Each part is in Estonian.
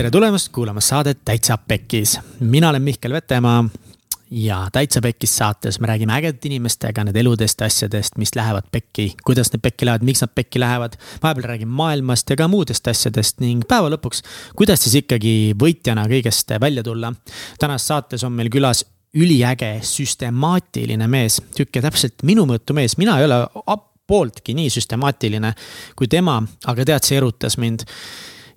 tere tulemast kuulama saadet Täitsa Pekkis. mina olen Mihkel Vetemaa ja Täitsa Pekkis saates me räägime ägedate inimestega nende eludest ja asjadest, mis lähevad pekki, kuidas need pekki lähevad, miks nad pekki lähevad. vahepeal räägime maailmast ja ka muudest asjadest ning päeva lõpuks, kuidas siis ikkagi võitjana kõigest välja tulla. tänases saates on meil külas üliäge süstemaatiline mees, sihuke täpselt minu mõõtu mees, mina ei ole pooltki nii süstemaatiline kui tema, aga tead, see erutas mind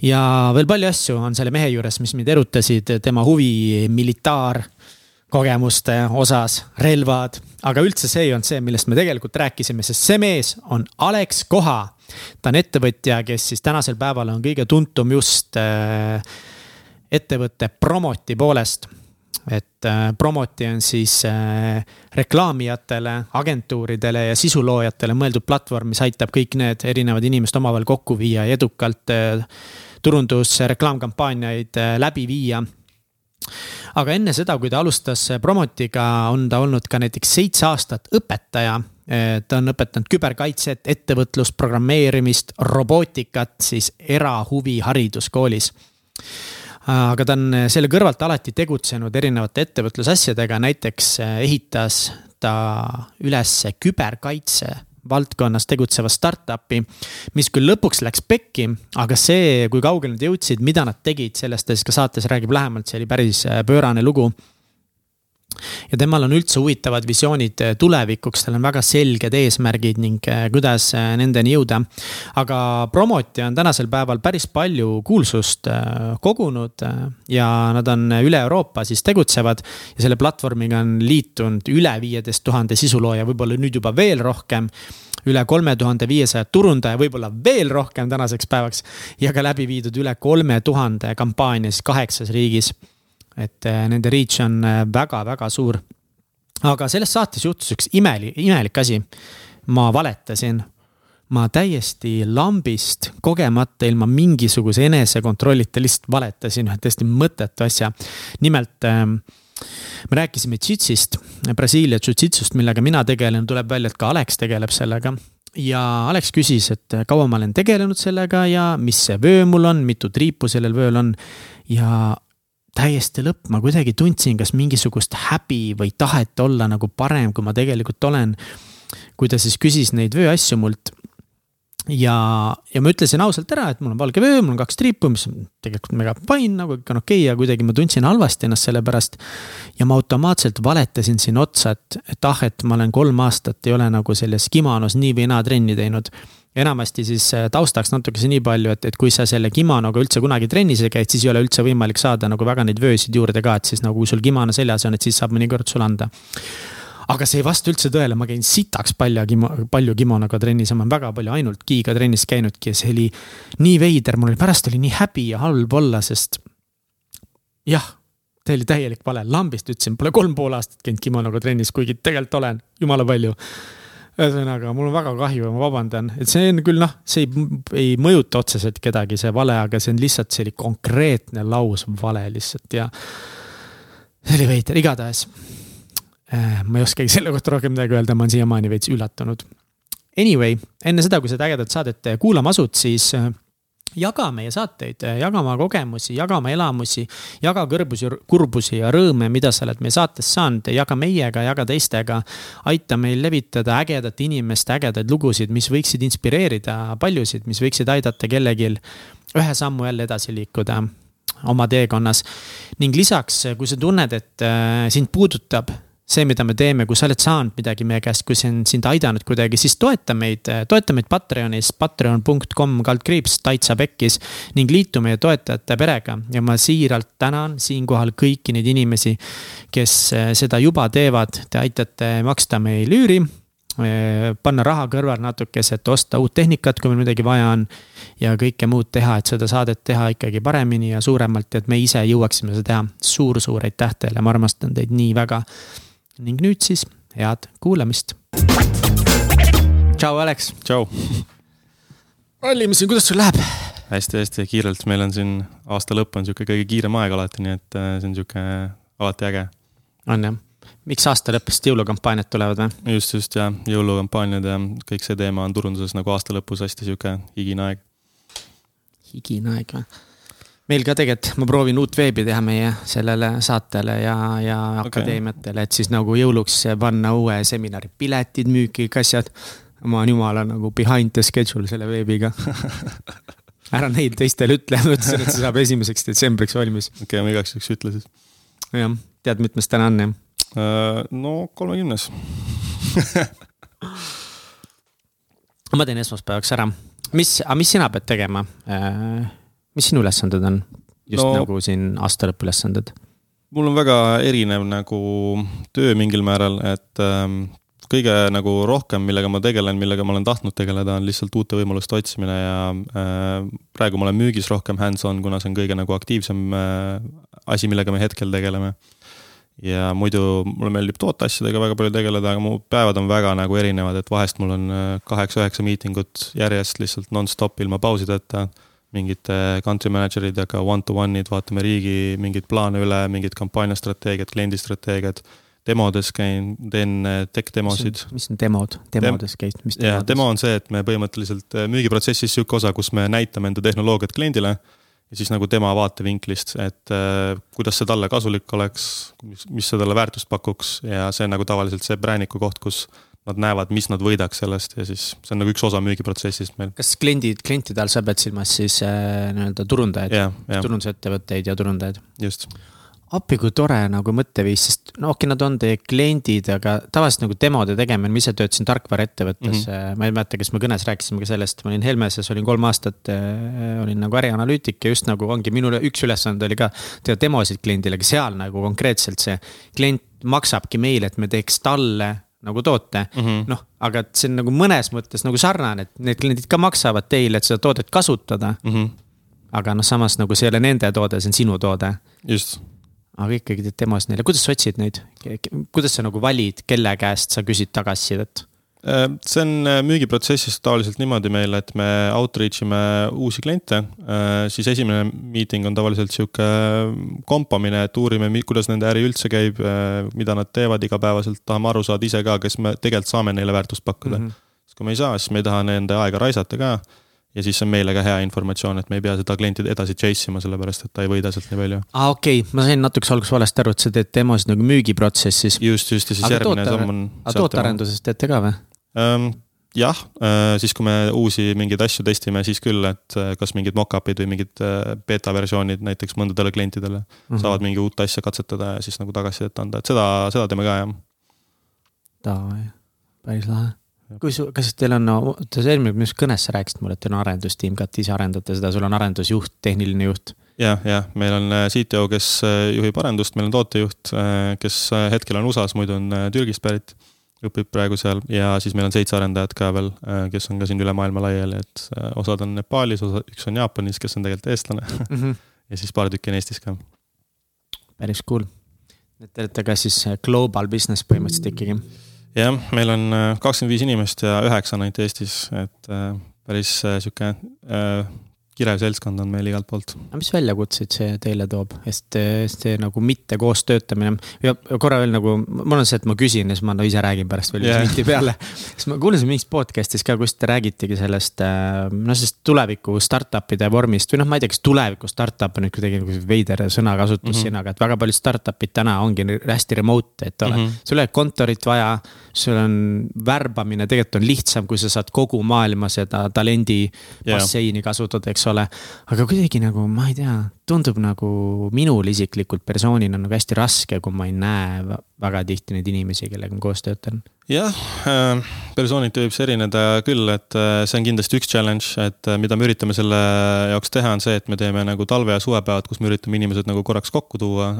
ja veel palju asju on selle mehe juures, mis mind erutasid, tema huvi militaarkogemuste osas, relvad. aga üldse see ei olnud see, millest me tegelikult rääkisime, sest see mees on Alex Koha. ta on ettevõtja, kes siis tänasel päeval on kõige tuntum just äh, ettevõtte Promoti poolest et äh, Promoti on siis äh, reklaamijatele, agentuuridele ja sisuloojatele mõeldud platvorm, mis aitab kõik need erinevad inimesed omavahel kokku viia ja edukalt turundus, reklaamkampaaniaid äh, läbi viia aga enne seda, kui ta alustas Promotiga, on ta olnud ka näiteks seitse aastat õpetaja. Äh, ta on õpetanud küberkaitset, ettevõtlust, programmeerimist, robootikat siis erahuvihariduskoolis. aga ta on selle kõrvalt alati tegutsenud erinevate ettevõtlusasjadega, näiteks äh, ehitas ta üles küberkaitse valdkonnas tegutseva startup'i, mis küll lõpuks läks pekki, aga see, kui kaugele nad jõudsid, mida nad tegid, sellest ta siis ka saates räägib lähemalt, see oli päris äh, pöörane lugu ja temal on üldse huvitavad visioonid äh, tulevikuks, tal on väga selged eesmärgid ning äh, kuidas äh, nendeni jõuda. aga Promoti on tänasel päeval päris palju kuulsust kogunud ja nad on üle Euroopa siis tegutsevad. ja selle platvormiga on liitunud üle viieteist tuhande sisulooja, võib-olla nüüd juba veel rohkem üle kolme tuhande viiesaja turundaja, võib-olla veel rohkem tänaseks päevaks. ja ka läbi viidud üle kolme tuhande kampaania siis kaheksas riigis et äh, nende reach on väga-väga äh, suur. aga selles saates juhtus üks imeli-, imelik asi. ma valetasin, ma täiesti lambist, kogemata, ilma mingisuguse enesekontrollita lihtsalt valetasin ühe täiesti mõttetu asja. nimelt ähm, me rääkisime jitsist, Brasiilia jujitsust, millega mina tegelen, tuleb välja, et ka Alex tegeleb sellega ja Alex küsis, et kaua ma olen tegelenud sellega ja mis see vöö mul on, mitu triipu sellel vööl on. ja täiesti lõpp, ma kuidagi tundsin kas mingisugust häbi või tahet olla nagu parem, kui ma tegelikult olen. kui ta siis küsis neid vööasju mult. Ja, ja ma ütlesin ausalt ära, et mul on valge vöö, mul on kaks triipu, mis on tegelikult mega fine, nagu kõik on okei okay, ja kuidagi ma tundsin halvasti ennast selle pärast. ja ma automaatselt valetasin siin otsa, et, et ah, et ma olen kolm aastat ei ole nagu selles kimonos nii või naa trenni teinud enamasti siis äh, taustaks natukese nii palju, et, et kui sa selle kimonoga üldse kunagi trennis käid, siis ei ole üldse võimalik saada nagu väga neid vöösid juurde ka, et siis nagu kui sul kimono seljas on, et siis saab mõnikord sulle anda aga see ei vasta üldse tõele, ma käin sitaks palju kimo-, palju kimonoga trennis ja ma olen väga palju ainult giga trennis käinudki ja see oli nii veider, mul oli pärast oli nii häbi ja halb olla, sest jah, see oli täielik vale, lambist ütlesin, pole kolm pool aastat käinud kimonoga trennis, kuigi tegelikult olen, jumala palju ühesõnaga, mul on väga kahju ja ma vabandan, et see on küll noh, see ei, ei mõjuta otseselt kedagi, see vale, aga see on lihtsalt, see oli konkreetne laus vale lihtsalt ja. see oli veider, igatahes. Äh, ma ei oskagi selle kohta rohkem midagi öelda, ma olen siiamaani veits üllatunud. Anyway, enne seda, kui seda ägedat saadet kuulama asud, siis äh, jaga meie saateid, jaga oma kogemusi, jaga oma elamusi, jaga kõrbusi, kurbusi ja rõõme, mida sa oled meie saates saanud, jaga meiega, jaga teistega. aita meil levitada ägedate inimeste ägedaid lugusid, mis võiksid inspireerida paljusid, mis võiksid aidata kellelgi ühe sammu jälle edasi liikuda oma teekonnas. ning lisaks, kui sa tunned, et äh, sind puudutab see, mida me teeme, kui sa oled saanud midagi meie käest, kui see on sind aidanud kuidagi, siis toeta meid, toeta meid Patreonis, patreon.com kaldkriips, täitsa pekkis. ning liitu meie toetajate perega ja ma siiralt tänan siinkohal kõiki neid inimesi, kes eh, seda juba teevad, te aitate maksta meil üüri eh, panna raha kõrvale natukese, et osta uut tehnikat, kui meil midagi vaja on. ja kõike muud teha, et seda saadet teha ikkagi paremini ja suuremalt, et me ise jõuaksime seda teha suur,. suur-suur aitäh teile, ma armastan teid nii väga ning nüüd siis head kuulamist. tšau, Alex. tšau. Alli, mis siin, kuidas sul läheb? hästi-hästi kiirelt, meil on siin aasta lõpp on sihuke kõige kiirem aeg alati, nii et äh, see on sihuke alati äge. on jah? miks aasta lõppest jõulukampaaniad tulevad või? just, just ja jõulukampaaniad ja kõik see teema on turunduses nagu aasta lõpus hästi sihuke higine aeg. higine aeg või? Meil ka tegelikult, ma proovin uut veebi teha meie sellele saatele ja, ja okay. akadeemiatele, et siis nagu jõuluks panna uue seminari piletid müüki, kõik asjad. ma olen jumala nagu behind the schedule selle veebiga ära neid teistele ütle, ma ütlesin, et see saab esimeseks detsembriks valmis. okei okay,, ma igaks juhuks ütle siis. jah, tead, mitmes täna on jah? Äh, no kolmekümnes ma teen esmaspäevaks ära. mis, aga mis sina pead tegema? Äh, mis sinu ülesanded on? just no, nagu siin aastalõpu ülesanded. mul on väga erinev nagu töö mingil määral, et ähm, kõige nagu rohkem, millega ma tegelen, millega ma olen tahtnud tegeleda, on lihtsalt uute võimaluste otsimine ja äh, praegu ma olen müügis rohkem hands-on, kuna see on kõige nagu aktiivsem äh, asi, millega me hetkel tegeleme. ja muidu mulle meeldib tooteasjadega väga palju tegeleda, aga mu päevad on väga nagu erinevad, et vahest mul on äh, kaheksa-üheksa miitingut järjest lihtsalt nonstop ilma pausideta mingite country manager idega one-to-one'id, vaatame riigi mingeid plaane üle, mingid kampaaniastrateegiad, kliendistrateegiad. demodes käin, teen äh, tech demosid. mis on demod, demodes käid, mis demodes? jah, demo on see, et me põhimõtteliselt äh, müügiprotsessis sihuke osa, kus me näitame enda tehnoloogiat kliendile ja siis nagu tema vaatevinklist, et äh, kuidas see talle kasulik oleks, mis, mis see talle väärtust pakuks ja see on nagu tavaliselt see prääniku koht, kus nad näevad, mis nad võidaks sellest ja siis see on nagu üks osa müügiprotsessist meil. kas kliendid, klientide all sa pead silmas siis äh, nii-öelda turundajaid yeah,, yeah. turundusettevõtteid ja turundajaid? just. appi, kui tore nagu mõtteviis, sest no okei okay,, nad on teie kliendid, aga tavaliselt nagu demode tegemine, ma ise töötasin tarkvaraettevõttes mm, -hmm. ma ei mäleta, kas me kõnes rääkisime ka sellest, ma olin Helmeses, olin kolm aastat äh,, olin nagu ärianalüütik ja just nagu ongi minu üks ülesanne oli ka teha demosid kliendile, aga seal nagu konkreetselt see klient maksabki meile, et me teeks talle nagu toote mm -hmm.. noh, aga et see on nagu mõnes mõttes nagu sarnane, et need kliendid ka maksavad teile, et seda toodet kasutada mm. -hmm. aga noh, samas nagu see ei ole nende toode, see on sinu toode. just. aga ikkagi teed demos neile, kuidas sa otsid neid, kuidas sa nagu valid, kelle käest sa küsid tagasisidet? Äh, see on äh, müügiprotsessis tavaliselt niimoodi meil, et me outreach ime uusi kliente, äh, siis esimene meeting on tavaliselt sihuke kompamine, et uurime, kuidas nende äri üldse käib, mida nad teevad igapäevaselt, tahame aru saada ise ka, kas me tegelikult saame neile väärtust pakkuda mm. -hmm. sest kui me ei saa, siis me ei taha nende aega raisata ka ja siis on meile ka hea informatsioon, et me ei pea seda klienti edasi chase ima, sellepärast et ta ei võida sealt nii palju. aa, okei okay., ma sain natukese alguses valesti aru, et sa teed demosid nagu müügiprotsessis. just, just ja siis aga järgmine samm on. aga tootearenduses teete ka või? Ehm, jah, äh, siis kui me uusi mingeid asju testime, siis küll, et äh, kas mingid mock-up'id või mingid äh, beeta versioonid näiteks mõndadele klientidele mm -hmm. saavad mingi uut asja katsetada ja siis nagu tagasisidet anda, et seda, seda teeme ka jah. Davai, päris lahe. kui su, kas teil on, no sa eelmine, mis kõnes sa rääkisid mulle, et teil on arendustiim ka, et ise arendate seda, sul on arendusjuht, tehniline juht? jah, jah, meil on CTO, kes juhib arendust, meil on tootejuht, kes hetkel on USA-s, muidu on Türgist pärit õpib praegu seal ja siis meil on seitse arendajat ka veel, äh, kes on ka siin üle maailma laiali, et äh, osad on Nepaalis, osa, üks on Jaapanis, kes on tegelikult eestlane mm. -hmm. ja siis paar tükki on Eestis ka. päris cool. te olete ka siis äh, global business põhimõtteliselt ikkagi? jah, meil on kakskümmend viis inimest ja üheksa on ainult Eestis, et päris sihuke kirev seltskond on meil igalt poolt. aga mis väljakutseid see teile toob, sest see nagu mitte koos töötamine ja korra veel nagu, mul on see, et ma küsin ja siis ma no ise räägin pärast veel yeah. minti peale. siis ma kuulasin mingis podcast'is ka, kus te räägitegi sellest, noh, sellest tuleviku startup'ide vormist või noh, ma ei tea, kas tuleviku startup on nüüd kuidagi nagu veider sõnakasutus mm -hmm. siin, aga et väga paljud startup'id täna ongi hästi remote, et ole mm, -hmm. sul ei ole kontorit vaja sul on värbamine tegelikult on lihtsam, kui sa saad kogu maailma seda talendi basseini yeah. kasutada, eks ole. aga kuidagi nagu, ma ei tea, tundub nagu minul isiklikult persoonina nagu hästi raske, kui ma ei näe väga tihti neid inimesi, kellega ma koos töötan. jah äh,, persooniti võib see erineda küll, et äh, see on kindlasti üks challenge, et äh, mida me üritame selle jaoks teha, on see, et me teeme nagu talve- ja suvepäevad, kus me üritame inimesed nagu korraks kokku tuua.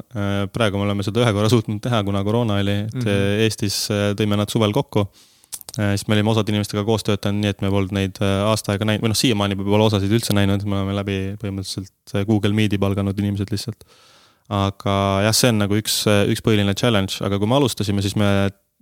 Praegu me oleme seda ühe korra suutnud teha, kuna koroona oli, et mm -hmm. Eestis tõime nad suvel kokku siis me olime osade inimestega koos töötanud, nii et me polnud neid äh, aasta aega näinud või noh, siiamaani pole osasid üldse näinud, me oleme läbi põhimõtteliselt äh, Google Meet'i palganud inimesed lihtsalt. aga jah, see on nagu üks, üks põhiline challenge, aga kui me alustasime, siis me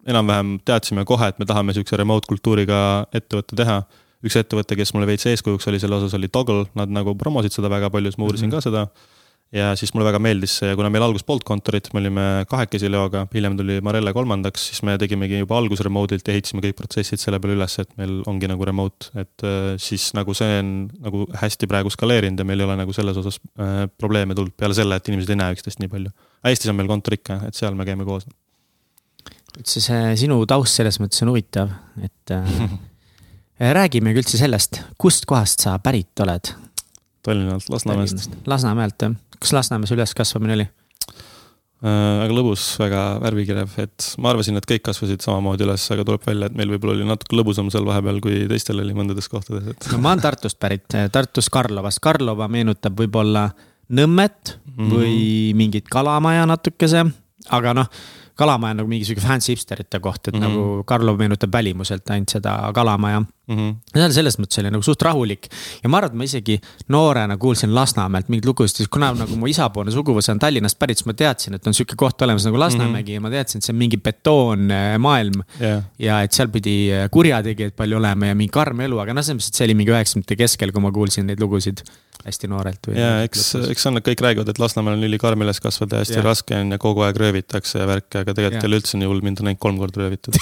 enam-vähem teadsime kohe, et me tahame sihukese remote kultuuriga ettevõtte teha. üks ettevõte, kes mulle veits eeskujuks oli selle osas, oli Toggle, nad nagu promosid seda väga palju, siis ma uurisin mm -hmm. ka seda ja siis mulle väga meeldis see kuna meil alguses polnud kontorit, me olime kahekesi Leoga, hiljem tuli Marelle kolmandaks, siis me tegimegi juba alguses remote'ilt ja ehitasime kõik protsessid selle peale üles, et meil ongi nagu remote, et äh, siis nagu see on nagu hästi praegu skaleerinud ja meil ei ole nagu selles osas äh, probleeme tulnud peale selle, et inimesed ei näe üksteist nii palju. Eestis on meil kontor ikka, et seal me käime koos. üldse see sinu taust selles mõttes on huvitav, et äh, räägimegi üldse sellest, kust kohast sa pärit oled? Tallinnalt, Lasnamäest. Lasnamäelt jah kas Lasnamäes üleskasvamine oli? Äh, väga lõbus, väga värvikirev, et ma arvasin, et kõik kasvasid samamoodi üles, aga tuleb välja, et meil võib-olla oli natuke lõbusam seal vahepeal, kui teistel oli mõndades kohtades, et. no ma olen Tartust pärit, Tartus Karlovast, Karlova meenutab võib-olla Nõmmet mm -hmm. või mingit Kalamaja natukese, aga noh kalamaja on nagu mingi sihuke fancy hipsterite koht, et mm -hmm. nagu Karlov meenutab välimuselt ainult seda kalamaja mm. -hmm. ja selles mõttes oli nagu suht rahulik ja ma arvan, et ma isegi noorena kuulsin Lasnamäelt mingeid lugusid, siis kuna nagu mu isapoolne suguvõsa on Tallinnast pärit, siis ma teadsin, et on sihuke koht olemas nagu Lasnamägi mm -hmm. ja ma teadsin, et see on mingi betoonmaailm yeah.. ja et seal pidi kurjategijaid palju olema ja mingi karm elu, aga noh, selles mõttes, et see oli mingi üheksakümnendate keskel, kui ma kuulsin neid lugusid hästi noorelt. ja eks, eks on, kõik räägivad, et Lasnamäel on ülikarm üles kasvada ja hästi ja. raske on ja kogu aeg röövitakse ja värki, aga tegelikult ei ole üldse nii hull, mind on ainult kolm korda röövitud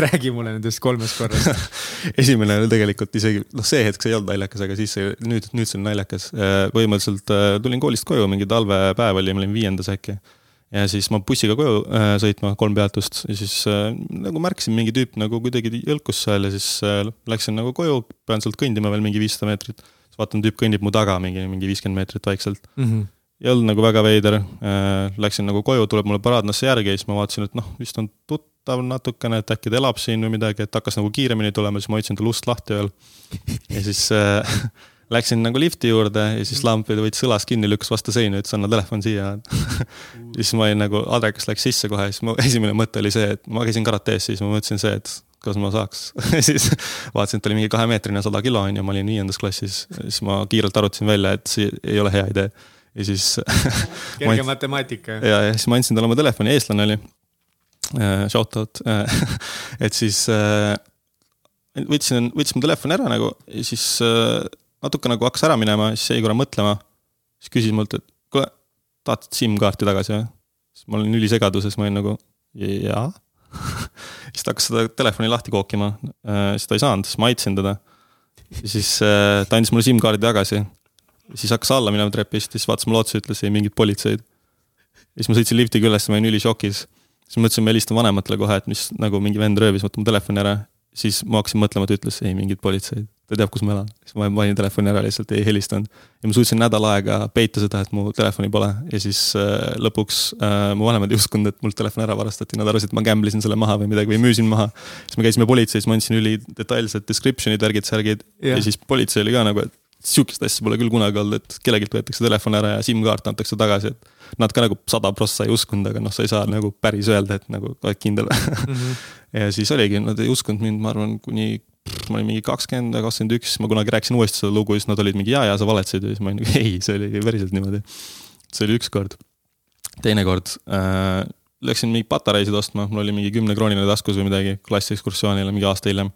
räägi mulle nendest kolmest korrast esimene oli tegelikult isegi, noh, see hetk see ei olnud naljakas, aga siis see, nüüd, nüüd see on naljakas. Äh, põhimõtteliselt äh, tulin koolist koju, mingi talvepäev oli, ma olin viiendas äkki. Ja siis ma bussiga koju äh, sõitma, kolm peatust ja siis äh, nagu märkasin mingi tüüp nagu kuidagi jõlkus seal ja siis äh, läksin nagu koju, pean sealt kõndima veel mingi viissada meetrit. siis vaatan, tüüp kõnnib mu taga mingi, mingi viiskümmend meetrit vaikselt mm. -hmm ei olnud nagu väga veider äh,, läksin nagu koju, tuleb mulle paraadnasse järgi ja siis ma vaatasin, et noh, vist on tutt-, tuttav natukene, et äkki ta elab siin või midagi, et hakkas nagu kiiremini tulema, siis ma hoidsin tal ust lahti veel. ja siis äh, läksin nagu lifti juurde ja siis lamp võttis õlas kinni, lükkas vastu seina, ütles anna telefon siia. Siis ma olin nagu, adrekas läks sisse kohe, siis mu esimene mõte oli see, et ma käisin karates, siis ma mõtlesin see, et kas ma saaks. Siis vaatasin, et ta oli mingi kahemeetrine, sada kilo on ju, ma olin viiendas klassis, siis ma kiirelt arvutasin välja, et see ei ole hea idee. Ja siis kerge matemaatika. ja, ja siis ma andsin talle oma telefoni, eestlane oli. Äh, shout out. Äh, et siis äh, võtsin, võtsin mu telefoni ära nagu ja siis natuke nagu hakkas ära minema, siis jäi korra mõtlema. siis küsis mult, et kuule, tahad SIM-kaarti tagasi või? siis ma olin ülisegaduses, ma olin nagu jaa siis ta hakkas seda telefoni lahti kookima, siis ta ei saanud, siis ma aitasin teda. siis ta andis mulle SIM-kaardi tagasi. siis hakkas alla minema trepist, siis vaatas mulle otsa, ütles ei mingit politseid. ja siis ma sõitsin liftiga üles, ma olin ülišokis siis mõtlesin, ma helistan vanematele kohe, et mis nagu mingi vend röövis mu telefoni ära. siis ma hakkasin mõtlema, ta ütles ei mingit politseid, ta teab, kus ma elan. siis ma panin telefoni ära, lihtsalt ei helistanud. ja ma suutsin nädal aega peita seda, et mu telefoni pole ja siis äh, lõpuks äh, mu vanemad ei uskunud, et mult telefon ära varastati, nad arvasid, et ma gamble isin selle maha või midagi või müüsin maha. siis me käisime politseis, ma andsin üli detailsed description'id, värgid, särgid yeah. ja siis politsei oli ka nagu, et sihukest asja pole küll kunagi olnud, et kellelgi võetakse telefon ära ja SIM-kaart antakse tagasi, et nad ka nagu sada prossa ei uskunud, aga noh, sa ei saa nagu päris öelda, et nagu oled kindel mm. -hmm. ja siis oligi, nad ei uskunud mind, ma arvan, kuni ma olin mingi kakskümmend kakskümmend üks, ma kunagi rääkisin uuesti seda lugu, siis nad olid mingi jaa, jaa, sa valetasid ja siis ma olin nagu ei, see oli päriselt niimoodi. see oli üks kord. teine kord äh, läksin mingeid patareisid ostma, mul oli mingi kümnekrooniline taskus või midagi klassiekskursioonile mingi aasta hiljem.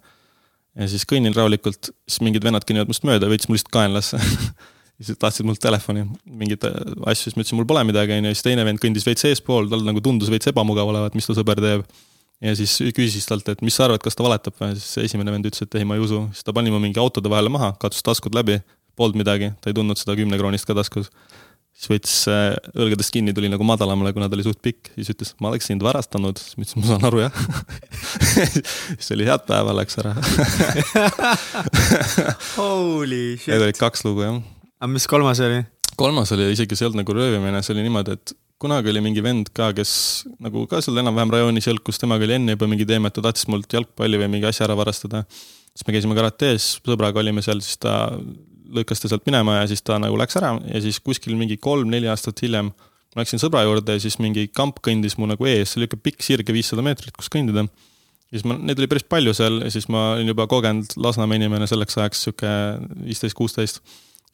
ja siis kõnnin rahulikult, siis mingid vennad kõnnivad must mööda, võtsid mul lihtsalt kaenlasse siis tahtsid mult telefoni, mingeid asju, siis ma ütlesin, mul pole midagi, on ju, siis teine vend kõndis veits eespool, tal nagu tundus veits ebamugav olevat, mis ta sõber teeb. Ja siis küsis talt, et mis sa arvad, kas ta valetab või, siis esimene vend ütles, et ei, ma ei usu, siis ta pani mu mingi autode vahele maha, katsus taskud läbi, polnud midagi, ta ei tundnud seda kümnekroonist ka taskus. siis võttis äh, õlgadest kinni, tuli nagu madalamale, kuna ta oli suht pikk, siis ütles, ma oleks sind varastanud, siis ma ütlesin, ma saan aru jah. Siis oli head päeva, läks ära. Holy shit. Need olid kaks lugu jah. Aga mis kolmas oli? kolmas oli isegi, see ei olnud nagu röövimine, see oli niimoodi, et kunagi oli mingi vend ka, kes nagu ka seal enam-vähem rajoonis jõlkus, temaga oli enne juba mingi teema, et ta tahtis mult jalgpalli või mingi asja ära varastada. siis me käisime karates, sõbraga olime seal, siis ta lõikas ta sealt minema ja siis ta nagu läks ära ja siis kuskil mingi kolm-neli aastat hiljem ma läksin sõbra juurde ja siis mingi kamp kõndis mu nagu ees, see oli ikka pikk sirge viissada meetrit, kus kõndida. ja siis ma, neid oli päris palju seal ja siis ma olin juba kogenud Lasnamäe inimene selleks ajaks, sihuke viisteist, kuusteist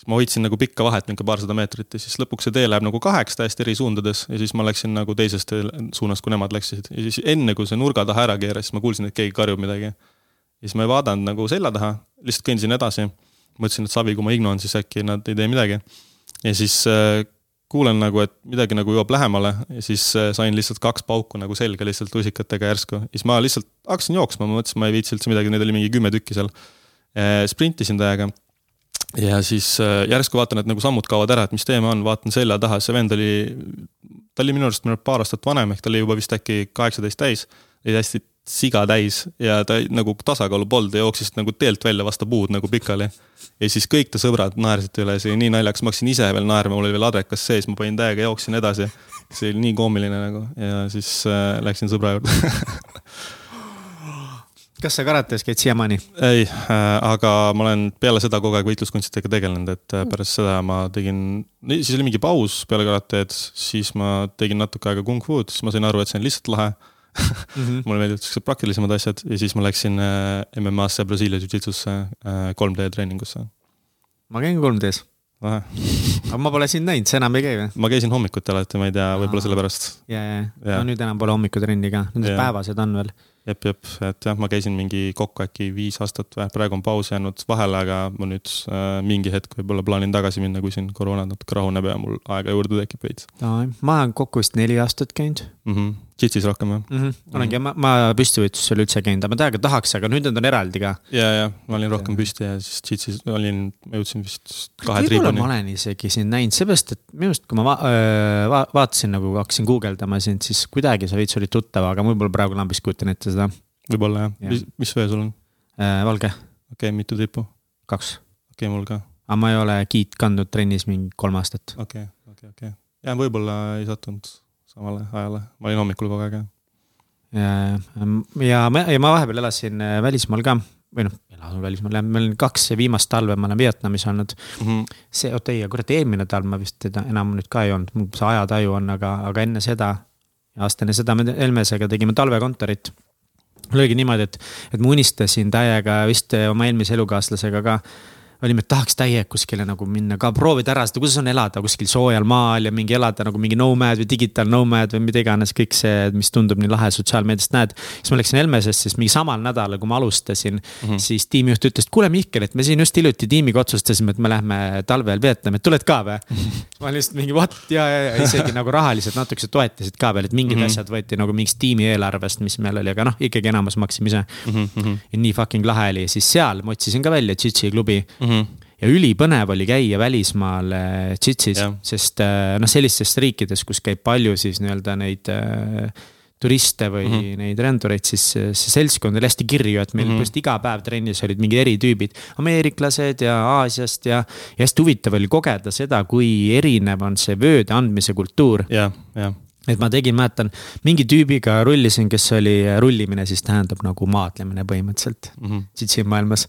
ma hoidsin nagu pikka vahet, niisugune paarsada meetrit ja siis lõpuks see tee läheb nagu kaheks täiesti eri suundades ja siis ma läksin nagu teisest suunast, kui nemad läksid. ja siis enne, kui see nurga taha ära keeras, siis ma kuulsin, et keegi karjub midagi. ja siis ma ei vaadanud nagu selja taha, lihtsalt kõndisin edasi. mõtlesin, et savi, kui ma ignon, siis äkki nad ei tee midagi. ja siis äh, kuulen nagu, et midagi nagu jõuab lähemale ja siis äh, sain lihtsalt kaks pauku nagu selga lihtsalt lusikatega järsku. siis ma lihtsalt hakkasin jooksma, ma mõtlesin, ma ei viitsi üldse midagi, neid oli mingi kümme tükki seal. sprintisin täiega. Ja siis järsku vaatan, et nagu sammud kaovad ära, et mis teema on, vaatan selja taha, see vend oli, ta oli minu arust paar aastat vanem, ehk ta oli juba vist äkki kaheksateist täis. oli hästi siga täis ja ta nagu tasakaalu polnud ja jooksis nagu teelt välja vastu puud nagu pikali. ja siis kõik ta sõbrad naersid üle, see oli nii naljakas, ma hakkasin ise veel naerma, mul oli veel adrekas sees, ma panin täiega, jooksin edasi. see oli nii koomiline nagu ja siis äh, läksin sõbra juurde kas sa karates käid siiamaani? ei äh,, aga ma olen peale seda kogu aeg võitluskunstidega tegelenud, et äh, pärast seda ma tegin, siis oli mingi paus peale karateed, siis ma tegin natuke aega kung fu'd, siis ma sain aru, et see on lihtsalt lahe mm. -hmm. mulle meeldivad siuksed praktilisemad asjad ja siis ma läksin äh, MM-asse Brasiilia Jiu-Jitsusse äh, 3D treeningusse. ma käin 3D-s. aga ma pole sind näinud, sa enam ei käi või? ma käisin hommikuti alati, ma ei tea, võib-olla sellepärast. ja, ja, ja no nüüd enam pole hommikutrenni ka, nüüd päevased on veel jep, jep, et jah, ma käisin mingi kokku äkki viis aastat või, praegu on paus jäänud vahele, aga ma nüüd äh, mingi hetk võib-olla plaanin tagasi minna, kui siin koroona natuke rahuneb ja mul aega juurde tekib veits. ma olen kokku vist neli aastat käinud mm. -hmm. Jitsis rohkem jah mm? -hmm. olengi mm, -hmm. ma, ma püstivõitluses ei ole üldse käinud, aga ma täiega tahaks, aga nüüd need on eraldi ka. ja, ja ma olin rohkem ja. püsti ja siis Jitsis olin, ma jõudsin vist kahe triibuni. ma olen isegi sind näinud, seepärast et minu arust, kui ma va va vaatasin nagu hakkasin guugeldama sind, siis kuidagi sa veits olid tuttav, aga mul pole praegu lambist kujutan ette seda võib-olla jah ja., mis, mis vöö sul on äh,? valge. okei okay,, mitu tripu? kaks. okei okay,, mul ka. aga ma ei ole giid kandnud trennis mingi kolm aastat. okei okay,, okei okay,, okei okay.. jah, võib-olla ei sattunud samale ajale, ma olin hommikul kogu aeg jah. ja, ja ma, ja ma vahepeal elasin äh, välismaal ka või noh, elasin välismaal jah, meil on kaks viimast talve, ma olen Vietnamis olnud mm. -hmm. see, oota ei, kurat, eelmine talv ma vist teda enam nüüd ka ei olnud, mul see ajataju on, aga, aga enne seda, aasta enne seda me Helmesega tegime talvekontorit oligi niimoodi, et, et ma unistasin täiega vist oma eelmise elukaaslasega ka olime, et tahaks täiega kuskile nagu minna ka proovida ära seda, kuidas on elada kuskil soojal maal ja mingi elada nagu mingi nomad või digital nomad või mida iganes, kõik see, mis tundub nii lahe sotsiaalmeediast näed. siis ma läksin Helmesesse, siis mingi samal nädalal, kui ma alustasin mm, -hmm. siis tiimijuht ütles, et kuule Mihkel, et me siin just hiljuti tiimiga otsustasime, et me lähme talvel Vietnami, et tuled ka või mm? -hmm. ma olin lihtsalt mingi what ja, ja, ja isegi nagu rahaliselt natukese toetasid ka veel, et mingid mm -hmm. asjad võeti nagu mingist tiimi eelarvest, mis meil oli, aga noh, ikkagi enamus maksime ise mm. -hmm. ja nii fucking lahe oli, siis seal ma otsisin ka välja Tšitši klubi mm. -hmm ja ülipõnev oli käia välismaal Tšitšis, sest äh, noh, sellistes riikides, kus käib palju siis nii-öelda neid äh, turiste või mm -hmm. neid rändureid, siis see seltskond oli hästi kirju, et meil mm -hmm. põhimõtteliselt iga päev trennis olid mingid eritüübid. ameeriklased ja Aasiast ja, ja hästi huvitav oli kogeda seda, kui erinev on see vööde andmise kultuur. jah, jah et ma tegin, mäletan, mingi tüübiga rullisin, kes oli, rullimine siis tähendab nagu maadlemine põhimõtteliselt mm -hmm. jitsi maailmas.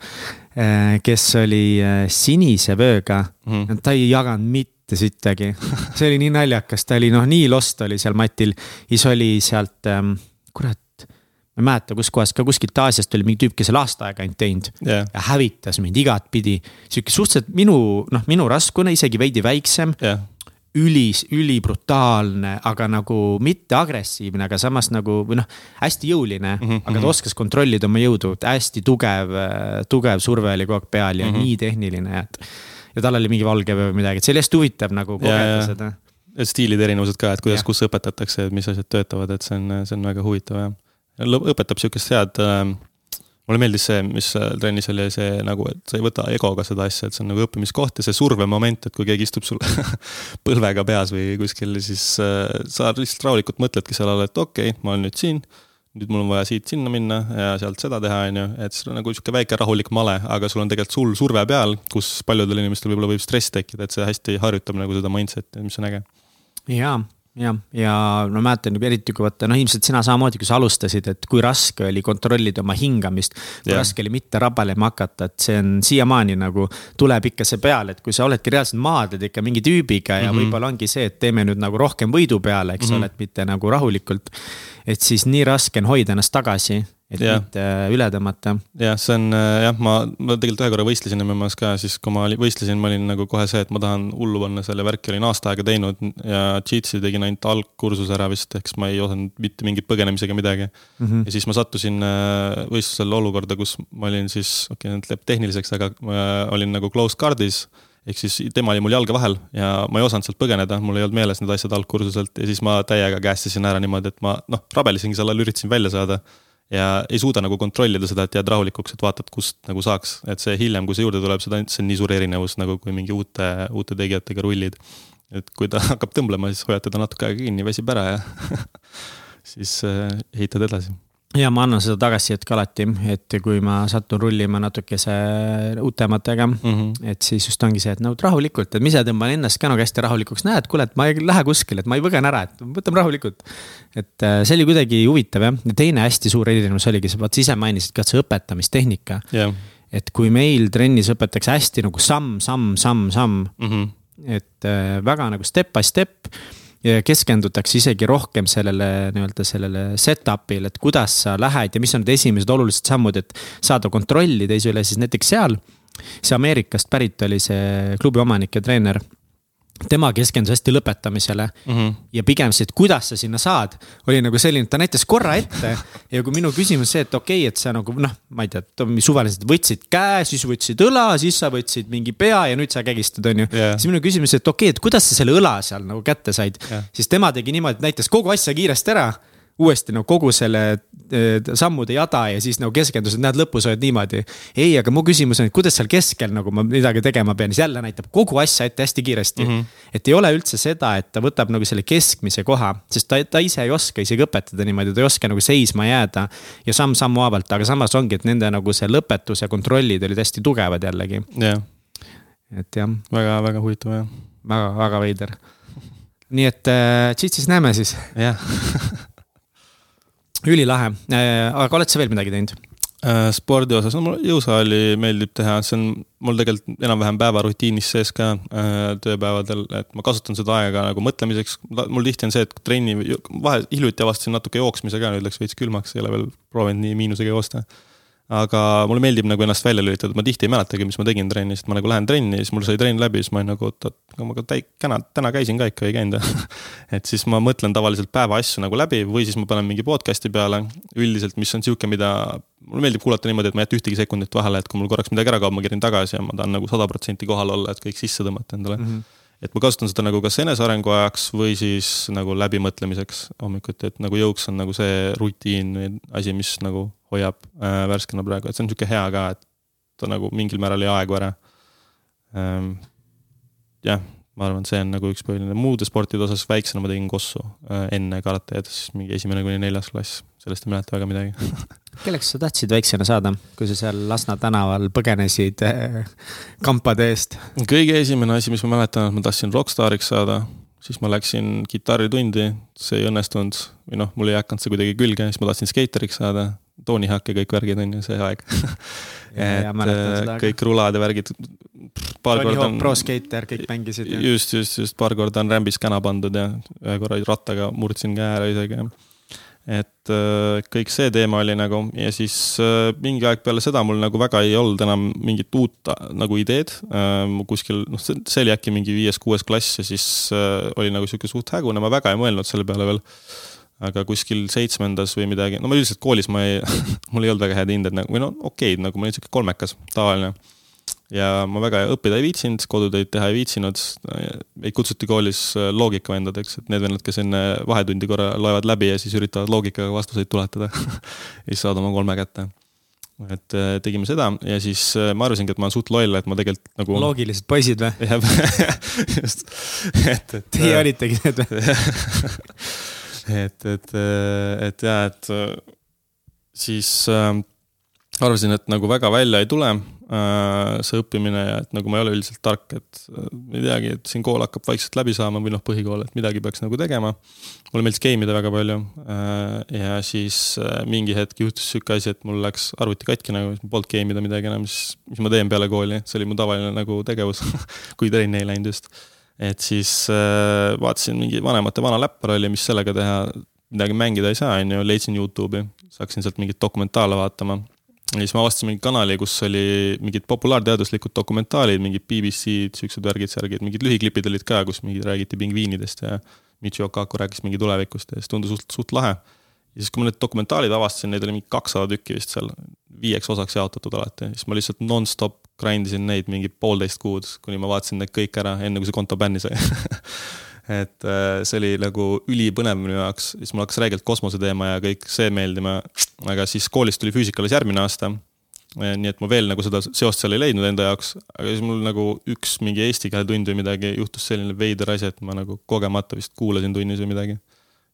Äh, kes oli äh, sinise vööga mm, -hmm. ta ei jaganud mitte sittagi. see oli nii naljakas, ta oli noh, nii lost oli seal matil. siis oli sealt ähm,, kurat ma ei mäleta, kuskohast ka kuskilt Aasiast oli mingi tüüp, kes oli aasta aega ainult teinud yeah. ja hävitas mind igatpidi. sihuke suhteliselt minu, noh, minu raskune, isegi veidi väiksem yeah ülis, ülibrutaalne, aga nagu mitte agressiivne, aga samas nagu või noh, hästi jõuline mm, -hmm. aga ta mhm. oskas kontrollida oma jõudu, hästi tugev, tugev surve oli kogu aeg peal ja mm -hmm. nii tehniline, et. ja tal oli mingi valge või midagi, et see oli hästi huvitav nagu kogeda seda. stiilide erinevused ka, et kuidas, kus õpetatakse, et mis asjad töötavad, et see on, see on väga huvitav jah. õpetab sihukest head äh, mulle meeldis see, mis trennis oli see nagu, et sa ei võta egoga seda asja, et see on nagu õppimiskoht ja see survemoment, et kui keegi istub sul põlvega peas või kuskil, siis äh, sa lihtsalt rahulikult mõtledki seal all, et okei okay,, ma olen nüüd siin. nüüd mul on vaja siit sinna minna ja sealt seda teha, on ju, et see on nagu sihuke väike rahulik male, aga sul on tegelikult sul surve peal, kus paljudel inimestel võib-olla võib stress tekkida, et see hästi harjutab nagu seda mindset'i, mis on äge. jaa jah, ja no mäletan eriti, kui vaata, noh, ilmselt sina samamoodi, kui sa alustasid, et kui raske oli kontrollida oma hingamist. kui yeah. raske oli mitte rabelema hakata, et see on siiamaani nagu, tuleb ikka see peale, et kui sa oledki reaalselt maadled ikka mingi tüübiga ja mm -hmm. võib-olla ongi see, et teeme nüüd nagu rohkem võidu peale, eks mm -hmm. ole, et mitte nagu rahulikult. et siis nii raske on hoida ennast tagasi et ja. mitte äh, üle tõmmata. jah, see on äh, jah, ma, ma tegelikult ühe korra võistlesin MM-as ka, siis kui ma võistlesin, ma olin nagu kohe see, et ma tahan hullu panna selle värki, olin aasta aega teinud ja cheats'i tegin ainult algkursuse ära vist, ehk siis ma ei osanud mitte mingit põgenemisi ega midagi mm. -hmm. ja siis ma sattusin äh, võistlusel olukorda, kus ma olin siis, okei okay,, nüüd läheb tehniliseks, aga ma olin nagu close guard'is ehk siis tema oli mul jalge vahel ja ma ei osanud sealt põgeneda, mul ei olnud meeles need asjad algkursuselt ja siis ma täiega käestisin ära niimoodi, et ma noh, rabelisingi sel ajal, üritasin välja saada ja ei suuda nagu kontrollida seda, et jääd rahulikuks, et vaatad, kust nagu saaks, et see hiljem, kui see juurde tuleb, seda, see on nii suur erinevus nagu kui mingi uute, uute tegijatega rullid. et kui ta hakkab tõmblema, siis hoiad teda natuke aega kinni, väsib ära ja siis äh, ehitad edasi ja ma annan seda tagasisidet ka alati, et kui ma satun rullima natukese uutematega mm, -hmm. et siis just ongi see, et no rahulikult, et ma ise tõmban ennast ka nagu hästi rahulikuks, näed, kuule, et ma ei lähe kuskile, et ma ei põgene ära, et võtame rahulikult. et äh, see oli kuidagi huvitav jah, ja teine hästi suur erinevus oligi, sa vaat ise mainisid ka, see õpetamistehnika yeah.. et kui meil trennis õpetatakse hästi nagu samm, samm, samm, samm mm, -hmm. et äh, väga nagu step by step keskendutakse isegi rohkem sellele nii-öelda sellele setup'ile, et kuidas sa lähed ja mis on need esimesed olulised sammud, et saada kontrolli teise üle, siis näiteks seal. see Ameerikast pärit oli see klubi omanik ja treener tema keskendus hästi lõpetamisele mm. -hmm. ja pigem see, et kuidas sa sinna saad, oli nagu selline, ta näitas korra ette. ja kui minu küsimus see, et okei okay,, et sa nagu noh, ma ei tea, suvaliselt võtsid käe, siis võtsid õla, siis sa võtsid mingi pea ja nüüd sa kägistad, on ju yeah.. siis minu küsimus, et okei okay,, et kuidas sa selle õla seal nagu kätte said yeah., siis tema tegi niimoodi, et näitas kogu asja kiiresti ära uuesti nagu kogu selle eh, sammude jada ja siis nagu keskendus, et näed, lõpus oled niimoodi. ei, aga mu küsimus on, et kuidas seal keskel nagu ma midagi tegema pean, siis jälle näitab kogu asja ette hästi kiiresti mm. -hmm. et ei ole üldse seda, et ta võtab nagu selle keskmise koha, sest ta, ta ise ei oska isegi õpetada niimoodi, ta ei oska nagu seisma jääda. ja samm-sammu haavalt, aga samas ongi, et nende nagu see lõpetus ja kontrollid olid hästi tugevad jällegi. jah. et jah. väga, väga huvitav jah. väga, väga veider. nii et äh, tšitsis näeme siis. jah ülilahe, äh, aga oled sa veel midagi teinud? Äh, spordi osas, no mulle jõusaali meeldib teha, see on mul tegelikult enam-vähem päevarutiinis sees ka äh, tööpäevadel, et ma kasutan seda aega nagu mõtlemiseks. mul tihti on see, et trenni, vahe, hiljuti avastasin natuke jooksmise ka, nüüd läks veits külmaks, ei ole veel proovinud nii miinusega joosta aga mulle meeldib nagu ennast välja lülitada, ma tihti ei mäletagi, mis ma tegin trennis, et ma nagu lähen trenni, siis mul sai trenn läbi, siis ma olin nagu, oot, oot, aga ma ka täi-, täna, täna käisin ka ikka, ei käinud et siis ma mõtlen tavaliselt päeva asju nagu läbi või siis ma panen mingi podcast'i peale, üldiselt, mis on sihuke, mida mulle meeldib kuulata niimoodi, et ma ei jäta ühtegi sekundit vahele, et kui mul korraks midagi ära kaob, ma kerin tagasi ja ma tahan nagu sada protsenti kohal olla, et kõik sisse tõmmata endale. Mm. -hmm et ma kasutan seda nagu kas enesearengu ajaks või siis nagu läbimõtlemiseks hommikuti, et nagu jõuks on nagu see rutiin või asi, mis nagu hoiab äh, värskena praegu, et see on sihuke hea ka, et ta nagu mingil määral ei aegu ära. Ähm,. jah, ma arvan, see on nagu üks põhiline, muude sportide osas väiksena ma tegin kossu äh, enne karateed, siis mingi esimene kuni neljas klass, sellest ei mäleta väga midagi kelleks sa tahtsid väiksena saada, kui sa seal Lasna tänaval põgenesid äh, kampade eest? kõige esimene asi, mis ma mäletan, et ma tahtsin rokkstaariks saada siis ma läksin kitarritundi, see ei õnnestunud või noh, mul ei hakanud see kuidagi külge, siis ma tahtsin skeiteriks saada ja kõik värgid on ju see aeg et äh, kõik rulad ja värgid. Tony Hawk on, Pro Skater, kõik mängisid. just, just, just paar korda on rämbis käna pandud ja ühe korra rattaga murdsin käe ära isegi. Et äh, kõik see teema oli nagu ja siis äh, mingi aeg peale seda mul nagu väga ei olnud enam mingit uut nagu ideed. kuskil, noh, see oli äkki mingi viies-kuues klass ja siis oli nagu sihuke suht hägune, ma väga ei mõelnud selle peale veel aga kuskil seitsmendas või midagi, no ma üldiselt koolis ma ei mul ei olnud väga head hinded nagu, või no okeid, nagu ma olin sihuke kolmekas, tavaline. Ja ma väga õppida ei viitsinud, kodutöid teha ei viitsinud. meid kutsuti koolis äh, loogikavendadeks, et need vennad, kes enne vahetundi korra loevad läbi ja siis üritavad loogikaga vastuseid tuletada ja siis saavad oma kolme kätte et äh, tegime seda ja siis äh, ma arvasingi, et ma olen suht loll, et ma tegelikult nagu. loogilised poisid või? jah, just, et, et. Teie olitegi need või? et, et, et ja, et siis äh, arvasin, et nagu väga välja ei tule see õppimine ja et nagu ma ei ole üldiselt tark, et äh, ei teagi, et siin kool hakkab vaikselt läbi saama või noh, põhikool, et midagi peaks nagu tegema. mulle meeldis game ida väga palju äh,. ja siis äh, mingi hetk juhtus sihuke asi, et mul läks arvuti katki nagu, siis ma polnud game ida midagi enam, siis mis ma teen peale kooli, see oli mu tavaline nagu tegevus kui trenni ei läinud just et siis äh, vaatasin mingi vanemate vana läppar oli, mis sellega teha, midagi mängida ei saa, on ju, leidsin Youtube'i, hakkasin sealt mingeid dokumentaale vaatama. Ja siis ma avastasin mingi kanali, kus oli mingid populaarteaduslikud dokumentaalid, mingid BBC-d, siuksed värgid, särgid, mingid lühiklipid olid ka, kus mingi räägiti pingviinidest ja Michio Kaku rääkis mingi tulevikust ja siis tundus suht, suht lahe. ja siis, kui ma need dokumentaalid avastasin, neid oli mingi kakssada tükki vist seal, viieks osaks jaotatud alati, siis ma lihtsalt nonstop grind isin neid mingi poolteist kuud, kuni ma vaatasin need kõik ära, enne kui see konto bänni sai et äh, see oli nagu ülipõnev minu jaoks, siis mul hakkas räigelt kosmose teema ja kõik see meeldima. aga siis koolist tuli füüsika alles järgmine aasta. Äh, nii et ma veel nagu seda seost seal ei leidnud enda jaoks, aga siis mul nagu üks mingi eesti keele tund või midagi juhtus selline veider asi, et ma nagu kogemata vist kuulasin tunnis või midagi.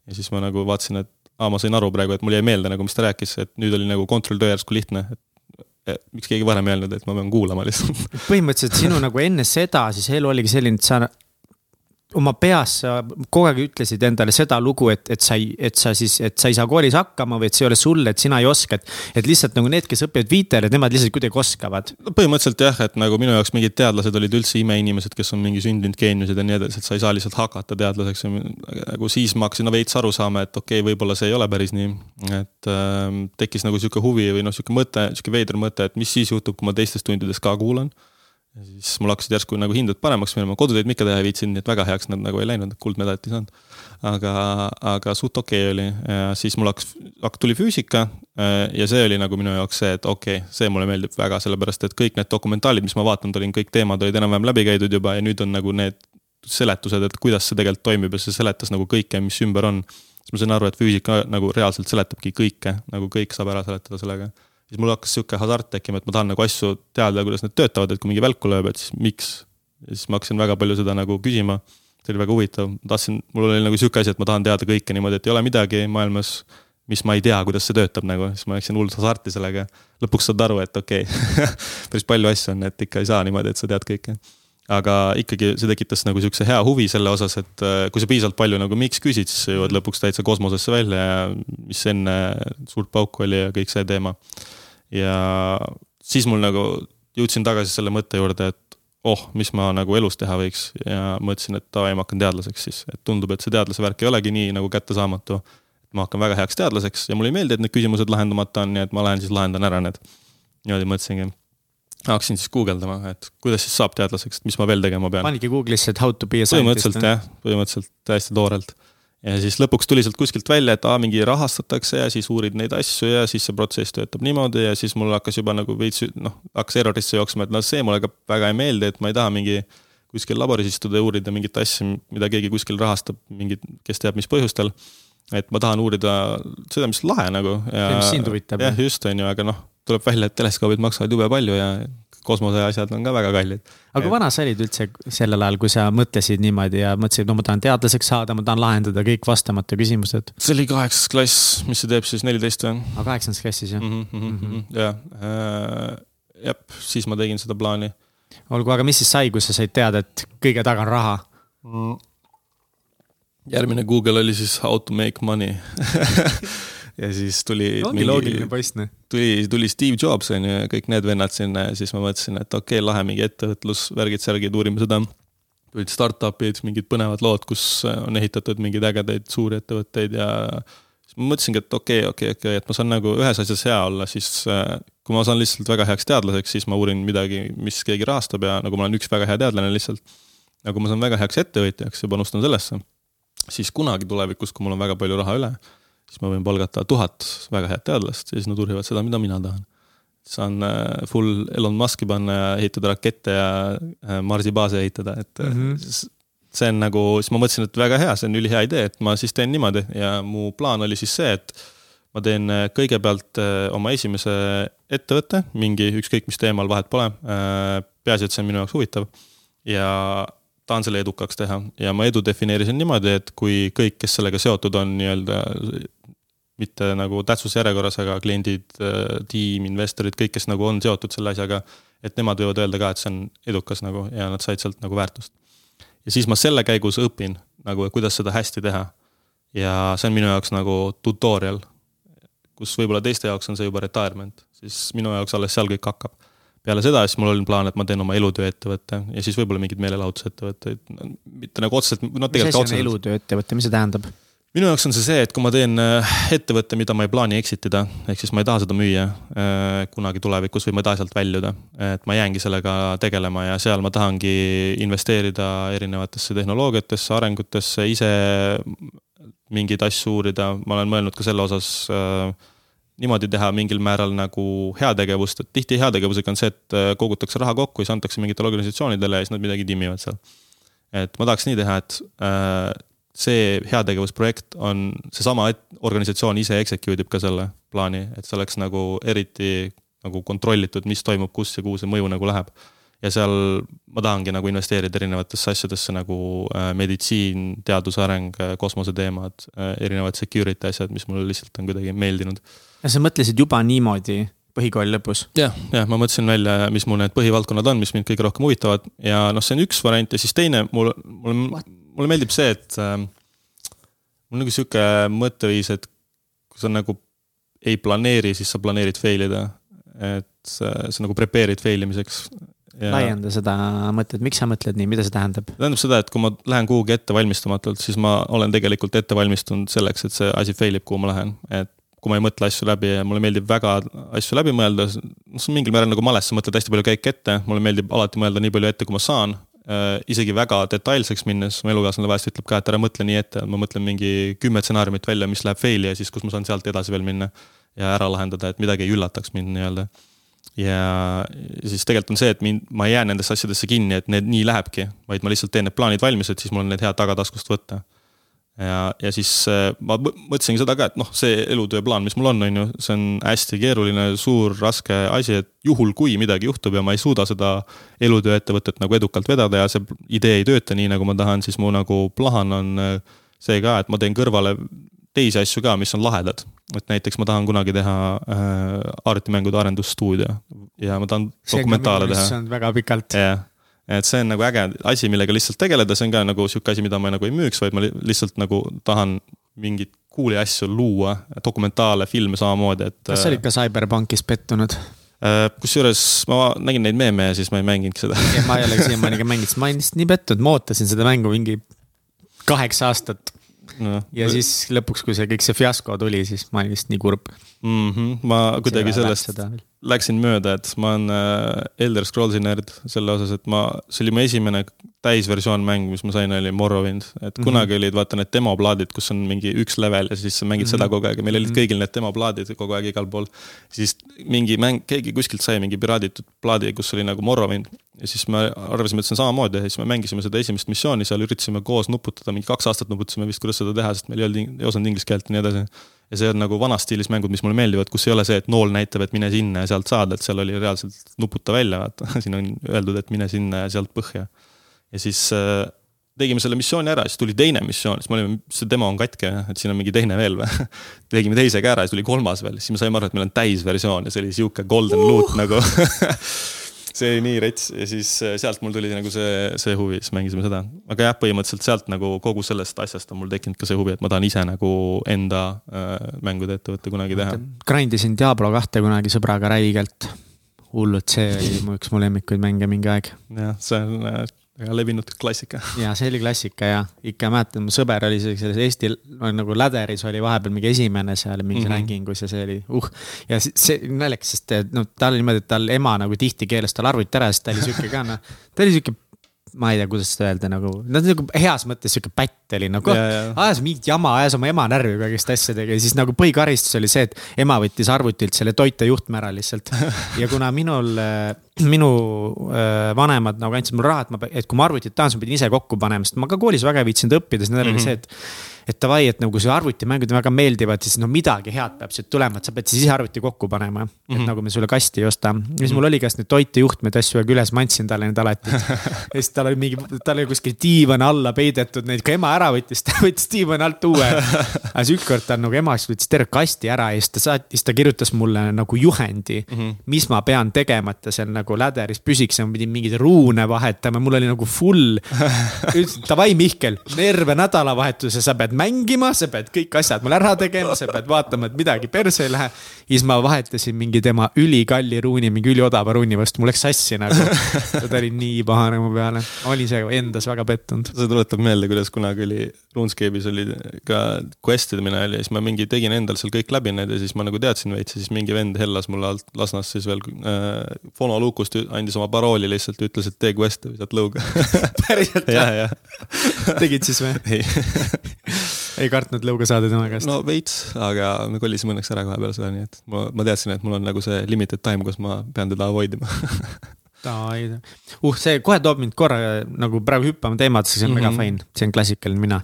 ja siis ma nagu vaatasin, et aa, ma sain aru praegu, et mul jäi meelde nagu, mis ta rääkis, et nüüd oli nagu kontrolltöö järsku lihtne, et miks keegi varem ei öelnud, et ma pean kuulama lihtsalt. põhimõtteliselt sinu nagu enne seda siis elu oligi selline, et sa oma peas sa kogu aeg ütlesid endale seda lugu, et, et sa ei, et sa siis, et sa ei saa koolis hakkama või et see ei ole sulle, et sina ei oska, et. et lihtsalt nagu need, kes õpivad viitele, nemad lihtsalt kuidagi oskavad. no põhimõtteliselt jah, et nagu minu jaoks mingid teadlased olid üldse imeinimesed, kes on mingi sündinud geeniused ja nii edasi, et sa ei saa lihtsalt hakata teadlaseks. nagu siis ma hakkasin no, veits aru saama, et okei okay,, võib-olla see ei ole päris nii. et äh, tekkis nagu sihuke huvi või noh, sihuke mõte, sihuke veider mõte, et mis siis juhtub, kui ma teistes tundides ka kuulan ja siis mul hakkasid järsku nagu hinded paremaks minema, kodutöid ma ikka teha ei viitsinud, nii et väga heaks nad nagu ei läinud, kuldmedalit ei saanud. aga, aga suht okei okay oli ja siis mul hakkas, tuli füüsika ja see oli nagu minu jaoks see, et okei okay,, see mulle meeldib väga, sellepärast et kõik need dokumentaalid, mis ma vaadanud olin, kõik teemad olid enam-vähem läbi käidud juba ja nüüd on nagu need seletused, et kuidas see tegelikult toimib ja see seletas nagu kõike, mis ümber on. siis ma sain aru, et füüsika nagu reaalselt seletabki kõike, nagu kõik saab ära seletada sellega siis mul hakkas sihuke hasart tekkima, et ma tahan nagu asju teada, kuidas need töötavad, et kui mingi välku lööb, et siis miks. ja siis ma hakkasin väga palju seda nagu küsima. see oli väga huvitav, ma tahtsin, mul oli nagu sihuke asi, et ma tahan teada kõike niimoodi, et ei ole midagi maailmas, mis ma ei tea, kuidas see töötab nagu, siis ma läksin hullult hasarti sellega. lõpuks saad aru, et okei okay, päris palju asju on, et ikka ei saa niimoodi, et sa tead kõike aga ikkagi see tekitas nagu sihukese hea huvi selle osas, et äh, kui sa piisavalt palju nagu miks küsid, siis sa jõuad lõpuks täitsa kosmosesse välja ja mis enne suurt pauku oli ja kõik see teema. ja siis mul nagu jõudsin tagasi selle mõtte juurde, et oh, mis ma nagu elus teha võiks ja mõtlesin, et davai, ma hakkan teadlaseks siis, et tundub, et see teadlase värk ei olegi nii nagu kättesaamatu. ma hakkan väga heaks teadlaseks ja mulle ei meeldi, et need küsimused lahendamata on, nii et ma lähen siis lahendan ära need. niimoodi mõtlesingi hakkasin siis guugeldama, et kuidas siis saab teadlaseks, et mis ma veel tegema pean. panigi Google'isse, et how to be a scientist. põhimõtteliselt jah, põhimõtteliselt täiesti toorelt. ja siis lõpuks tuli sealt kuskilt välja, et aa, mingi rahastatakse ja siis uurid neid asju ja siis see protsess töötab niimoodi ja siis mul hakkas juba nagu veits noh, hakkas errorisse jooksma, et noh, see mulle ka väga ei meeldi, et ma ei taha mingi kuskil laboris istuda ja uurida mingit asja, mida keegi kuskil rahastab, mingit, kes teab, mis põhjustel. et ma tahan uurida seda, mis lahe nagu. mis sind huvitab. jah, just, on ju, aga noh tuleb välja, et teleskoobid maksavad jube palju ja kosmoseasjad on ka väga kallid. aga kui vana sa olid üldse sellel ajal, kui sa mõtlesid niimoodi ja mõtlesid, no ma tahan teadlaseks saada, ma tahan lahendada kõik vastamata küsimused? see oli kaheksas klass, mis see teeb siis, neliteist või? aa, kaheksandas klassis jah mm? -hmm, mm -hmm. jah äh,, jah, siis ma tegin seda plaani. olgu, aga mis siis sai, kui sa said teada, et kõige taga on raha mm.? järgmine Google oli siis how to make money ja siis tuli. ongi mingi, loogiline poiss, noh. tuli, tuli Steve Jobs on ju ja kõik need vennad sinna ja siis ma mõtlesin, et okei okay,, lahe mingi ettevõtlus, värgid, särgid, uurime seda. tulid startup'id, mingid põnevad lood, kus on ehitatud mingeid ägedaid suuri ettevõtteid ja siis ma mõtlesingi, et okei okay,, okei okay,, okei okay,, et ma saan nagu ühes asjas hea olla, siis kui ma saan lihtsalt väga heaks teadlaseks, siis ma uurin midagi, mis keegi rahastab ja nagu ma olen üks väga hea teadlane lihtsalt. nagu ma saan väga heaks ettevõtjaks ja panustan sellesse, siis kunagi tulevikus, kui mul on väga palju raha üle siis ma võin palgata tuhat väga head teadlast ja siis nad uurivad seda, mida mina tahan. saan äh, full Elon Musk'i panna ja ehitada rakette ja äh, Marsi baase ehitada, et mm -hmm. see on nagu, siis ma mõtlesin, et väga hea, see on ülihea idee, et ma siis teen niimoodi ja mu plaan oli siis see, et ma teen kõigepealt oma esimese ettevõtte, mingi ükskõik mis teemal, vahet pole. peaasi, et see on minu jaoks huvitav ja tahan selle edukaks teha ja ma edu defineerisin niimoodi, et kui kõik, kes sellega seotud on nii-öelda mitte nagu tähtsuse järjekorras, aga kliendid, tiim, investorid, kõik, kes nagu on seotud selle asjaga. et nemad võivad öelda ka, et see on edukas nagu ja nad said sealt nagu väärtust. ja siis ma selle käigus õpin nagu, kuidas seda hästi teha. ja see on minu jaoks nagu tutorial, kus võib-olla teiste jaoks on see juba retirement, siis minu jaoks alles seal kõik hakkab peale seda siis mul oli plaan, et ma teen oma elutööettevõtte ja siis võib-olla mingeid meelelahutusettevõtteid, mitte nagu otseselt, no tegelikult otseselt. elutööettevõte, mis see tähendab? minu jaoks on see see, et kui ma teen äh, ettevõtte, mida ma ei plaani exit ida, ehk siis ma ei taha seda müüa äh, kunagi tulevikus või ma ei taha sealt väljuda. et ma jäängi sellega tegelema ja seal ma tahangi investeerida erinevatesse tehnoloogiatesse, arengutesse, ise mingeid asju uurida, ma olen mõelnud ka selle osas äh, niimoodi teha mingil määral nagu heategevust, et tihti heategevusega on see, et äh, kogutakse raha kokku, siis antakse mingitele organisatsioonidele ja siis nad midagi timmivad seal. et ma tahaks nii teha, et äh, see heategevusprojekt on, seesama organisatsioon ise execute ib ka selle plaani, et see oleks nagu eriti nagu kontrollitud, mis toimub, kus ja kuhu see mõju nagu läheb ja seal ma tahangi nagu investeerida erinevatesse asjadesse nagu äh, meditsiin, teaduse areng, äh, kosmoseteemad äh,, erinevad security asjad, mis mulle lihtsalt on kuidagi meeldinud. ja sa mõtlesid juba niimoodi põhikooli lõpus ja,? jah, jah, ma mõtlesin välja, mis mul need põhivaldkonnad on, mis mind kõige rohkem huvitavad ja noh, see on üks variant ja siis teine, mul, mulle, mulle meeldib see, et äh, mul on nagu sihuke mõtteviis, et kui sa nagu ei planeeri, siis sa planeerid fail ida. et sa, sa nagu prepare'id fail imiseks ja.... laienda seda mõtet, miks sa mõtled nii, mida see tähendab? tähendab seda, et kui ma lähen kuhugi ettevalmistamatult, siis ma olen tegelikult ette valmistunud selleks, et see asi fail ib, kuhu ma lähen, et kui ma ei mõtle asju läbi ja mulle meeldib väga asju läbi mõelda, see on mingil määral nagu males, sa mõtled hästi palju käike ette, mulle meeldib alati mõelda nii palju ette, kui ma saan äh,. isegi väga detailseks minnes, mu elukaaslane vahest ütleb ka, et ära mõtle nii ette, ma mõtlen mingi kümme stsenaariumit välja, mis läheb fail'i ja siis, kus ma saan sealt edasi veel minna. ja ära lahendada, et midagi ei üllataks mind nii-öelda ja siis tegelikult on see, et mind, ma ei jää nendesse asjadesse kinni, et need nii lähebki, vaid ma lihtsalt teen need plaanid valmis, et siis mul on need head tagataskust võtta. Ja, ja siis äh, ma mõtlesingi seda ka, et noh, see elutööplaan, mis mul on, on ju, see on hästi keeruline, suur, raske asi, et juhul, kui midagi juhtub ja ma ei suuda seda elutööettevõtet nagu edukalt vedada ja see idee ei tööta nii, nagu ma tahan, siis mu nagu plaan on äh, see ka, et ma teen kõrvale teisi asju ka, mis on lahedad. et näiteks ma tahan kunagi teha äh, arvutimängude arendusstuudio ja ma tahan dokumentaale teha. see on väga pikalt. jah, et see on nagu äge asi, millega lihtsalt tegeleda, see on ka nagu sihuke asi, mida ma nagu ei müüks, vaid ma lihtsalt nagu tahan mingeid cool'i asju luua, dokumentaale, filme samamoodi, et. kas sa olid ka CyberPunkis pettunud? Äh, kusjuures ma nägin neid meeme ja siis ma ei mänginudki seda ma ei olegi siiamaani ka mänginud, ma olin lihtsalt nii pettunud, ma ootasin seda mängu mingi kaheksa aastat no.. ja siis lõpuks, kui see kõik see fiasko tuli, siis ma olin vist nii kurb mm. -hmm. ma kuidagi sellest läksin mööda, et ma olen äh, Elder Scrollsi nerd selle osas, et ma, see oli mu esimene täisversioon mäng, mis ma sain, oli Morrowind. et mm -hmm. kunagi olid vaata need demoplaadid, kus on mingi üks level ja siis sa mängid mm -hmm. seda kogu aeg ja meil olid mhm. kõigil need demoplaadid kogu aeg igal pool. siis mingi mäng, keegi kuskilt sai mingi piraaditud plaadi, kus oli nagu Morrowind ja siis me arvasime, et see on samamoodi ja siis me mängisime seda esimest missiooni seal, üritasime koos nuputada, mingi kaks aastat nuputasime vist, kuidas seda teha, sest meil ei olnud, ei osanud inglise keelt ja nii edasi. Ja see on nagu vanas stiilis mängud, mis mulle meeldivad, kus ei ole see, et nool näitab, et mine sinna ja sealt saad, et seal oli reaalselt nuputa välja, vaata, siin on öeldud, et mine sinna ja sealt põhja. ja siis äh, tegime selle missiooni ära, siis tuli teine missioon, siis me olime, see demo on katki, et siin on mingi teine veel või tegime teise ka ära siis tuli kolmas veel, siis me saime aru, et meil on täisversioon ja see oli sihuke golden uh. loot nagu see oli nii rets ja siis äh, sealt mul tuli nagu see, see huvi, siis mängisime seda. aga jah, põhimõtteliselt sealt nagu kogu sellest asjast on mul tekkinud ka see huvi, et ma tahan ise nagu enda äh, mängude ettevõtte kunagi teha. Grind isin Diablo kahte kunagi sõbraga räigelt. hullult, see oli mu üks mu lemmikuid mänge mingi aeg. jah, see on äh, väga levinud klassika. ja see oli klassika ja ikka mäletan, mu sõber oli selles Eesti nagu läderis oli vahepeal mingi esimene seal mingis mm -hmm. ranking us ja see oli uh. ja see naljakas, sest no tal oli niimoodi, et tal ema nagu tihti keelas tal arvuti ära, sest ta oli sihuke ka noh. ta oli sihuke ma ei tea, kuidas seda öelda nagu, no nagu heas mõttes sihuke pätt oli nagu, ajas mingit jama, ajas oma ema närvi kõigist asjadega ja siis nagu põhikaristus oli see, et ema võttis arvutilt selle toitejuhtme ära lihtsalt. ja kuna minul, äh, minu äh, vanemad nagu andsid mulle raha, et ma, et kui ma arvutit tahan, siis ma pidin ise kokku panema, sest ma ka koolis väga ei viitsinud õppida, siis nendel oli mm -hmm. see, et et davai, et nagu see arvutimängud väga meeldivad, siis no midagi head peab siit tulema, et sa pead siis ise arvuti kokku panema mm. -hmm. et mhm. nagu me sulle kasti ei osta. ja siis mul oli ka need toitejuhtmed asju aeg üles, ma andsin talle need alati. ja siis tal oli mingi, tal oli kuskil diivan alla peidetud neid, kui ema ära võttis, ta võttis diivani alt uue. aga siis ükskord ta nagu ema võttis terve kasti ära ja siis ta saatis, siis ta kirjutas mulle nagu juhendi mm, -hmm. mis ma pean tegema, et ta seal nagu läderis püsiks ja ma pidin mingeid ruune vahetama, mul oli nagu full. ütles, davai Mihkel, terve nädalavahetuse sa pead mängima, sa pead kõik asjad mul ära tegema, sa pead vaatama, et midagi perse ei lähe. siis ma vahetasin mingi tema ülikalli ruuni mingi üliodava ruuni vastu, mul läks sassi nagu. ta oli nii pahane mu peale, olin ise endas väga pettunud. see tuletab meelde, kuidas kunagi oli RuneScape'is oli ka quest idemine oli ja siis ma mingi tegin endal seal kõik läbi need ja siis ma nagu teadsin veits ja siis mingi vend hellas mulle alt Lasnas siis veel äh, Fono Lukust andis oma parooli lihtsalt, ütles, et tee quest'e või saad lõuga päriselt? jah. tegid siis või? ei ei kartnud lõuga saada tema käest? no veits, aga me kolisime õnneks ära kohe peale seda, nii et ma, ma teadsin, et mul on nagu see limited time, kus ma pean teda avoid ima uh, see kohe toob mind korra nagu praegu hüppama teemadesse, see on mm -hmm. väga fine, see on klassikaline mina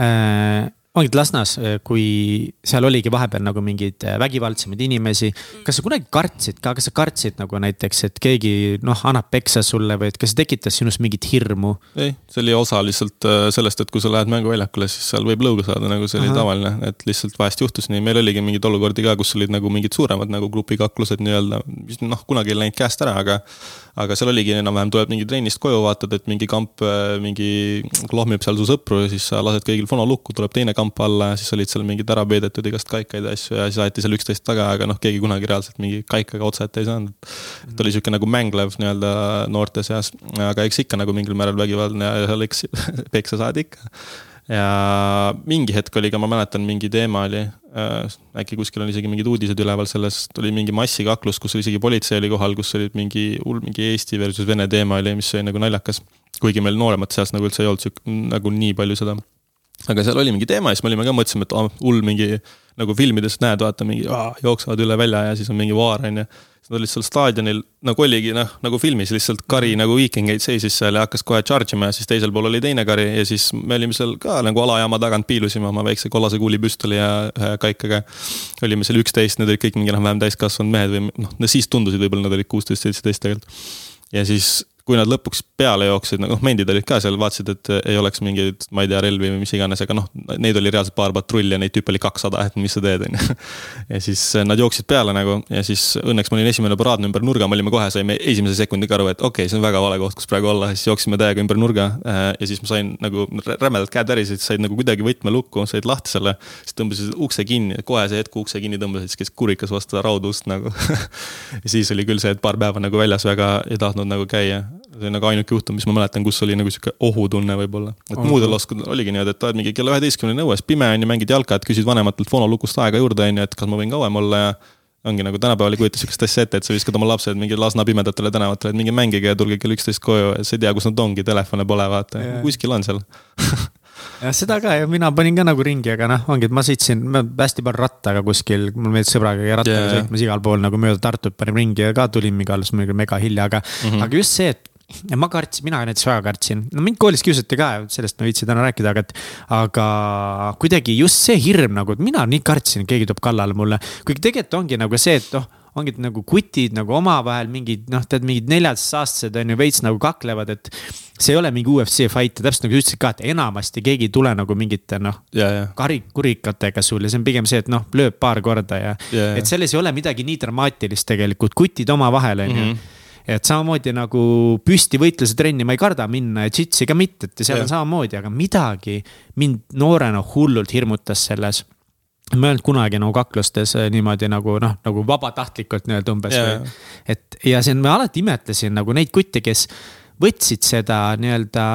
äh, ongi Lasnas, äh, kui seal oligi vahepeal nagu mingeid äh, vägivaldsemaid inimesi. kas sa kunagi kartsid ka, kas sa kartsid nagu näiteks, et keegi noh, annab peksa sulle või et kas see tekitas sinus mingit hirmu? ei, see oli osa lihtsalt äh, sellest, et kui sa lähed mänguväljakule, siis seal võib lõuga saada, nagu see Aha. oli tavaline, et lihtsalt vahest juhtus nii, meil oligi mingeid olukordi ka, kus olid nagu mingid suuremad nagu grupikaklused nii-öelda, mis noh, kunagi ei läinud käest ära, aga aga seal oligi enam-vähem, tuleb mingi trennist koju, vaatad, et mingi kamp, mingi lohmib seal su sõpru ja siis sa lased kõigil fono lukku, tuleb teine kamp alla ja siis olid seal mingid ära peidetud igast kaikaid ja asju ja siis aeti seal üksteist taga, aga noh, keegi kunagi reaalselt mingi kaikaga otse ette ei saanud. et oli sihuke nagu mänglev nii-öelda noorte seas, aga eks ikka nagu mingil määral vägivaldne ja seal eks peksa saadi ikka ja mingi hetk oli ka, ma mäletan, mingi teema oli äh,, äkki kuskil on isegi mingid uudised üleval sellest, oli mingi massikaklus, kus isegi politsei oli kohal, kus olid mingi hull mingi Eesti versus Vene teema oli, mis oli nagu naljakas. kuigi meil nooremate seas nagu üldse ei olnud sihuke, nagu nii palju seda aga seal oli mingi teema ja siis me olime ka, mõtlesime, et oh, hull mingi nagu filmides näed, vaata mingi aah, jooksevad üle välja ja siis on mingi vaar on ju. siis nad olid seal staadionil nagu oligi noh, nagu filmis lihtsalt kari nagu Viking Gate seisis seal ja hakkas kohe charge ima ja siis teisel pool oli teine kari ja siis me olime seal ka nagu alajaama tagant piilusime oma väikse kollase kuulipüstoli ja ühe kaikaga. olime seal üksteist, need olid kõik mingi enam-vähem täiskasvanud mehed või noh, siis tundusid võib-olla nad olid kuusteist, seitseteist tegelikult. ja siis kui nad lõpuks peale jooksid, noh mendid olid ka seal, vaatasid, et ei oleks mingeid, ma ei tea, relvi või mis iganes, aga noh, neid oli reaalselt paar patrulli ja neid tüüpe oli kakssada, et mis sa teed, on ju. ja siis eh, nad jooksid peale nagu ja siis õnneks ma olin esimene paraadne ümber nurga, me olime kohe, saime esimese sekundiga aru, et okei okay,, see on väga vale koht, kus praegu olla, siis jooksime täiega ümber nurga. Eh, ja siis ma sain nagu rämedalt käed värisesid, said nagu kuidagi võtme lukku, said lahti selle, siis tõmbasid ukse kinni, kohe see hetk, ukse kinni tõmbasid, siis käis kurikas vastu raudust nagu siis oli küll see, et paar päeva nagu väljas väga ei tahtnud nagu käia see on nagu ainuke juhtum, mis ma mäletan, kus oli nagu sihuke ohutunne võib-olla. et oh. muudel oskudel oligi niimoodi, et oled mingi kella üheteistkümneni õues, pime on ju, mängid jalka, et küsid vanematelt fonolukust aega juurde, on ju, et kas ma võin kauem olla ja ongi nagu tänapäeval ei kujuta sihukest asja ette, et sa viskad oma lapsed mingi Lasna pimedatele tänavatele, et minge mängige ja tulge kell üksteist koju ja sa ei tea, kus nad ongi, telefone pole, vaata yeah., kuskil on seal jah, seda ka ja mina panin ka nagu ringi, aga noh, ongi, et ma sõitsin hästi palju rattaga kuskil, mul meeldis sõbraga rattaga yeah. sõitmas igal pool nagu mööda Tartut panin ringi ja ka tulin mingi alles muidugi mega hilja, aga mm, -hmm. aga just see, et ja ma kartsin, mina näiteks väga kartsin, no mind koolis kiusati ka, sellest ma ei viitsi täna rääkida, aga et. aga kuidagi just see hirm nagu, et mina nii kartsin, keegi tuleb kallale mulle. kuigi tegelikult ongi nagu see, et noh, ongi nagu kutid nagu omavahel mingid noh, tead mingid neljateistaastased on ju veits nagu kaklevad, et. see ei ole mingi UFC fight ja täpselt nagu sa ütlesid ka, et enamasti keegi ei tule nagu mingite noh kari-, kurikatega sul ja see on pigem see, et noh, lööb paar korda ja yeah,. et selles ei ole midagi nii dramaatilist tegelikult, kutid omavahel on ju -hmm et samamoodi nagu püstivõitluse trenni ma ei karda minna ja džitsi ka mitte, et seal ja. on samamoodi, aga midagi mind noorena hullult hirmutas selles ma ei olnud kunagi nagu kaklustes äh, niimoodi nagu noh, nagu vabatahtlikult nii-öelda umbes yeah. et ja see on, ma alati imetlesin nagu neid kutte, kes võtsid seda nii-öelda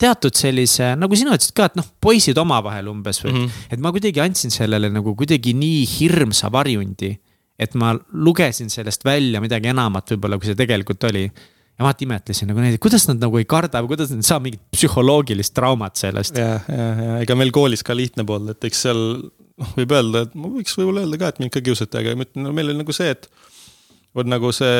teatud sellise, nagu sina ütlesid ka, et noh, poisid omavahel umbes või mm. -hmm. et ma kuidagi andsin sellele nagu kuidagi nii hirmsa varjundi et ma lugesin sellest välja midagi enamat võib-olla, kui see tegelikult oli. ja alati imetlesin nagu neid, kuidas nad nagu ei karda või kuidas nad ei saa mingit psühholoogilist traumat sellest. ja, ja, ja ega meil koolis ka lihtne polnud, et eks seal noh, võib öelda, et ma võiks võib-olla öelda ka, et mind ka kiusati, aga ma ütlen, no meil oli nagu see, et vot nagu see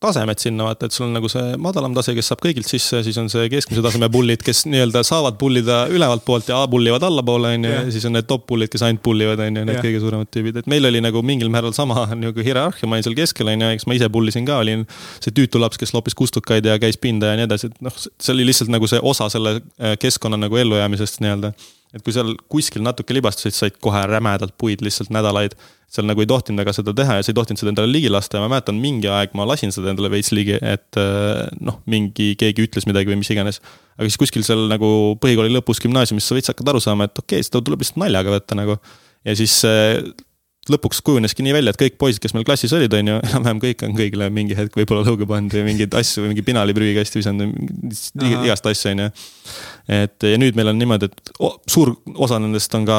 tasemed sinna vaata, et sul on nagu see madalam tase, kes saab kõigilt sisse, siis on see keskmise taseme pullid, kes nii-öelda saavad pullida ülevalt poolt ja pullivad allapoole, on ju, ja siis on need top pullid, kes ainult pullivad, on ju, need kõige suuremad tüübid, et meil oli nagu mingil määral sama nagu hierarhia, ma olin seal keskel, on ju, eks ma ise pullisin ka, olin see tüütu laps, kes loppis kustukaid ja käis pinda ja nii edasi, et noh, see oli lihtsalt nagu see osa selle äh, keskkonna nagu ellujäämisest nii-öelda et kui seal kuskil natuke libastusid, said kohe rämedalt puid lihtsalt nädalaid. seal nagu ei tohtinud väga seda teha ja sa ei tohtinud seda endale ligi lasta ja ma mäletan, mingi aeg ma lasin seda endale veits ligi, et äh, noh, mingi, keegi ütles midagi või mis iganes. aga siis kuskil seal nagu põhikooli lõpus gümnaasiumis sa veits hakkad aru saama, et okei okay,, seda tuleb lihtsalt naljaga võtta nagu. ja siis lõpuks kujuneski nii välja, et kõik poisid, kes meil klassis olid, on ju, enam-vähem kõik on kõigile mingi hetk võib-olla lõuga pannud või mingeid asju või mingi pinali prügikasti visanud, igast asju, on ju. Et ja nüüd meil on niimoodi, et suur osa nendest on ka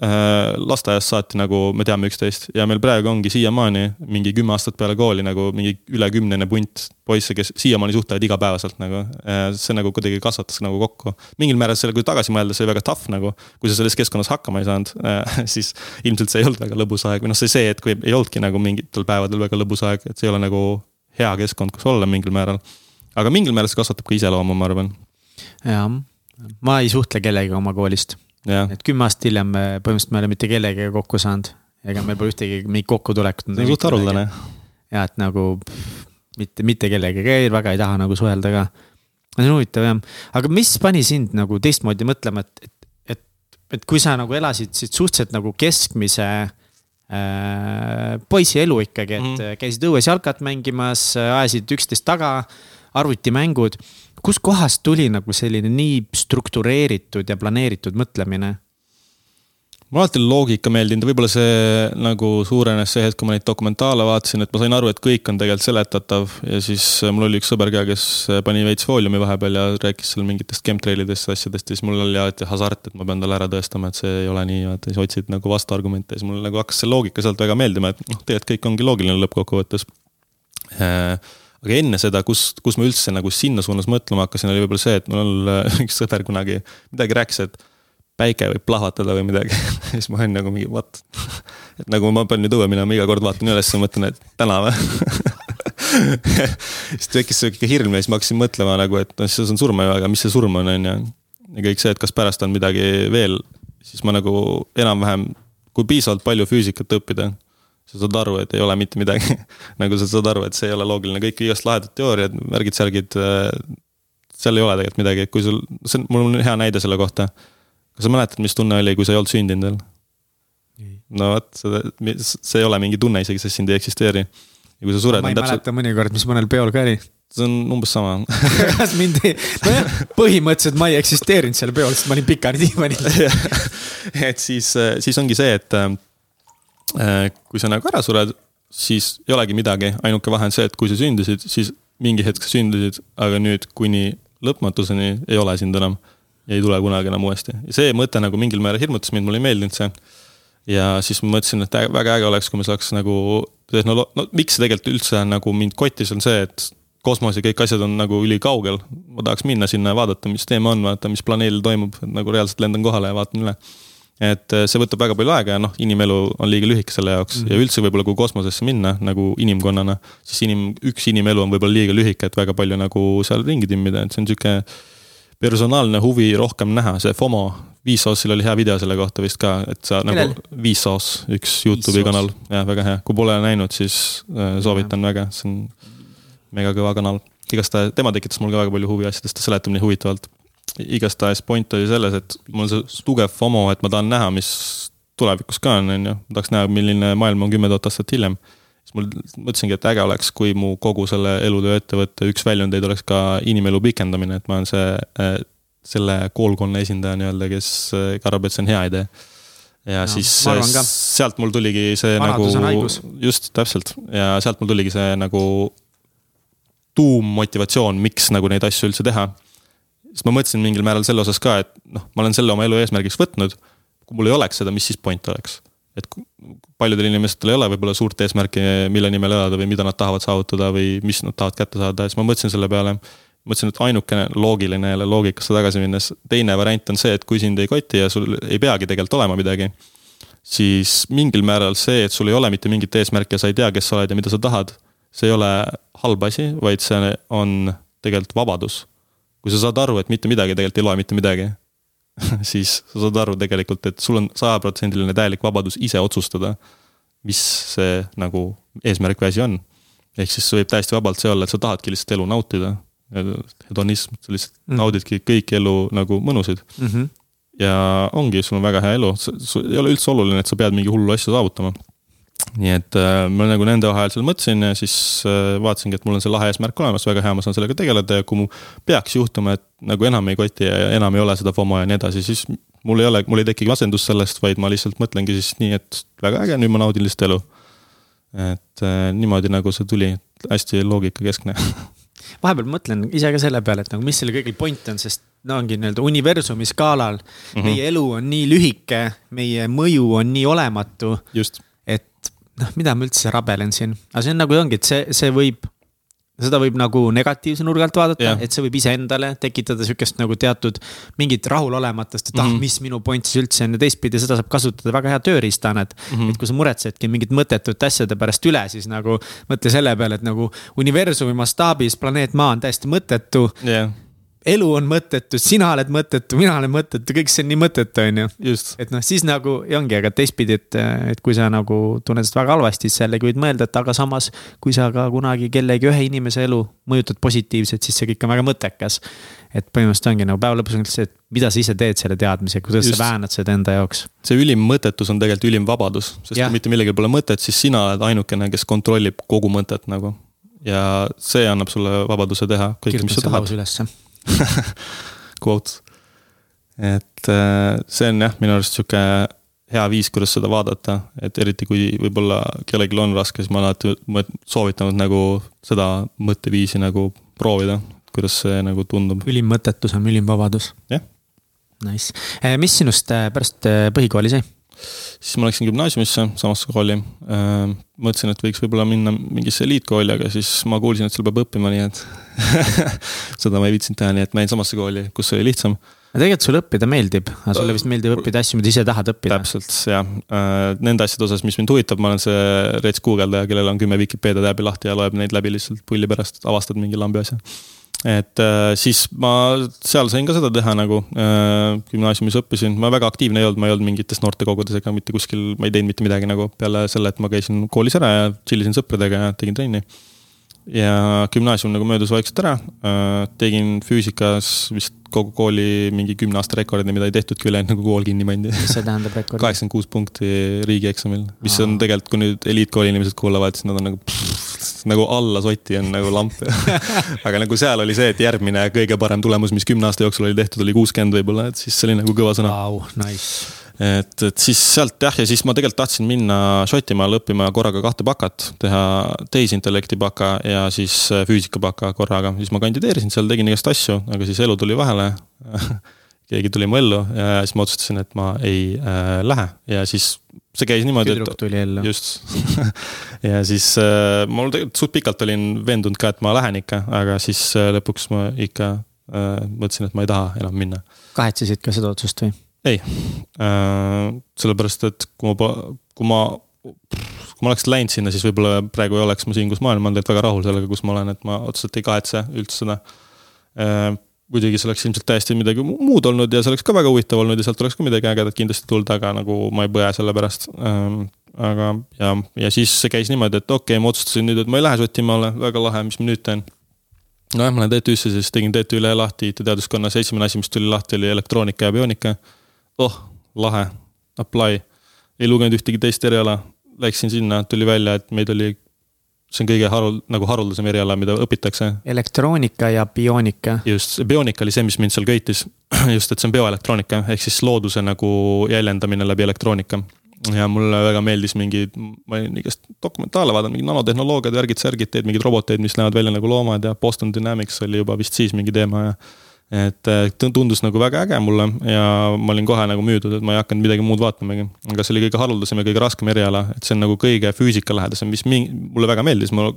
äh, lasteaiast saati nagu me teame üksteist. Ja meil praegu ongi siiamaani mingi kümme aastat peale kooli nagu mingi üle kümnene punt poisse, kes siiamaani suhtlevad igapäevaselt nagu. Äh,. see nagu kuidagi kasvatas nagu kokku. mingil määral selle, kui tagasi mõelda, see oli väga tough nagu, kui sa selles keskkonnas hakkama ei saanud äh,, siis ilmselt see ei olnud väga lõbus aeg või noh, see see, et kui ei olnudki nagu mingitel päevadel väga lõbus aeg, et see ei ole nagu hea keskkond, kus olla mingil määral. aga mingil määral see kasvatab ka iseloomu, ma arvan. jah ma ei suhtle kellegagi oma koolist. et kümme aastat hiljem põhimõtteliselt ma ei ole mitte kellegagi kokku saanud. ega meil pole ühtegi mingit kokkutulekut. see on suht haruldane. ja, et nagu mitte, mitte kellegagi väga ei taha nagu suhelda ka. see on huvitav jah, aga mis pani sind nagu teistmoodi mõtlema, et, et, et, et kui sa nagu elasid siit suhteliselt nagu keskmise poisi elu ikkagi, et mm -hmm. käisid õues jalkat mängimas, ajasid üksteist taga, arvutimängud kuskohast tuli nagu selline nii struktureeritud ja planeeritud mõtlemine? Mulle alati loogika meeldinud, võib-olla see nagu suurenes see hetk, kui ma neid dokumentaale vaatasin, et ma sain aru, et kõik on tegelikult seletatav ja siis äh, mul oli üks sõber ka, kes äh, pani veits fooliumi vahepeal ja rääkis seal mingitest chemtrailidest ja asjadest ja siis mul oli alati hasart, et ma pean talle ära tõestama, et see ei ole nii, vaata siis otsid nagu vastuargumente ja siis mulle nagu hakkas see loogika sealt väga meeldima, et noh, tegelikult kõik ongi loogiline lõppkokkuvõttes. Äh, aga enne seda, kus, kus ma üldse nagu sinna suunas mõtlema hakkasin, oli võib-olla see, et mul üks sõber kunagi midagi rääkis, et päike võib plahvatada või midagi siis ma olin nagu mingi what et nagu ma pean nüüd õue minema, iga kord vaatan üles ja mõtlen, et täna või siis tekkis sihuke hirm ja siis ma hakkasin mõtlema nagu, et noh, see on surm ju, aga mis see surm on, on ju. ja kõik see, et kas pärast on midagi veel, siis ma nagu enam-vähem, kui piisavalt palju füüsikat õppida sa saad aru, et ei ole mitte midagi nagu sa saad aru, et see ei ole loogiline, kõik igast lahedad teooriad, värgid-särgid. Äh, seal ei ole tegelikult midagi, kui sul, see on, mul on hea näide selle kohta. Kas sa mäletad, mis tunne oli, kui sa ei olnud sündinud veel? no vot, see, see ei ole mingi tunne isegi, sest sind ei eksisteeri. ja kui sa sured. ma ei täpselt... mäleta mõnikord, mis mõnel peol ka oli see on umbes sama kas mind ei, nojah, põhimõtteliselt ma ei eksisteerinud seal peol, sest ma olin pikali diivanil et siis, siis ongi see, et äh, Äh, kui sa nagu ära sured, siis ei olegi midagi, ainuke vahe on see, et kui sa sündisid, siis mingi hetk sa sündisid, aga nüüd kuni lõpmatuseni ei ole sind enam. Ja ei tule kunagi enam uuesti see mõte nagu mingil määral hirmutas mind, mulle ei meeldinud see. ja siis ma mõtlesin, et väga äge oleks, kui me saaks nagu tehnolo-, no miks see tegelikult üldse nagu mind kottis, on see, et kosmos ja kõik asjad on nagu ülikaugel. ma tahaks minna sinna ja vaadata, mis teema on, vaata, mis planeedil toimub, nagu reaalselt lendan kohale ja vaatan üle et äh, see võtab väga palju aega ja noh, inimelu on liiga lühike selle jaoks mm -hmm. ja üldse võib-olla, kui kosmosesse minna nagu inimkonnana, siis inim-, üks inimelu on võib-olla liiga lühike, et väga palju nagu seal ringi timmida, et see on sihuke personaalne huvi rohkem näha, see FOMO, Vsauce'il oli hea video selle kohta vist ka, et sa Millel? nagu, Vsauce, üks Youtube'i kanal, jah, väga hea, kui pole näinud, siis äh, soovitan ja. väga, see on mega kõva kanal. igastahes tema tekitas mul ka väga palju huvi asjadest, ta seletab nii huvitavalt igastahes point oli selles, et mul on see tugev FOMO, et ma tahan näha, mis tulevikus ka on, on ju. ma tahaks näha, milline maailm on kümme tuhat aastat hiljem. Siis mul mõtlesingi, et äge oleks, kui mu kogu selle elutöö ettevõtte üks väljundeid oleks ka inimelu pikendamine, et ma olen see, äh, selle koolkonna esindaja nii-öelda, kes äh, arvab, et see on hea idee. Ja no, siis sealt mul tuligi see Vanadus nagu, just täpselt. Ja sealt mul tuligi see nagu tuummotivatsioon, miks nagu neid asju üldse teha. Siis ma mõtlesin mingil määral selle osas ka, et noh, ma olen selle oma elu eesmärgiks võtnud. kui mul ei oleks seda, mis siis point oleks? Et paljudel inimestel ei ole võib-olla suurt eesmärki, mille nimel elada või mida nad tahavad saavutada või mis nad tahavad kätte saada, siis ma mõtlesin selle peale. mõtlesin, et ainukene loogiline jälle loogikasse tagasi minnes, teine variant on see, et kui sind ei koti ja sul ei peagi tegelikult olema midagi. siis mingil määral see, et sul ei ole mitte mingit eesmärki ja sa ei tea, kes sa oled ja mida sa tahad. see ei ole halb asi, vaid see on tegelikult vabadus kui sa saad aru, et mitte midagi tegelikult ei loe mitte midagi siis sa saad aru tegelikult, et sul on sajaprotsendiline täielik vabadus ise otsustada, mis see nagu eesmärk või asi on. ehk siis võib täiesti vabalt see olla, et sa tahadki lihtsalt elu nautida. hedonism, sa lihtsalt mm. naudidki kõiki elu nagu mõnusid mm. -hmm. ja ongi, sul on väga hea elu, sul ei ole üldse oluline, et sa pead mingi hullu asja saavutama nii et äh, ma nagu nende vahel seal mõtlesin ja siis äh, vaatasingi, et mul on see lahe eesmärk olemas, väga hea, ma saan sellega tegeleda ja kui mu peaks juhtuma, et nagu enam ei koti ja enam ei ole seda FOMO ja nii edasi, siis mul ei ole, mul ei tekigi masendust sellest, vaid ma lihtsalt mõtlengi siis nii, et väga äge, nüüd ma naudin lihtsalt elu. et äh, niimoodi nagu see tuli, hästi loogikakeskne vahepeal mõtlen ise ka selle peale, et nagu mis selle kõigil point on, sest no ongi nii-öelda universumi skaalal mm. -hmm. meie elu on nii lühike, meie mõju on nii olematu. et noh, mida ma üldse rabelen siin, aga see on nagu ongi, et see, see võib seda võib nagu negatiivse nurga alt vaadata et see võib iseendale tekitada sihukest nagu teatud mingit rahulolematust, et mm -hmm. ah, mhm. mis minu point siis üldse on ja teistpidi seda saab kasutada väga hea tööriistana, et mm. -hmm. et kui sa muretsedki mingit mõttetut asjade pärast üle, siis nagu mõtle selle peale, et nagu universumi mastaabis planeet Maa on täiesti mõttetu yeah elu on mõttetu, sina oled mõttetu, mina olen mõttetu, kõik see on nii mõttetu, on ju. et noh, siis nagu ja ongi, aga teistpidi, et, et kui sa nagu tunned ennast väga halvasti, siis jällegi võid mõelda, et aga samas. kui sa ka kunagi kellegi ühe inimese elu mõjutad positiivselt, siis see kõik on väga mõttekas. et põhimõtteliselt ongi nagu päeva lõpus on see, et mida sa ise teed selle teadmisega, kuidas Just. sa väänad seda enda jaoks. see ülim mõttetus on tegelikult ülim vabadus, sest ja. kui mitte millelgi pole mõtet, siis sina oled ainukene, kes kontrollib kogu mõtet nagu ja see annab sulle vabaduse teha kõike, mis sa tahad. ülesse quote. et äh, see on jah, minu arust sihuke hea viis, kuidas seda vaadata, et eriti kui võib-olla kellelgi on raske, siis ma alati soovitanud nagu seda mõtteviisi nagu proovida, kuidas see nagu tundub. ülim mõttetus on ülim vabadus. jah yeah.. Nice, äh, mis sinust äh, pärast põhikooli sai? Siis ma läksin gümnaasiumisse, samasse kooli. Äh, mõtlesin, et võiks võib-olla minna mingisse eliitkooli, aga siis ma kuulsin, et seal peab õppima, nii et seda ma ei viitsinud teha, nii et ma jäin samasse kooli, kus oli lihtsam tegelikult sulle õppida meeldib, aga sulle vist meeldib õppida asju, mida ise tahad õppida. täpselt, jah. Äh, nende asjade osas, mis mind huvitab, ma olen see rets guugeldaja, kellel on kümme Vikipeedia täbi lahti ja loeb neid läbi lihtsalt pulli pärast, avastad mingi lambi asja et äh, siis ma seal sain ka seda teha nagu äh, gümnaasiumis õppisin, ma väga aktiivne ei olnud, ma ei olnud mingites noortekogudes ega mitte kuskil, ma ei teinud mitte midagi nagu peale selle, et ma käisin koolis ära ja chill isin sõpradega ja tegin trenni ja gümnaasium nagu möödus vaikselt ära. Äh, tegin füüsikas vist kogu kooli mingi kümne aasta rekordi, mida ei tehtudki, ülejäänud nagu kool kinni pandi. mis see tähendab rekord? kaheksakümmend kuus punkti riigieksamil, mis Aa. on tegelikult, kui nüüd eliitkooli inimesed kuulavad, siis nad on nagu pff, nagu alla soti on nagu lamp aga nagu seal oli see, et järgmine kõige parem tulemus, mis kümne aasta jooksul oli tehtud, oli kuuskümmend võib-olla, et siis see oli nagu kõva sõna wow,. Nice et, et siis sealt jah, ja siis ma tegelikult tahtsin minna Šotimaale õppima korraga kahte bakat, teha tehisintellekti baka ja siis äh, füüsika baka korraga, siis ma kandideerisin seal, tegin igast asju, aga siis elu tuli vahele keegi tuli mu ellu ja siis ma otsustasin, et ma ei äh, lähe ja siis see käis niimoodi, et. tuli ellu. just ja siis äh, mul tegelikult suht pikalt olin veendunud ka, et ma lähen ikka, aga siis äh, lõpuks ma ikka äh, mõtlesin, et ma ei taha enam minna. kahetsesid ka seda otsust või? Ei äh,, sellepärast et kui ma, kui ma, kui ma oleks läinud sinna, siis võib-olla praegu ei oleks ma siin, kus ma olen, ma olen tegelikult väga rahul sellega, kus ma olen, et ma otseselt ei kahetse üldse seda äh,. muidugi see oleks ilmselt täiesti midagi muud olnud ja see oleks ka väga huvitav olnud ja sealt oleks ka midagi ägedat kindlasti tulnud, aga nagu ma ei põe selle pärast ähm,. aga, ja, ja siis see käis niimoodi, et okei okay,, ma otsustasin nüüd, et ma ei lähe Šotimaale, väga lahe, mis ma nüüd teen nojah, ma lähen TTÜ-sse, siis tegin TTÜ-le lahti IT-teaduskonnas, esimene asi, mis tuli lahti, oli elektroonika ja bioonika oh, lahe, apply. ei lugenud ühtegi teist eriala, läksin sinna, tuli välja, et meid oli, see on kõige harul-, nagu haruldasem eriala, mida õpitakse. elektroonika ja bioonika. just, bionika oli see, mis mind seal köitis. just, et see on bioelektroonika, ehk siis looduse nagu jäljendamine läbi elektroonika ja mulle väga meeldis mingi, ma olin igast dokumentaale vaadanud, mingid nanotehnoloogiad, värgid-särgid, teed mingeid roboteid, mis näevad välja nagu loomad ja Boston Dynamics oli juba vist siis mingi teema ja et äh, tundus nagu väga äge mulle ja ma olin kohe nagu müüdud, et ma ei hakanud midagi muud vaatamagi. aga see oli kõige haruldasem ja kõige raskem eriala, et see on nagu kõige füüsikalähedasem, mis mingi, mulle väga meeldis, ma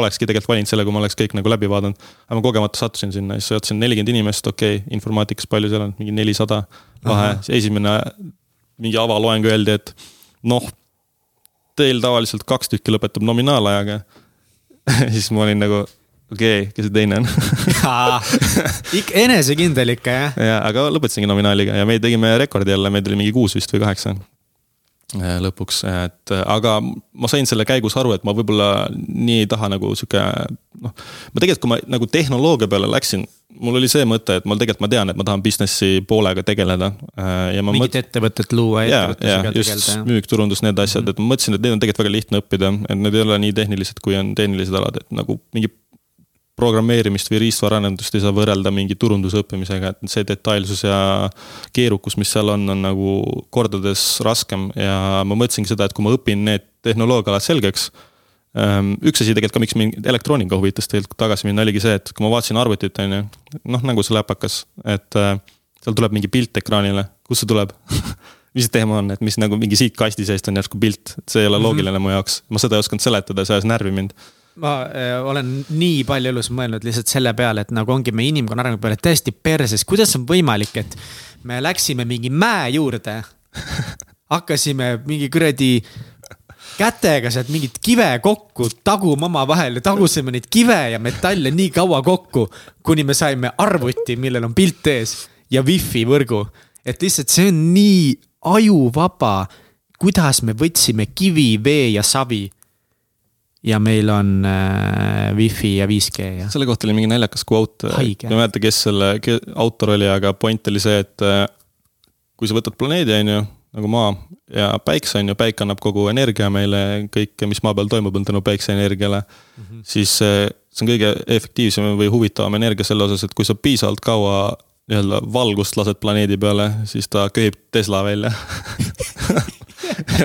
olekski tegelikult valinud selle, kui ma oleks kõik nagu läbi vaadanud. aga ma kogemata sattusin sinna, siis sattusin nelikümmend inimest, okei okay,, informaatikas palju seal on, mingi nelisada. vahe, esimene mingi avaloeng öeldi, et noh, teil tavaliselt kaks tükki lõpetab nominaalajaga siis ma olin nagu okei okay,, kes see teine on ikka enesekindel ikka jah. ja, aga lõpetasingi nominaaliga ja me tegime rekordi jälle, meid oli mingi kuus vist või kaheksa äh, lõpuks, et aga ma sain selle käigus aru, et ma võib-olla nii ei taha nagu sihuke noh. ma tegelikult, kui ma nagu tehnoloogia peale läksin, mul oli see mõte, et ma tegelikult ma tean, et ma tahan business'i poolega tegeleda. Äh, mingit mõt... ettevõtet luua. ja, just tegelda, müük, turundus, need asjad, et ma mõtlesin, et need on tegelikult väga lihtne õppida, et need ei ole nii tehnilised, kui on tehnilised alad, et nagu mingi programmeerimist või riistvararendust ei saa võrrelda mingi turunduse õppimisega, et see detailsus ja keerukus, mis seal on, on nagu kordades raskem ja ma mõtlesingi seda, et kui ma õpin need tehnoloogiaalad selgeks. Ähm, üks asi tegelikult ka, miks mind elektroonika huvitas tegelikult tagasi minna, oligi see, et kui ma vaatasin arvutit, on ju, noh nagu see läpakas, et äh, seal tuleb mingi pilt ekraanile, kust see tuleb mis see teema on, et mis nagu mingi siit kasti seest on järsku pilt, et see ei ole mhm. loogiline mm -hmm. mu jaoks, ma seda ei osanud seletada, see ajas närvi mind ma äh, olen nii palju elus mõelnud lihtsalt selle peale, et nagu ongi meie inimkonna arengu peale täiesti perses, kuidas on võimalik, et me läksime mingi mäe juurde hakkasime mingi kuradi kätega sealt mingit kive kokku taguma omavahel ja tagusime neid kive ja metalle nii kaua kokku, kuni me saime arvuti, millel on pilt ees ja wifi võrgu. et lihtsalt see on nii ajuvaba, kuidas me võtsime kivi, vee ja savi ja meil on äh, wifi ja 5G ja. selle kohta oli mingi naljakas quote, ma ei mäleta, kes selle autor oli, aga point oli see, et äh, kui sa võtad planeedi, on ju, nagu maa ja päikse on ju, päike annab kogu energia meile, kõik, mis maa peal toimub, on tänu päikseenergiale mm. -hmm. siis äh, see on kõige efektiivsem või huvitavam energia selle osas, et kui sa piisavalt kaua nii-öelda valgust lased planeedi peale, siis ta köhib Tesla välja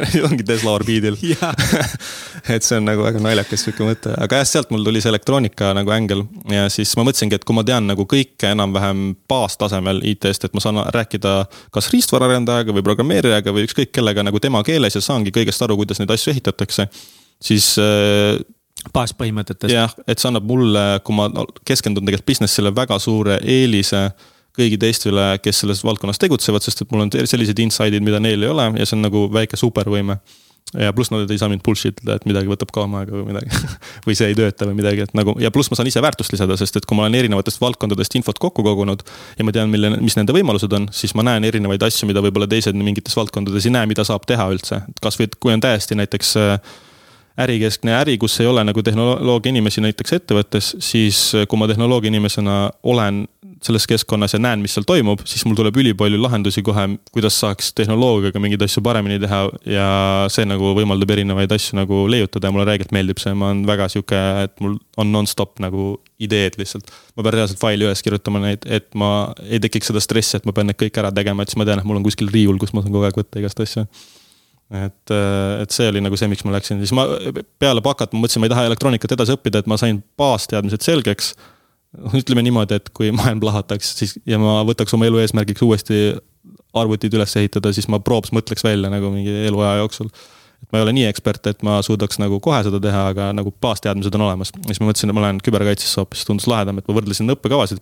ongi Tesla orbiidil. Et see on nagu väga naljakas sihuke mõte, aga jah, sealt mul tuli see elektroonika nagu ängel. Ja siis ma mõtlesingi, et kui ma tean nagu kõike enam-vähem baastasemel IT-st, et ma saan rääkida kas riistvararendajaga või programmeerijaga või ükskõik kellega nagu tema keeles ja saangi kõigest aru, kuidas neid asju ehitatakse, siis äh, baaspõhimõtetest. jah, et see annab mulle, kui ma keskendun tegelikult business'ile, väga suure eelise kõigi teistele, kes selles valdkonnas tegutsevad, sest et mul on sellised insight'id, mida neil ei ole ja see on nagu väike supervõime. ja pluss nad ei saa mind bullshit ida, et midagi võtab kauem aega või midagi või see ei tööta või midagi, et nagu ja pluss ma saan ise väärtust lisada, sest et kui ma olen erinevatest valdkondadest infot kokku kogunud. ja ma tean, mille, mis nende võimalused on, siis ma näen erinevaid asju, mida võib-olla teised mingites valdkondades ei näe, mida saab teha üldse. kasvõi, kui on täiesti näiteks äh, ärikeskne äri, kus ei ole nagu tehnoloogia inimesi näiteks ettevõttes, siis äh, kui ma tehnoloogia inimesena olen selles keskkonnas ja näen, mis seal toimub, siis mul tuleb ülipalju lahendusi kohe, kuidas saaks tehnoloogiaga mingeid asju paremini teha ja see nagu võimaldab erinevaid asju nagu leiutada ja mulle räigelt meeldib see, ma olen väga sihuke, et mul on nonstop nagu ideed lihtsalt. ma pean reaalselt faili üles kirjutama neid, et ma ei tekiks seda stressi, et ma pean need kõik ära tegema, et siis ma tean, et mul on kuskil riiul, kus ma saan kogu aeg võtta igast asju et, äh, et see oli nagu see, miks ma läksin, siis ma peale bakat ma mõtlesin, ma ei taha elektroonikat edasi õppida, et ma sain baasteadmised selgeks. ütleme niimoodi, et kui maailm plahvataks, siis ja ma võtaks oma elu eesmärgiks uuesti arvutid üles ehitada, siis ma proops mõtleks välja nagu mingi eluaja jooksul. et ma ei ole nii ekspert, et ma suudaks nagu kohe seda teha, aga nagu baasteadmised on olemas. siis ma mõtlesin, et ma lähen küberkaitsesse hoopis, tundus lahedam, et ma võrdlesin õppekavasid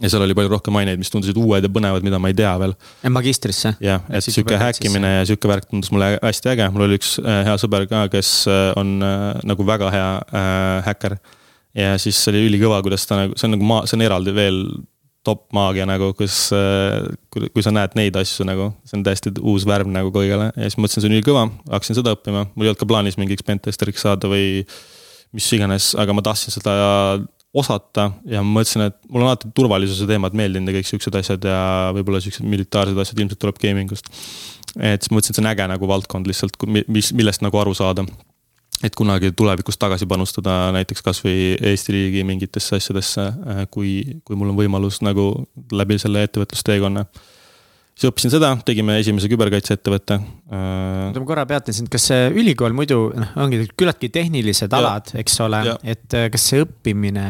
ja seal oli palju rohkem aineid, mis tundusid uued ja põnevad, mida ma ei tea veel. magistrisse? jah, et sihuke häkkimine ja sihuke värk tundus mulle hästi äge, mul oli üks äh, hea sõber ka, kes äh, on äh, nagu väga hea äh, häkker. Ja siis oli ülikõva, kuidas ta nagu, see on nagu maa, see on eraldi veel top maagia nagu, kus äh,, kui, kui sa näed neid asju nagu, see on täiesti uus värv nagu kõigele ja siis mõtlesin, see on ülikõva, hakkasin seda õppima, mul ei olnud ka plaanis mingiks pentesteriks saada või mis iganes, aga ma tahtsin seda osata ja mõtlesin, et mul on alati turvalisuse teemad meeldinud ja kõik siuksed asjad ja võib-olla siuksed militaarsed asjad ilmselt tuleb gaming ust. et siis mõtlesin, et see on äge nagu valdkond lihtsalt, mis, millest nagu aru saada. Et kunagi tulevikus tagasi panustada näiteks kasvõi Eesti riigi mingitesse asjadesse, kui, kui mul on võimalus nagu läbi selle ettevõtlusteekonna siis õppisin seda, tegime esimese küberkaitseettevõtte. oota, ma korra peatan sind, kas see ülikool muidu, noh, ongi küllaltki tehnilised ja, alad, eks ole, et äh, kas see õppimine,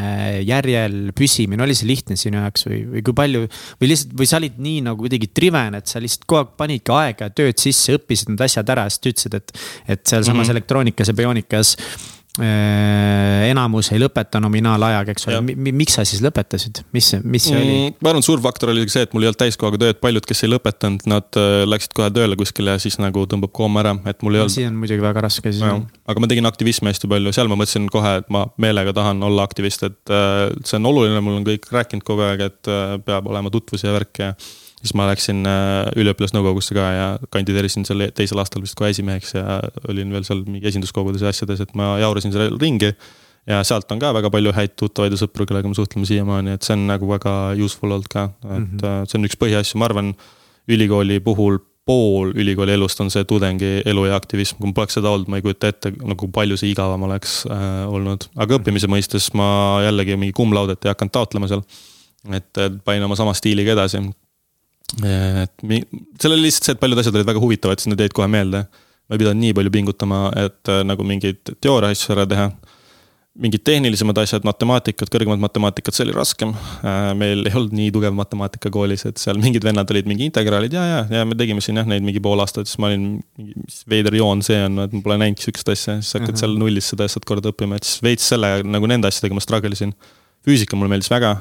järjel püsimine, oli see lihtne sinu jaoks või, või kui palju. või lihtsalt, või sa olid nii nagu kuidagi driven, et sa lihtsalt kogu aeg panidki aega ja tööd sisse, õppisid need asjad ära, siis ütlesid, et. et sealsamas mm -hmm. elektroonikas ja bioonikas Äh, enamus ei lõpeta nominaalajaga, eks ole, miks sa siis lõpetasid, mis, mis see mm, oli? ma arvan, et suur faktor oli see, et mul ei olnud täiskohaga tööd, paljud, kes ei lõpetanud, nad äh, läksid kohe tööle kuskile ja siis nagu tõmbab koom ära, et mul ei olnud. siin on muidugi väga raske siis. aga ma tegin aktivismi hästi palju, seal ma mõtlesin kohe, et ma meelega tahan olla aktivist, et äh, see on oluline, mul on kõik rääkinud kogu aeg, et peab olema tutvusi ja värki ja siis ma läksin äh, üliõpilasnõukogusse ka ja kandideerisin seal teisel aastal vist kohe esimeheks ja olin veel seal mingi esinduskogudes ja asjades, et ma jaurasin seal ringi. ja sealt on ka väga palju häid tuttavaid ja sõpru, kellega me suhtleme siiamaani, et see on nagu väga useful olnud ka, et mm -hmm. see on üks põhiasju, ma arvan. ülikooli puhul pool ülikooli elust on see tudengi elu ja aktivism, kui mul poleks seda olnud, ma ei kujuta ette, nagu palju see igavam oleks äh, olnud. aga õppimise mõistes ma jällegi mingi cum laude't ei hakanud taotlema seal. et panin oma sama stiiliga edasi. Et mi-, seal oli lihtsalt see, et paljud asjad olid väga huvitavad, siis need jäid kohe meelde. ma ei pidanud nii palju pingutama, et äh, nagu mingeid teooria asju ära teha mingid tehnilisemad asjad, matemaatikat, kõrgemat matemaatikat, see oli raskem. Äh, meil ei olnud nii tugev matemaatika koolis, et seal mingid vennad olid mingi integraalid ja, ja, ja me tegime siin jah neid mingi pool aastat, siis ma olin, mis veider joon see on, et ma pole näinudki sihukest asja, siis hakkad uh -huh. seal nullist seda asjat korda õppima, et siis veits selle nagu nende asjadega ma struggle isin. füüsika mulle meeldis väga,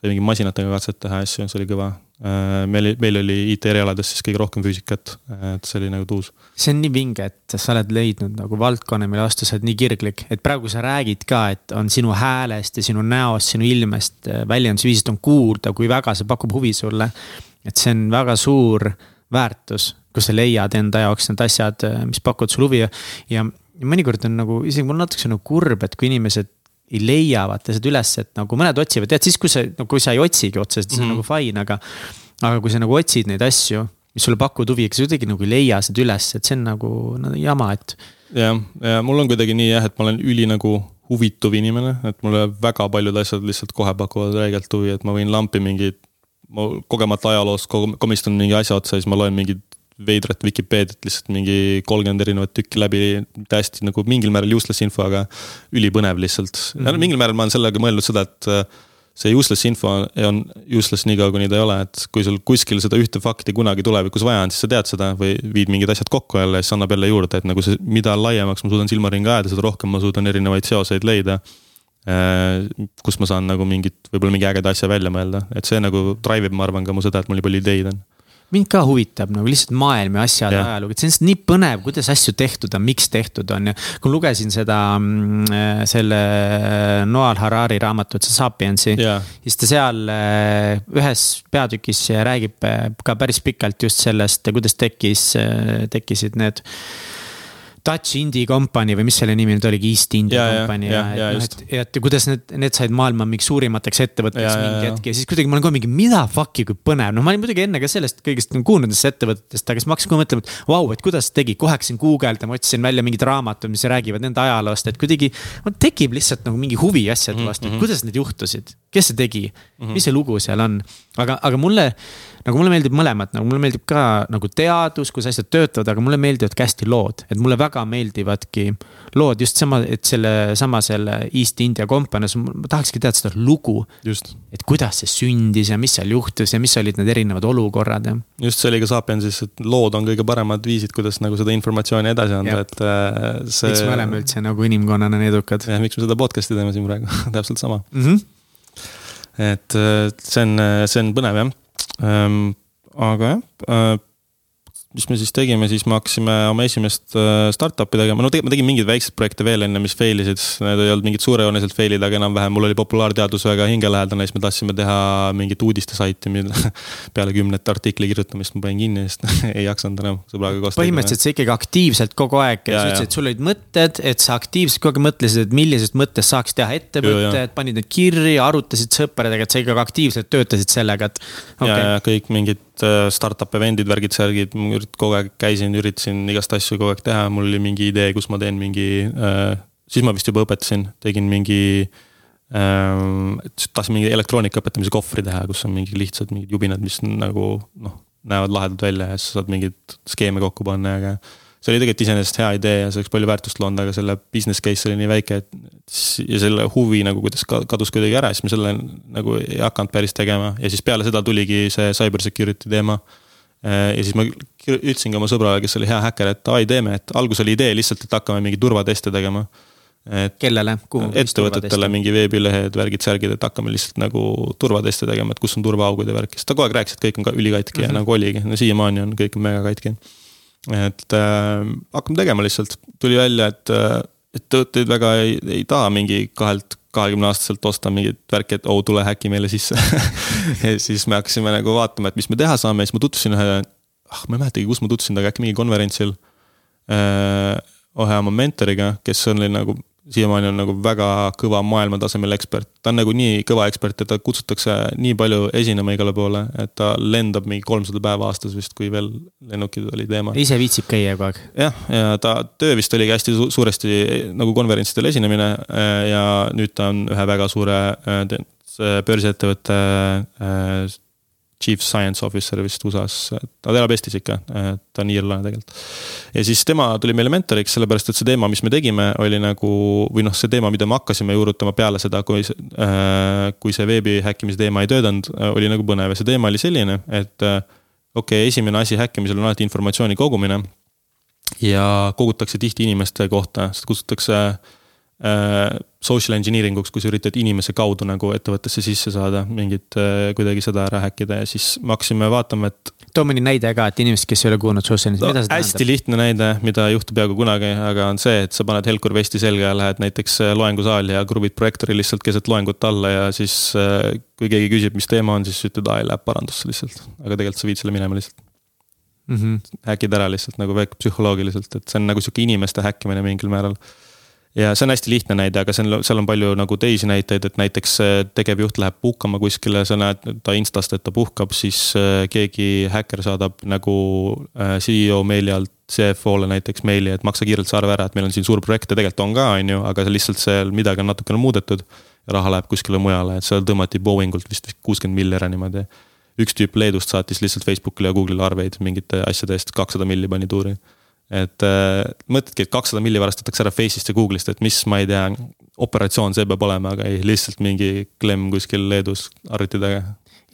sai mingi masinatega katset teha asju, see oli kõva meil, meil oli IT-erialades siis kõige rohkem füüsikat, et see oli nagu tuus. see on nii vinge, et sa oled leidnud nagu valdkonna, mille vastu sa oled nii kirglik, et praegu sa räägid ka, et on sinu häälest ja sinu näost, sinu ilmest, äh, väljendusviisist on kuulda, kui väga see pakub huvi sulle. et see on väga suur väärtus, kus sa leiad enda jaoks need asjad, äh, mis pakuvad sulle huvi ja, ja mõnikord on nagu isegi mul natukene nagu kurb, et kui inimesed ei leia vaata seda üles, et nagu mõned otsivad, tead siis, kui sa, no kui sa ei otsigi otseselt, siis mm -hmm. on mhm. nagu fine, aga. aga kui sa nagu otsid neid asju, mis sulle pakuvad huvi, ega sa kuidagi nagu ei leia seda üles, et see on nagu no, jama, et. jah, ja mul on kuidagi nii jah, et ma olen üli nagu huvituv inimene, et mulle väga paljud asjad lihtsalt kohe pakuvad räigelt huvi, et ma võin lampi mingit. ma kogemata ajaloos komistan mingi asja otsa ja siis ma loen mingit veidrat Vikipeediat lihtsalt mingi kolmkümmend erinevat tükki läbi, hästi nagu mingil määral useless info, aga ülipõnev lihtsalt mm. -hmm. mingil määral ma olen sellega mõelnud seda, et äh, see useless info on useless niikaua, kuni ta ei ole, et kui sul kuskil seda ühte fakti kunagi tulevikus vaja on, siis sa tead seda või viid mingid asjad kokku jälle ja siis annab jälle juurde, et nagu see, mida laiemaks ma suudan silmaringi ajada, seda rohkem ma suudan erinevaid seoseid leida. Äh, kus ma saan nagu mingit, võib-olla mingi ägeda asja välja mõelda, et see nagu drive ib, ma arvan, ka mu seda, et mul nii palju ideid on mind ka huvitab nagu lihtsalt maailm ja asjad ja ajalugu, et see on lihtsalt nii põnev, kuidas asju tehtud on, miks tehtud on ja. kui lugesin seda, mm, äh, selle äh, Noal Harari raamatut, see Sapiensi yeah., siis ta seal äh, ühes peatükis räägib ka päris pikalt just sellest, kuidas tekkis, tekkisid need Dutch Indie Company või mis selle nimi nüüd oligi, East India ja, Company ja, ja, ja, et noh, et, et kuidas need, need said maailma mingi suurimateks ettevõtteks mingi hetk ja siis kuidagi ma olen kohe mingi, mida fuck'i, kui põnev, noh, ma olin muidugi enne ka sellest kõigest nagu kuulnud nendest ettevõtetest, aga siis ma hakkasin kohe mõtlema, et vau wow,, et kuidas tegi, kohe hakkasin guugeldama, otsisin välja mingid raamatud, mis räägivad nende ajaloost, et kuidagi. tekib lihtsalt nagu mingi huvi asjade mhm, vastu mm, -hmm. kuidas need juhtusid, kes see tegi mm, -hmm. mis see lugu seal on, aga, aga mulle nagu mulle meeldib mõlemat, nagu mulle meeldib ka nagu teadus, kus asjad töötavad, aga mulle meeldivad ka hästi lood, et mulle väga meeldivadki lood just sama, et selle sama selle East India Company's, ma tahakski teada seda lugu. et kuidas see sündis ja mis seal juhtus ja mis olid need erinevad olukorrad ja. just see oli ka Sapiensis, et lood on kõige paremad viisid, kuidas nagu seda informatsiooni edasi anda, et äh, see. miks me oleme üldse nagu inimkonnana nii edukad. jah, miks me seda podcast'i teeme siin praegu täpselt sama mm. -hmm. et äh, see on, see on põnev jah ähm,. aga jah äh,, mis me siis tegime, siis me hakkasime oma esimest äh, startup'i tegema, no tegelikult ma tegin mingeid väikseid projekte veel enne, mis fail isid. Need ei olnud mingid suurejooneliselt fail'id, aga enam-vähem mul oli populaarteadus väga hingelähedane, siis me tahtsime teha mingit uudistesaiti, mille peale kümnete artikli kirjutamist ma panin kinni, sest ei jaksanud enam sõbraga koos. põhimõtteliselt sa ikkagi aktiivselt kogu aeg, sa ütlesid, et sul olid mõtted, et sa aktiivselt kogu aeg mõtlesid, et millisest mõttest saaks teha ettevõtte, et panid need kirja, arutasid sõpradega, et sa ikkagi aktiivselt töötasid sellega, et okay.. ja, ja kõik mingid äh, startup event'id, värgid, särgid kogu aeg käisin, üritasin igast asju kogu aeg teha, mul oli mingi idee, kus ma teen mingi äh,, siis ma vist juba õpetasin, tegin mingi äh,. tahtsin mingi elektroonika õpetamise kohvri teha, kus on mingi lihtsad mingid jubinad, mis nagu noh, näevad lahedad välja ja siis saad mingeid skeeme kokku panna, aga see oli tegelikult iseenesest hea idee ja see oleks palju väärtust loonud, aga selle business case oli nii väike, et. ja selle huvi nagu kuidas kadus kuidagi ära, siis me selle nagu ei hakanud päris tegema ja siis peale seda tuligi see cyber security teema Äh, ja siis ma ütlesin ka oma sõbrale, kes oli hea häkker, et ai, teeme, et algus oli idee lihtsalt, et hakkame mingi turvateste tegema. et kellele, kuhu? ettevõtetele mingi veebilehed, värgid, särgid, et hakkame lihtsalt nagu turvateste tegema, et kus on turvaaugud ja värk, sest ta kogu aeg rääkis, et kõik on ka ülikatki mm -hmm. ja mhm. nagu oligi, no siiamaani on kõik mega katki. Et äh, hakkame tegema lihtsalt, tuli välja, et, äh, et töötajaid väga ei, ei taha mingi kahelt kahekümne aastaselt osta mingit värki, et oo oh,, tule häki meile sisse siis me hakkasime nagu vaatama, et mis me teha saame, siis ma tutvusin ühe, ah ma ei mäletagi, kus ma tutvusin temaga, äkki mingi konverentsil äh,. ühe oma mentoriga, kes oli nagu siiamaani on nagu väga kõva maailmatasemel ekspert. ta on nagu nii kõva ekspert, et ta kutsutakse nii palju esinema igale poole, et ta lendab mingi kolmsada päeva aastas vist, kui veel lennukid oli teema. ise viitsib käia kogu aeg? jah, ja ta töö vist oligi hästi suuresti nagu konverentsidel esinemine äh, ja nüüd ta on ühe väga suure äh, börsiettevõtte chief science officer vist USA-s, ta elab Eestis ikka, ta on iirlane tegelikult. ja siis tema tuli meile mentoriks, sellepärast et see teema, mis me tegime, oli nagu või noh, see teema, mida me hakkasime juurutama peale seda, kui, äh, kui see veebi häkkimise teema ei töötanud, oli nagu põnev ja see teema oli selline, et äh, okei okay,, esimene asi häkkimisel on alati informatsiooni kogumine. ja kogutakse tihti inimeste kohta, seda kutsutakse äh, social engineering uks, kui sa üritad inimese kaudu nagu ettevõttesse sisse saada, mingit äh, kuidagi seda ära häkkida ja siis me hakkasime vaatama, et. too mõni näide ka, et inimesed, kes ei ole kuulnud social engineering no,, mida see tähendab? hästi lihtne näide, mida ei juhtu peaaegu kunagi, aga on see, et sa paned Helkur vesti selga ja lähed näiteks äh, loengusaali ja kruvid projektori lihtsalt keset loengut alla ja siis. Äh, kui keegi küsib, mis teema on, siis ütled, aa, läheb parandusse lihtsalt, aga tegelikult sa viid selle minema lihtsalt mm. -hmm. häkid ära lihtsalt nagu psühholoogiliselt, et see on nagu sihuke inimeste häkkimine mingil määral ja see on hästi lihtne näide, aga see on, seal on palju nagu teisi näiteid, et näiteks tegevjuht läheb puhkama kuskile, sa näed ta instast, et ta puhkab, siis äh, keegi häkker saadab nagu äh, CEO meili alt CFO-le näiteks meili, et maksa kiirelt see arve ära, et meil on siin suur projekt ja tegelikult on ka, on ju, aga lihtsalt seal midagi on natukene muudetud. raha läheb kuskile mujale, et seal tõmmati Boeingult vist kuuskümmend milli ära niimoodi. üks tüüp Leedust saatis lihtsalt Facebookile ja Google'ile arveid mingite asjade eest, kakssada milli pani tuuri et äh, mõtledki, et kakssada milli varastatakse ära Face'ist ja Google'ist, et mis, ma ei tea, operatsioon see peab olema, aga ei, lihtsalt mingi klemm kuskil Leedus arvuti taga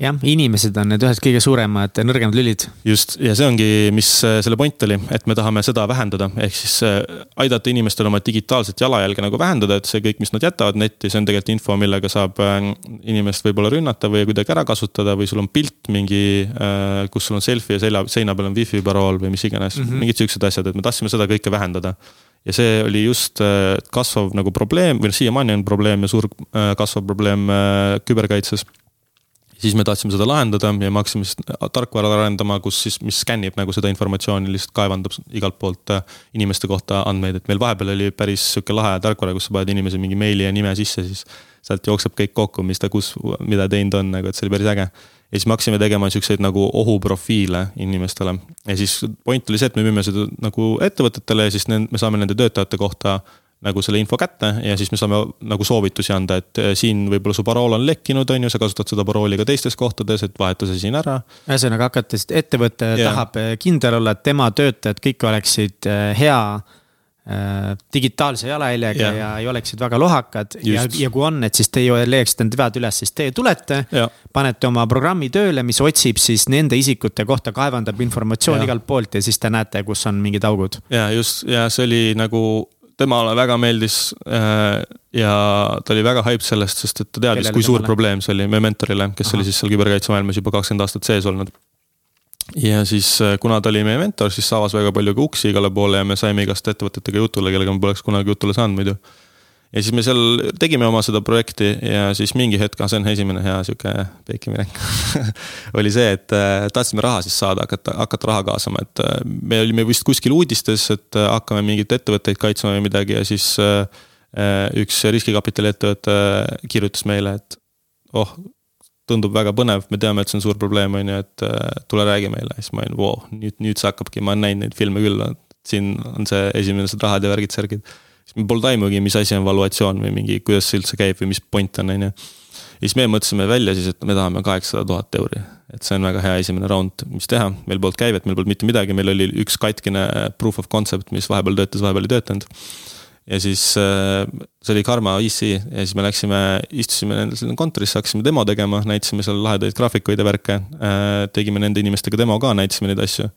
jah, inimesed on need ühed kõige suuremad nõrgemad lülid. just, ja see ongi, mis äh, selle point oli, et me tahame seda vähendada, ehk siis äh, aidata inimestel oma digitaalset jalajälge nagu vähendada, et see kõik, mis nad jätavad netti, see on tegelikult info, millega saab äh, inimest võib-olla rünnata või kuidagi ära kasutada või sul on pilt mingi, kus sul on selfie ja selja, seina peal on wifi parool või mis iganes. Mm, -hmm. mingid siuksed asjad, et me tahtsime seda kõike vähendada. Ja see oli just kasvav nagu probleem või noh, siiamaani on probleem ja suur kasvav probleem küberkaitses siis me tahtsime seda lahendada ja me hakkasime siis tarkvara arendama, kus siis, mis skännib nagu seda informatsiooni, lihtsalt kaevandab igalt poolt äh, inimeste kohta andmeid, et meil vahepeal oli päris sihuke lahe tarkvara, kus sa paned inimese mingi meili ja nime sisse, siis. sealt jookseb kõik kokku, mis ta, kus, mida teinud on, nagu, et see oli päris äge. ja siis me hakkasime tegema siukseid nagu ohuprofiile inimestele ja siis point oli see, et me müüme seda nagu ettevõtetele ja siis me saame nende töötajate kohta nagu selle info kätte ja siis me saame nagu soovitusi anda, et eh, siin võib-olla su parool on lekkinud, on ju, sa kasutad seda parooli ka teistes kohtades, et vaheta see siin ära. ühesõnaga hakates, ettevõte yeah. tahab eh, kindel olla, et tema töötajad kõik oleksid eh, hea äh, digitaalse jalajäljega yeah. ja ei oleksid väga lohakad. ja, ja kui on, et siis teie leiaksite need vead üles, siis teie tulete yeah., panete oma programmi tööle, mis otsib siis nende isikute kohta, kaevandab informatsiooni yeah. igalt poolt ja siis te näete, kus on mingid augud. ja just, ja see oli nagu temale väga meeldis äh, ja ta oli väga hype sellest, sest et ta teadis, kui suur probleem see oli meie mentorile, kes Aha. oli siis seal küberkaitsemaailmas juba kakskümmend aastat sees olnud. ja siis, äh, kuna ta oli meie mentor, siis see avas väga palju ka uksi igale poole ja me saime igast ettevõtetega jutule, kellega me poleks kunagi jutule saanud muidu ja siis me seal tegime oma seda projekti ja siis mingi hetk, ah see on esimene hea sihuke peikiminek oli see, et äh, tahtsime raha siis saada, hakata, hakata raha kaasama, et äh, me olime vist kuskil uudistes, et äh, hakkame mingeid ettevõtteid kaitsma või midagi ja siis üks riskikapitali ettevõte kirjutas meile, et oh, tundub väga põnev, me teame, et see on suur probleem, on ju, et tule räägi meile, siis ma olin, vau, nüüd, nüüd see hakkabki, ma olen näinud neid filme küll, siin on see esimesed rahad ja värgid, särgid siis meil polnud aimugi, mis asi on valuatsioon või mingi, kuidas see üldse käib või mis point on, on ju. ja siis me mõtlesime välja siis, et me tahame kaheksasada tuhat euri. et see on väga hea esimene round, mis teha, meil polnud käivet, meil polnud mitte midagi, meil oli üks katkine proof of concept, mis vahepeal töötas, vahepeal ei töötanud ja siis äh, see oli Karma EC ja siis me läksime, istusime nendel kontorisse, hakkasime demo tegema, näitasime seal lahedaid graafikuid ja värke. Äh, tegime nende inimestega demo ka, näitasime neid asju.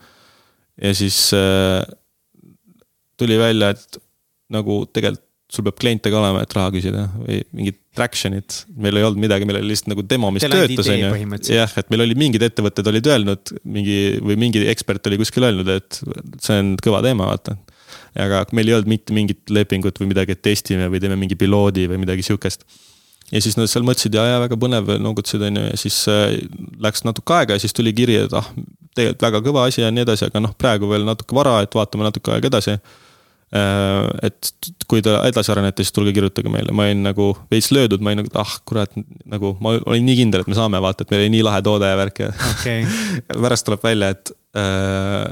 ja siis äh, tuli välja, et nagu tegelikult sul peab kliente ka olema, et raha küsida või mingit traction'it. meil ei olnud midagi, meil oli lihtsalt nagu demo, mis Teil töötas, on ju. jah, et meil oli mingid ettevõtted olid öelnud mingi või mingi ekspert oli kuskil öelnud, et see on kõva teema, vaata. aga meil ei olnud mitte mingit lepingut või midagi, et testime või teeme mingi piloodi või midagi sihukest ja siis nad seal mõtlesid ja, ja väga põnev, noogutasid, on ju, ja siis äh, läks natuke aega ja siis tuli kiri, et ah, tegelikult väga kõva asi ja nii edasi, aga noh, praegu veel natuke vara, et vaatame natuke aega edasi et kui te edasi arenete, siis tulge kirjutage meile, ma olin nagu veits löödud, ma olin nagu, ah kurat, nagu ma olin nii kindel, et me saame, vaata, et meil oli nii lahe toode ja värk ja okay. pärast tuleb välja, et äh,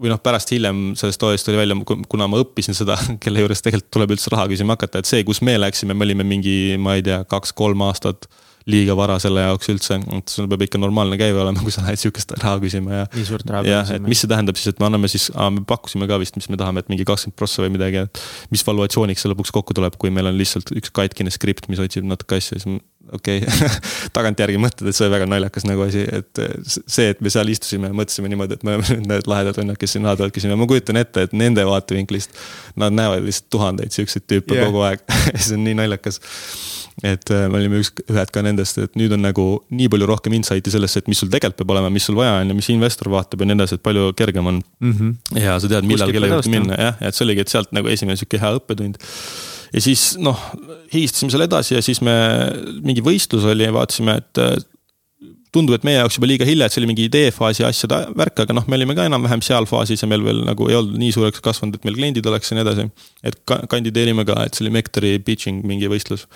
või noh, pärast hiljem sellest toodest tuli välja, kuna ma õppisin seda, kelle juures tegelikult tuleb üldse raha küsima hakata, et see, kus me läksime, me olime mingi, ma ei tea, kaks-kolm aastat liiga vara selle jaoks üldse, et sul peab ikka normaalne käive olema, kui sa lähed sihukest raha küsima ja. nii suurt raha. jah, et mis see tähendab siis, et me anname siis, me pakkusime ka vist, mis me tahame, et mingi kakskümmend prossa või midagi, et. mis valuatsiooniks see lõpuks kokku tuleb, kui meil on lihtsalt üks katkine skript, mis otsib natuke asju, siis okei okay. tagantjärgi mõtled, et see oli väga naljakas nagu asi, et see, et me seal istusime ja mõtlesime niimoodi, et me oleme nüüd need lahedad vennad, kes siin lahe peal küsime, ma kujutan ette, et nende vaatevinklist. Nad näevad lihtsalt tuhandeid siukseid tüüpe yeah. kogu aeg see on nii naljakas et äh, me olime üks, ühed ka nendest, et nüüd on nagu nii palju rohkem insight'i sellesse, et mis sul tegelikult peab olema, mis sul vaja on ja mis investor vaatab ja nii edasi, et palju kergem on mm. -hmm. ja sa tead, millal kelle juurde minna, jah, et see oligi, et sealt nagu esimene sihuke hea õppetund. ja siis noh, higistasime seal edasi ja siis me, mingi võistlus oli ja vaatasime, et äh, tundub, et meie jaoks juba liiga hilja, et see oli mingi ideefaasi asjade värk, aga noh, me olime ka enam-vähem seal faasis ja meil veel nagu ei olnud nii suureks kasvanud, et meil kliendid oleks ja nii edasi. et kandideerime ka, et see oli Mektori pitching mingi võistlus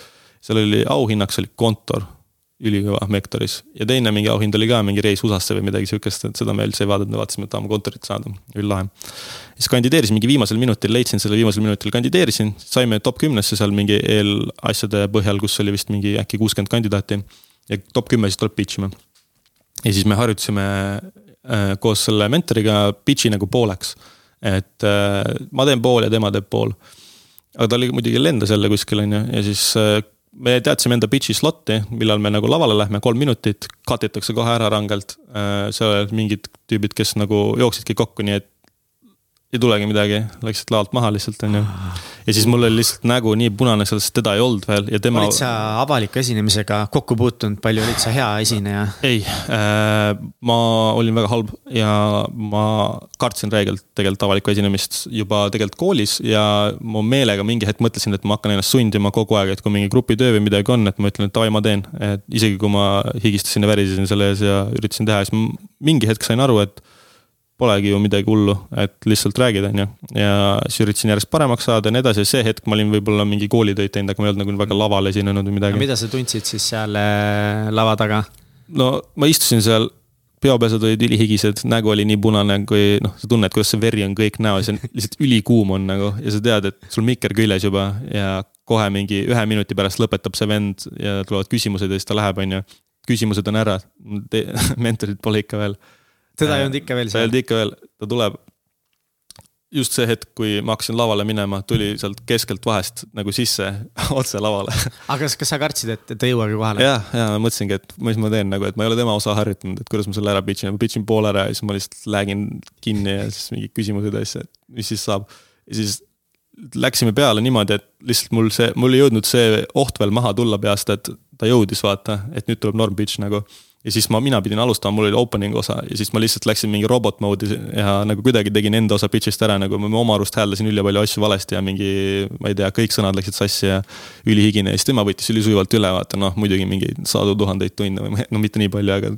seal oli auhinnaks oli kontor, ülikõva Mektoris ja teine mingi auhind oli ka mingi reis USA-sse või midagi sihukest, et seda me üldse ei vaadanud, vaatasime, et tahame kontorit saada, üllahe. siis kandideerisin mingi viimasel minutil, leidsin selle viimasel minutil, kandideerisin, saime top kümnesse seal mingi eelasjade põhjal, kus oli vist mingi äkki kuuskümmend kandidaati. ja top kümme siis tuleb pitch ima. ja siis me harjutasime äh, koos selle mentoriga pitch'i nagu pooleks. et äh, ma teen pool ja tema teeb pool aga ta oli muidugi lendas jälle kuskil on ju ja siis äh, me teadsime enda pitch'i slot'i, millal me nagu lavale lähme, kolm minutit, cut itakse kohe ära rangelt. Äh, seal olid mingid tüübid, kes nagu jooksidki kokku, nii et ei tulegi midagi, läksid lavalt maha lihtsalt, onju. ja siis mul oli lihtsalt nägu nii punane, sest teda ei olnud veel ja tema. olid sa avaliku esinemisega kokku puutunud, palju olid sa hea esineja? ei äh,, ma olin väga halb ja ma kartsin reegelt tegelikult avalikku esinemist juba tegelikult koolis ja ma meelega mingi hetk mõtlesin, et ma hakkan ennast sundima kogu aeg, et kui mingi grupitöö või midagi on, et ma ütlen, et davai, ma teen. et isegi kui ma higistasin ja värisesin selle ees ja üritasin teha, siis mingi hetk sain aru, et polegi ju midagi hullu, et lihtsalt räägid, on ju. ja siis üritasin järjest paremaks saada ja nii edasi, see hetk ma olin võib-olla mingi koolitöid teinud, aga ma ei olnud nagu väga laval esinenud või midagi. mida sa tundsid siis seal äh, lava taga? no ma istusin seal, peopesad olid ülihigised, nägu oli nii punane, kui noh, sa tunned, kuidas see veri on kõik näos ja lihtsalt ülikuum on nagu ja sa tead, et sul mikker küljes juba ja kohe mingi ühe minuti pärast lõpetab see vend ja tulevad küsimused ja siis ta läheb, on ju. küsimused on ära, mentorid pole ikka veel teda ei olnud ikka veel seal? ta ei olnud ikka veel, ta tuleb. just see hetk, kui ma hakkasin lavale minema, tuli sealt keskelt vahest nagu sisse otse lavale. aga kas, kas sa kartsid, et ta ei jõuagi kohale? ja, ja ma mõtlesingi, et mis ma teen nagu, et ma ei ole tema osa harjutanud, et kuidas ma selle ära pitch in, ma pitch in poole ära ja siis ma lihtsalt läägin kinni ja siis mingid küsimused ja asja, et mis siis saab. ja siis läksime peale niimoodi, et lihtsalt mul see, mul ei jõudnud see oht veel maha tulla peast, et ta jõudis vaata, et nüüd tuleb norm pitch nagu ja siis ma, mina pidin alustama, mul oli opening osa ja siis ma lihtsalt läksin mingi robot mode'i ja nagu kuidagi tegin enda osa pitch'ist ära, nagu ma oma arust hääldasin ülipalju asju valesti ja mingi. ma ei tea, kõik sõnad läksid sassi ja ülihigine ja siis tema võttis ülisujuvalt üle, vaata noh, muidugi mingeid sadu tuhandeid tunde või no mitte nii palju, aga.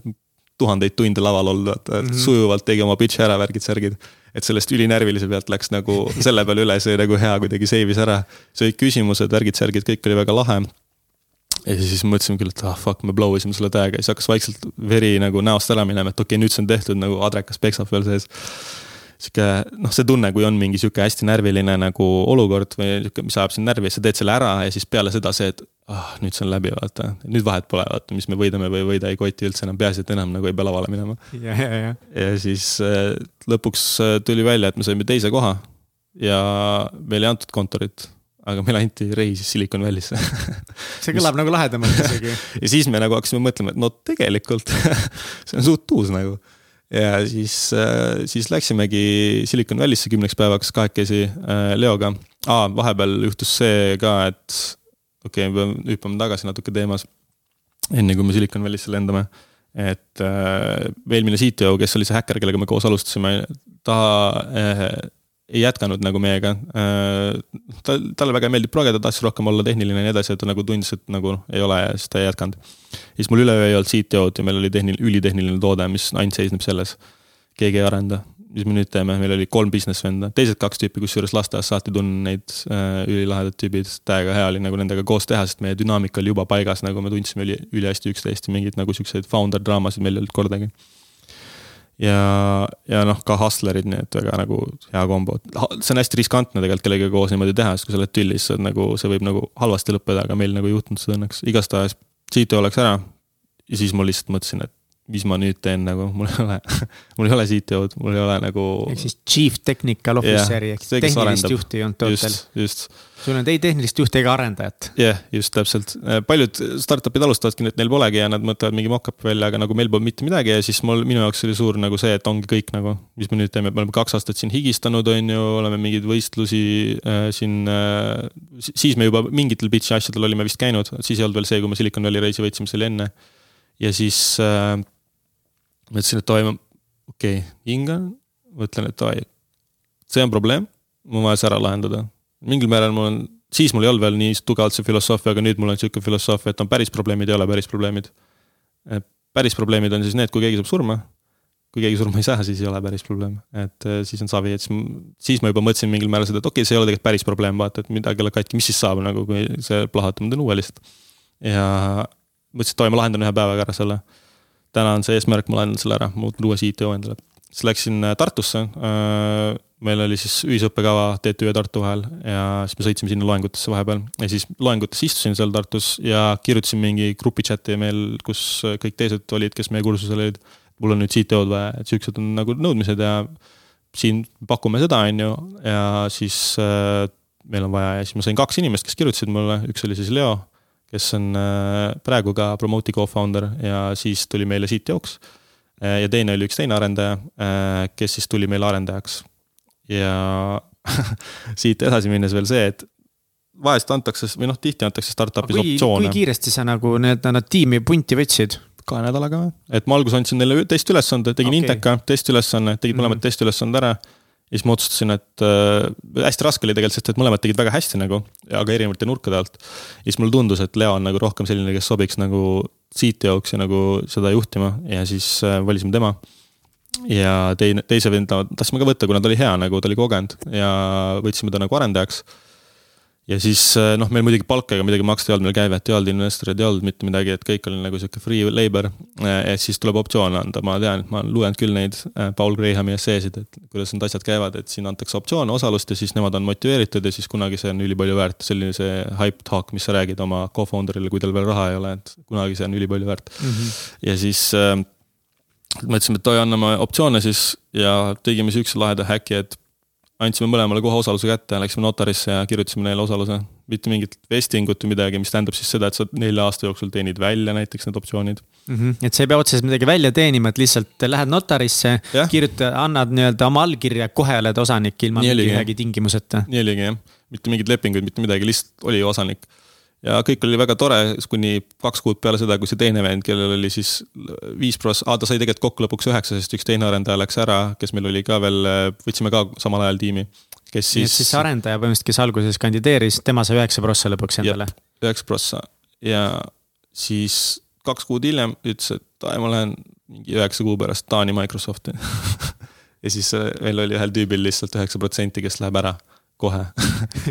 tuhandeid tunde laval olnud, vaata mm -hmm. sujuvalt tegi oma pitch'i ära, värgid-särgid. et sellest ülinärvilise pealt läks nagu selle peale üle, see nagu hea kuidagi save'is ära. see olid küsimused, värgid-särgid, kõik oli väga lahe ja siis mõtlesime küll, et ah fuck, me blow isime selle täiega ja siis hakkas vaikselt veri nagu näost ära minema, et okei okay,, nüüd see on tehtud nagu adrekas peksab veel sees. sihuke noh, see tunne, kui on mingi sihuke hästi närviline nagu olukord või sihuke, mis ajab sind närvi, sa teed selle ära ja siis peale seda see, et ah nüüd see on läbi, vaata. nüüd vahet pole, vaata, mis me võidame või ei võida, ei koti üldse enam, peaasi, et enam nagu ei pea lavale minema. ja, ja, ja. ja siis äh, lõpuks äh, tuli välja, et me saime teise koha ja meile ei antud kontorit aga meile anti reis Silicon Valley'sse see kõlab mis... nagu lahedamalt isegi. ja siis me nagu hakkasime mõtlema, et no tegelikult see on suht uus nagu. ja siis, äh, siis läksimegi Silicon Valley'sse kümneks päevaks kahekesi äh, Leoga ah,. vahepeal juhtus see ka, et okei okay,, me peame hüppama tagasi natuke teemas. enne kui me Silicon Valley'sse lendame et äh, eelmine CTO, kes oli see häkker, kellega me koos alustasime, ta äh, ei jätkanud nagu meiega. Äh, ta, talle väga meeldib progeda, tahtis rohkem olla tehniline ja nii edasi, et ta nagu tundis, et nagu ei ole ja siis ta ei jätkanud. siis mul üleöö ei olnud CTO-d ja meil oli tehniline, ülitehniline toode, mis ainult seisneb selles. keegi ei arenda mis me nüüd teeme, meil oli kolm business venda, teised kaks tüüpi, kusjuures lasteaias saati tunda neid äh, ülilahedad tüübid, täiega hea oli nagu nendega koos teha, sest meie dünaamika oli juba paigas, nagu me tundsime üli, ülihästi üksteist ja mingeid nagu siukseid founder draamasid meil ei olnud kordagi. Ja, ja noh, ka hustlerid, nii et väga nagu hea kombo, see on hästi riskantne tegelikult kellegagi koos niimoodi teha, sest kui sa oled tüllis, see on nagu, see võib nagu halvasti lõppeda, aga meil nagu ei juhtunud seda õnneks, igastahes CTO läks ära. ja siis ma lihtsalt mõtlesin, et mis ma nüüd teen nagu, mul ei ole mul ei ole CTO-d, mul ei ole nagu. ehk siis chief technical officer'i ehk siis tehnilist juhti ei olnud just. sul on ei tehnilist juhti ega arendajat. jah yeah,, just täpselt, paljud startup'id alustavadki, et neil polegi ja nad mõtlevad mingi mock-up'i välja, aga nagu meil pole mitte midagi ja siis mul, minu jaoks oli suur nagu see, et ongi kõik nagu. mis me nüüd teeme, me oleme kaks aastat siin higistanud, on ju, oleme mingeid võistlusi äh, siin äh,. siis me juba mingitel pitch'i asjadel olime vist käinud, siis ei olnud veel see, kui me Silicon Valley reisi võitsime, see oli enne. ja siis äh, mõtlesin, et oi, ma, okei okay,, hingan, mõtlen, et oi, see on probleem, mul on vaja see ära lahendada. mingil määral mul on, siis mul ei olnud veel nii tugevalt see filosoofia, aga nüüd mul on sihuke filosoofia, et on päris probleemid, ei ole päris probleemid. päris probleemid on siis need, kui keegi saab surma. kui keegi surma ei saa, siis ei ole päris probleem, et äh, siis on savi, et siis, siis ma juba mõtlesin mingil määral seda, et okei okay,, see ei ole tegelikult päris probleem, vaata, et midagi ei ole katki, mis siis saab nagu, kui see plahvatab, ma teen uue lihtsalt. ja mõtlesin, et oi, ma lahendan ühe päevaga ära selle täna on see eesmärk, ma lahendan selle ära, muutan uue CTO endale. siis läksin äh, Tartusse. Äh, meil oli siis ühisõppekava TTÜ ja Tartu vahel ja siis me sõitsime sinna loengutesse vahepeal ja siis loengutes istusin seal Tartus ja kirjutasin mingi grupi chat'i meil, kus kõik teised olid, kes meie kursusel olid. mul on nüüd CTO-d vaja, et siuksed on nagu nõudmised ja siin pakume seda, on ju, ja siis äh, meil on vaja ja siis ma sain kaks inimest, kes kirjutasid mulle, üks oli siis Leo kes on äh, praegu ka Promote'i co-founder ja siis tuli meile CTO-ks. Äh, ja teine oli üks teine arendaja, äh, kes siis tuli meile arendajaks. ja siit edasi minnes veel see, et vahest antakse või noh, tihti antakse startup'is kui, optsioone. kui kiiresti sa nagu need, nad tiimi punti võtsid? kahe nädalaga või? et ma alguses andsin neile testiülesande, tegin okay. Inteka testiülesanne, tegid mõlemad mm -hmm. testiülesande ära ja siis ma otsustasin, et äh, hästi raske oli tegelikult, sest et mõlemad tegid väga hästi nagu, aga erinevate nurkade alt. ja siis mulle tundus, et Leo on nagu rohkem selline, kes sobiks nagu CTO-ks ja nagu seda juhtima ja siis äh, valisime tema. ja teine, teise venda tahtsime ka võtta, kuna ta oli hea nagu, ta oli kogenud ja võtsime ta nagu arendajaks ja siis eh, noh, meil muidugi palka ega midagi maksta ei olnud, meil käivet ei olnud, investoreid ei olnud, mitte midagi, et kõik oli nagu sihuke free labor. ja siis tuleb optsioone anda, ma tean, et ma olen lugenud küll neid eh, Paul Grahami esseesid, et kuidas need asjad käivad, et siin antakse optsioone, osalust ja siis nemad on motiveeritud ja siis kunagi see on ülipalju väärt, selline see hype talk, mis sa räägid oma co-founder'ile, kui tal veel raha ei ole, et kunagi see on ülipalju väärt mm. -hmm. ja siis mõtlesime, et oi, anname optsioone siis ja tegime siukse laheda häki, et andsime mõlemale kohe osaluse kätte, läksime notarisse ja kirjutasime neile osaluse. mitte mingit vestingut või midagi, mis tähendab siis seda, et sa nelja aasta jooksul teenid välja näiteks need optsioonid mm. -hmm. et sa ei pea otseselt midagi välja teenima, et lihtsalt lähed notarisse, kirjuta, annad nii-öelda oma allkirja, kohe oled osanik ilma mingi ühegi tingimuseta. nii oligi jah, mitte mingeid lepinguid, mitte midagi, lihtsalt oli osanik ja kõik oli väga tore, kuni kaks kuud peale seda, kui see teine vend, kellel oli siis viis pros-, aa ta sai tegelikult kokku lõpuks üheksa, sest üks teine arendaja läks ära, kes meil oli ka veel, võtsime ka samal ajal tiimi. kes siis. siis see arendaja põhimõtteliselt, kes alguses kandideeris, tema sai üheksa prossa lõpuks endale. üheksa prossa ja siis kaks kuud hiljem ütles, et aa ma lähen mingi üheksa kuu pärast Taani Microsofti ja siis äh, meil oli ühel tüübil lihtsalt üheksa protsenti, kes läheb ära kohe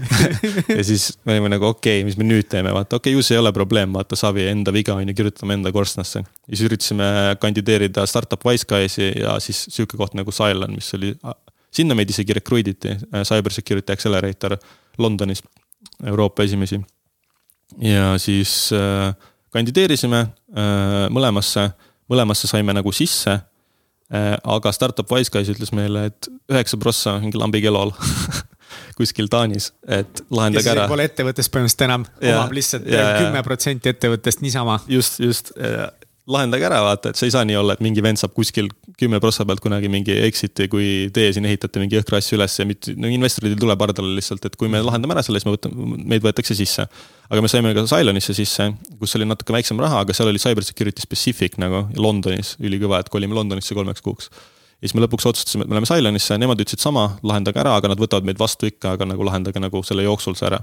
ja siis me olime nagu okei okay,, mis me nüüd teeme, vaata okei okay,, ju see ei ole probleem, vaata Savi enda viga on ju, kirjutame enda korstnasse. ja siis üritasime kandideerida startup Wiseguys'i ja siis sihuke koht nagu Cylon, mis oli, sinna meid isegi recruit iti, Cyber Security Accelerator Londonis, Euroopa esimesi. ja siis äh, kandideerisime äh, mõlemasse, mõlemasse saime nagu sisse äh,. aga startup Wiseguys ütles meile, et üheksa prossa mingi lambi kelol kuskil Taanis, et lahendage ära. Pole ettevõttest põhimõtteliselt enam, omab lihtsalt kümme protsenti ettevõttest niisama. just, just, lahendage ära, vaata, et see ei saa nii olla, et mingi vend saab kuskil kümne prossa pealt kunagi mingi exit'i, kui teie siin ehitate mingi jõhkra asju üles ja mitte, no investorid ei tule pardale lihtsalt, et kui me lahendame ära selle, siis me võtame, meid võetakse sisse. aga me saime ka Cylonisse sisse, kus oli natuke väiksem raha, aga seal oli cyber security specific nagu Londonis, ülikõva, et kolime Londonisse kolmeks kuuks ja siis me lõpuks otsustasime, et me läheme Cylonisse, nemad ütlesid sama, lahendage ära, aga nad võtavad meid vastu ikka, aga nagu lahendage nagu selle jooksul see ära.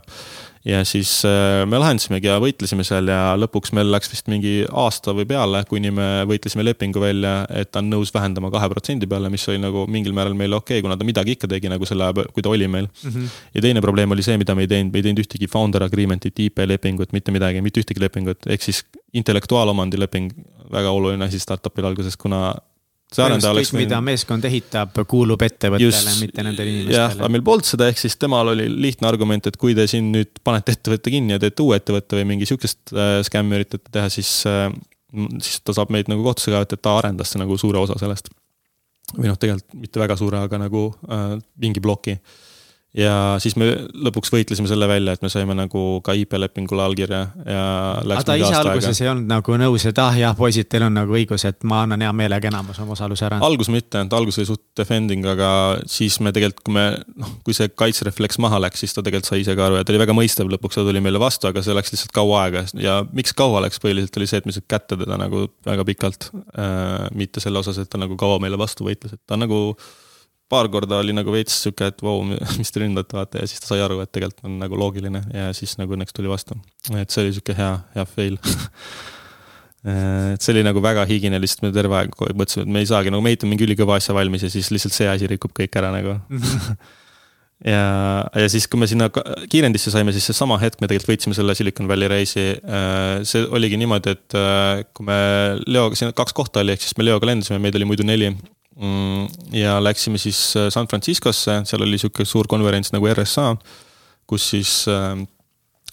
ja siis äh, me lahendasimegi ja võitlesime seal ja lõpuks meil läks vist mingi aasta või peale, kuni me võitlesime lepingu välja, et ta on nõus vähendama kahe protsendi peale, mis oli nagu mingil määral meile okei okay,, kuna ta midagi ikka tegi nagu selle aja, kui ta oli meil mm. -hmm. ja teine probleem oli see, mida me ei teinud, me ei teinud ühtegi founder agreement'it, IP lepingut, mitte midagi, mitte ühtegi lepingut, ehk siis intellektuaalomandi leping, väga oluline asi startup'il alguses, kuna see arendaja oleks. mida meeskond ehitab, kuulub ettevõttele, mitte nendele inimestele. jah, aga meil polnud seda, ehk siis temal oli lihtne argument, et kui te siin nüüd panete ettevõtte kinni ja teete uue ettevõtte või mingi sihukest äh, skämmi üritate teha, siis äh,. siis ta saab meid nagu kohtusse kaevata, et ta arendas nagu suure osa sellest. või noh, tegelikult mitte väga suure, aga nagu äh, mingi ploki äh, ja siis me lõpuks võitlesime selle välja, et me saime nagu ka IP-lepingule allkirja ja. aga ta ise alguses ei olnud nagu nõus, et ah jah, poisid, teil on nagu õigus, et ma annan hea meelega enamus oma osaluse ära. algus mitte, et algus oli suht defending, aga siis me tegelikult, kui me noh, kui see kaitserefleks maha läks, siis ta tegelikult sai ise ka aru ja ta oli väga mõistev, lõpuks ta tuli meile vastu, aga see läks lihtsalt kaua aega ja miks kaua läks põhiliselt oli see, et me saime kätte teda nagu väga pikalt äh,. mitte selle osas, et ta nagu kaua meile vastu võitles, et ta nagu paar korda oli nagu veits sihuke, et vau wow,, mis te ründate, vaata ja siis ta sai aru, et tegelikult on nagu loogiline ja siis nagu õnneks tuli vastu. et see oli sihuke hea, hea fail et see oli nagu väga higine, lihtsalt me terve aeg mõtlesime, et me ei saagi, nagu me ehitame mingi ülikõva asja valmis ja siis lihtsalt see asi rikub kõik ära nagu ja, ja siis, kui me sinna kiirendisse saime, siis seesama hetk me tegelikult võitsime selle Silicon Valley reisi. Äh, see oligi niimoodi, et äh, kui me Leoga, siin kaks kohta oli, ehk siis me Leoga lendasime, meid oli muidu neli ja läksime siis äh, San Franciscosse, seal oli sihuke suur konverents nagu RSA, kus siis äh,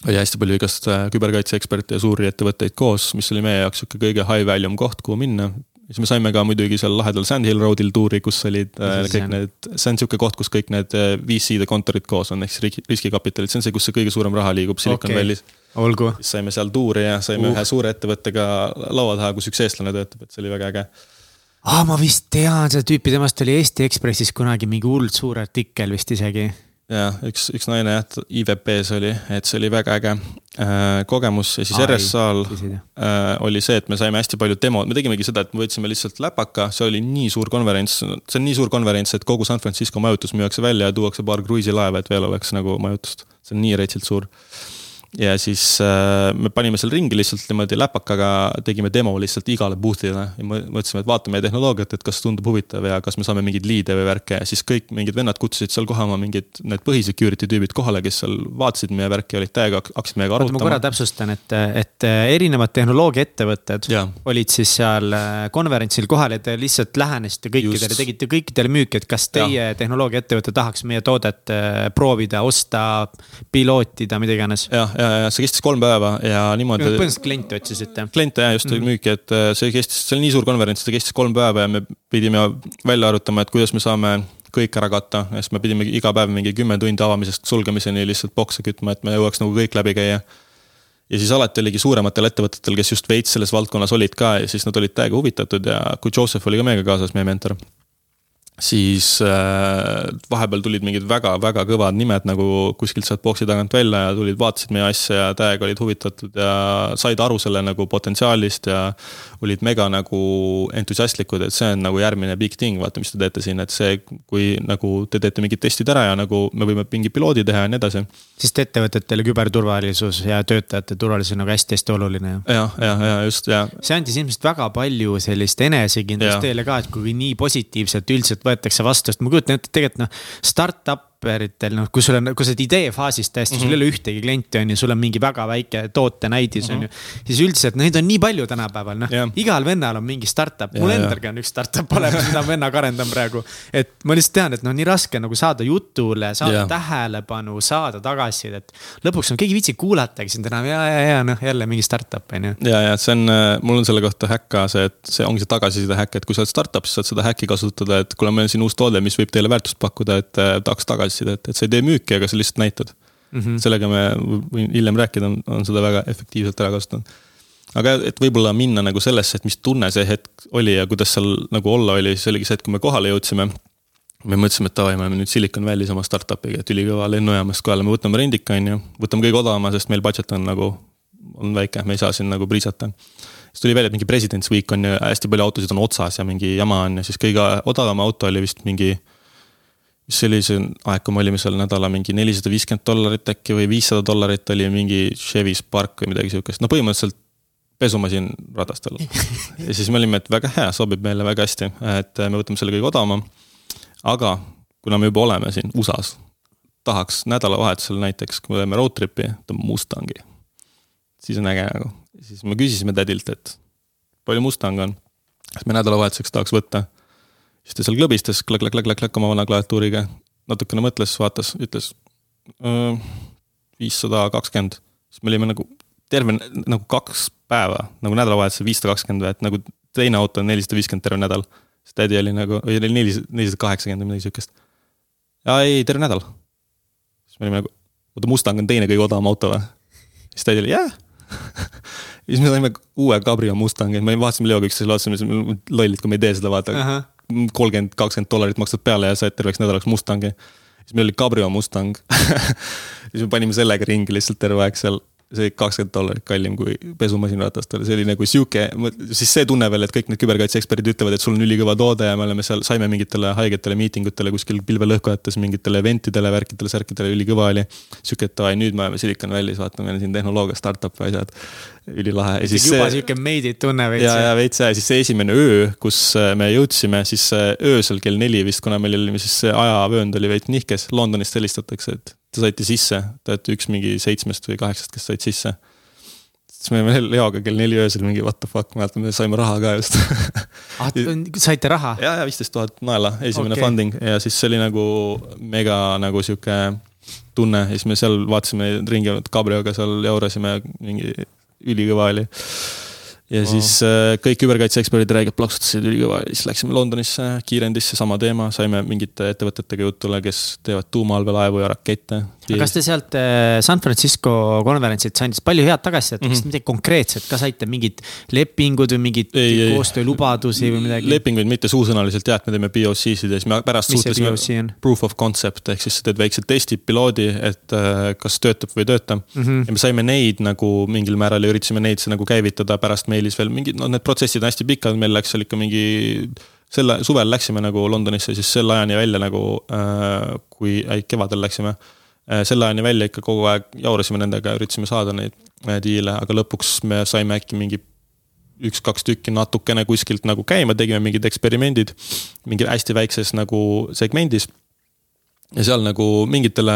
oli hästi palju igast äh, küberkaitseeksperte ja suuri ettevõtteid koos, mis oli meie jaoks sihuke kõige high value kuht, kuhu minna. siis me saime ka muidugi seal lahedal Sandhill Roadil tuuri, kus olid kõik need, see on sihuke koht, kus kõik need VC-de kontorid koos on, ehk siis riskikapitalid, see on see, kus see kõige suurem raha liigub Silicon okay. Valley's. olgu. saime seal tuuri ja saime uh. ühe suure ettevõttega laua taha, kus üks eestlane töötab, et see oli väga äge aa, ma vist tean seda tüüpi, temast oli Eesti Ekspressis kunagi mingi hullult suur artikkel vist isegi. jah, üks, üks naine jah, IVP-s oli, et see oli väga äge äh, kogemus ja siis Ai, RSA-l äh, oli see, et me saime hästi palju demo, me tegimegi seda, et me võtsime lihtsalt läpaka, see oli nii suur konverents, see on nii suur konverents, et kogu San Francisco majutus müüakse välja ja tuuakse paar kruiisilaeva, et veel oleks nagu majutust. see on nii retsilt suur ja siis äh, me panime seal ringi lihtsalt niimoodi läpakaga, tegime demo lihtsalt igale boot'ile ja mõtlesime, et vaatame meie tehnoloogiat, et kas tundub huvitav ja kas me saame mingeid liide või värke ja siis kõik mingid vennad kutsusid seal kohe oma mingid need põhisecurity tüübid kohale, kes seal vaatasid meie värki, olid täiega, hakkasid meiega arutama. ma korra täpsustan, et, et erinevad tehnoloogiaettevõtted olid siis seal äh, konverentsil kohal ja te lihtsalt lähenesite kõikidele, tegite kõikidele müüki, et kas teie tehnoloogiaettevõte tahaks meie toodet äh, proovida, osta, pilootida, mida iganes. jah ja, ja see kestis kolm päeva ja niimoodi. põhimõtteliselt kliente otsisite? kliente ja just mm -hmm. müüki, et äh, see kestis, see oli nii suur konverents, see kestis kolm päeva ja me pidime välja arutama, et kuidas me saame kõik ära katta ja siis me pidime iga päev mingi kümme tundi avamisest sulgemiseni lihtsalt bokse kütma, et me jõuaks nagu kõik läbi käia. ja siis alati oligi suurematel ettevõtetel, kes just veits selles valdkonnas olid ka ja siis nad olid täiega huvitatud ja kui Joseph oli ka meiega kaasas, meie mentor siis äh, vahepeal tulid mingid väga-väga kõvad nimed nagu kuskilt sealt boksi tagant välja ja tulid, vaatasid meie asja ja täiega olid huvitatud ja said aru selle nagu potentsiaalist ja olid mega nagu entusiastlikud, et see on nagu järgmine big thing, vaata, mis te teete siin, et see, kui nagu te teete mingid testid ära ja nagu me võime mingi piloodi teha ja nii edasi. sest ettevõtetele küberturvalisus ja töötajate turvalisus on nagu hästi-hästi oluline. ja, ja, ja just ja. see andis ilmselt väga palju sellist enesekindlust teile ka, et kui nii positiivselt üldiselt võetakse vastu, sest ma kujutan ette, et tegelikult noh, startup developeritel, noh, kui sul on, kui sa oled ideefaasis täiesti mm, -hmm. sul ei ole ühtegi klienti, on ju, sul on mingi väga väike tootenäidis mm, -hmm. on ju. siis üldiselt neid on nii palju tänapäeval, noh yeah., igal vennal on mingi startup, mul yeah, endalgi on üks startup olemas, mida ma vennaga arendan praegu. et ma lihtsalt tean, et noh, nii raske nagu saada jutule, saada yeah. tähelepanu, saada tagasisidet. lõpuks on keegi viitsib kuulatagi sind enam ja, ja, ja noh, jälle mingi startup on ju. ja, ja see on, äh, mul on selle kohta häkk ka see, et see ongi see tagasiside häkk, et kui sa oled startup, siis saad seda häkki kasutada, et kuule, meil on siin uus toode, mis võib teile väärtust pakkuda, et äh, tahaks tagasi tagasisidet, et sa ei tee müüki, aga sa lihtsalt näitad mm. -hmm. sellega me, võin hiljem rääkida, on, seda väga efektiivselt ära kasutanud. aga et võib-olla minna nagu sellesse, et mis tunne see hetk oli ja kuidas seal nagu olla oli, siis oligi see, et kui me kohale jõudsime. me mõtlesime, et davai, me oleme nüüd Silicon Valley's oma startup'iga, et ülikõva lennujaamast kohale, me võtame rendika, on ju. võtame kõige odavama, sest meil budget on nagu, on väike, me ei saa siin nagu priisata siis tuli välja, et mingi President's Week on ja hästi palju autosid on otsas ja mingi jama on ja siis kõige odavam auto oli vist mingi. Mis oli see aeg, kui me olime seal nädala mingi nelisada viiskümmend dollarit äkki või viissada dollarit oli mingi Chevy Spark või midagi sihukest, no põhimõtteliselt pesumasin ratastel. ja siis me olime, et väga hea, sobib meile väga hästi, et me võtame selle kõige odavama. aga kuna me juba oleme siin USA-s, tahaks nädalavahetusel näiteks, kui me läheme road trip'i, võtame Mustangi. siis on äge nagu, siis me küsisime tädilt, et palju Mustang on, kas me nädalavahetuseks tahaks võtta. Siis ta seal klõbistas klõk-klõk-klõk-klõk oma vana klaviatuuriga, natukene mõtles, vaatas, ütles viissada kakskümmend. siis me olime nagu terve nagu kaks päeva nagu nädalavahetusel viissada kakskümmend või et nagu teine auto on nelisada viiskümmend terve nädal. siis tädi oli nagu, või oli nelisada, nelisada kaheksakümmend või midagi sihukest. aa ei, terve nädal. siis me olime nagu, oota Mustang on teine kõige odavam auto või? siis tädi oli jah yeah. siis me saime uue Cabrio Mustangi, me vaatasime Leoga üksteisele otsa, me olime lollid, kui me ei tee seda, vaata uh -huh. Kolmkümmend, kakskümmend dollarit maksad peale ja saad terveks nädalaks Mustangi. siis meil oli Cabrio Mustang siis me panime sellega ringi lihtsalt terve aeg seal see oli kakskümmend dollarit kallim kui pesumasinratastele, see oli nagu sihuke, siis see tunne veel, et kõik need küberkaitseeksperdid ütlevad, et sul on ülikõva toode ja me oleme seal, saime mingitele haigetele miitingutele kuskil pilvelõhkujates, mingitele eventidele, värkidele, särkidele, ülikõva oli. sihuke, et davai, nüüd me oleme Silicon Valley's, vaata, meil on siin tehnoloogia startup'i asjad, ülilahe. juba see, sihuke made it tunne veits. ja, ja veits ja siis see esimene öö, kus äh, me jõudsime, siis äh, öösel kell neli vist, kuna meil oli siis ajavöönd oli veits nihkes, Londonist helistatakse, et te saite sisse, te olete üks mingi seitsmest või kaheksast, kes said sisse. siis me olime Leoga kell neli öösel mingi what the fuck, mäletan, me saime raha ka just ah, saite raha? ja, ja viisteist tuhat naela, esimene okay. funding ja siis see oli nagu mega nagu sihuke tunne ja siis me seal vaatasime ringi Gabrioga seal jaurasime, mingi ülikõva oli ja siis äh, kõik küberkaitseeksperdid räägivad, plaksutasid ülikõva ja siis läksime Londonisse, kiirendisse, sama teema, saime mingite ettevõtetega jutule, kes teevad tuumaallveelaevu ja rakette. Kas te sealt äh, San Francisco konverentsilt saite palju head tagasisidet mm, -hmm. kas midagi konkreetset ka saite, mingid lepingud või mingeid koostöölubadusi või midagi? lepinguid mitte suusõnaliselt jah, et me teeme POC-sid ja siis me pärast Mis suhtlesime. Proof of concept ehk siis sa teed väikse testi, piloodi, et äh, kas töötab või ei tööta mm. -hmm. ja me saime neid nagu mingil määral ja üritasime neid nagu käivitada pärast meil meilis veel mingid, noh, need protsessid on hästi pikad, meil läks seal ikka mingi selle, suvel läksime nagu Londonisse, siis selle ajani välja nagu äh,, kui äh, kevadel läksime äh,. Selle ajani välja ikka kogu aeg jaurasime nendega, üritasime saada neid äh, diile, aga lõpuks me saime äkki mingi üks-kaks tükki natukene kuskilt nagu käima, tegime mingid eksperimendid mingi hästi väikses nagu segmendis ja seal nagu mingitele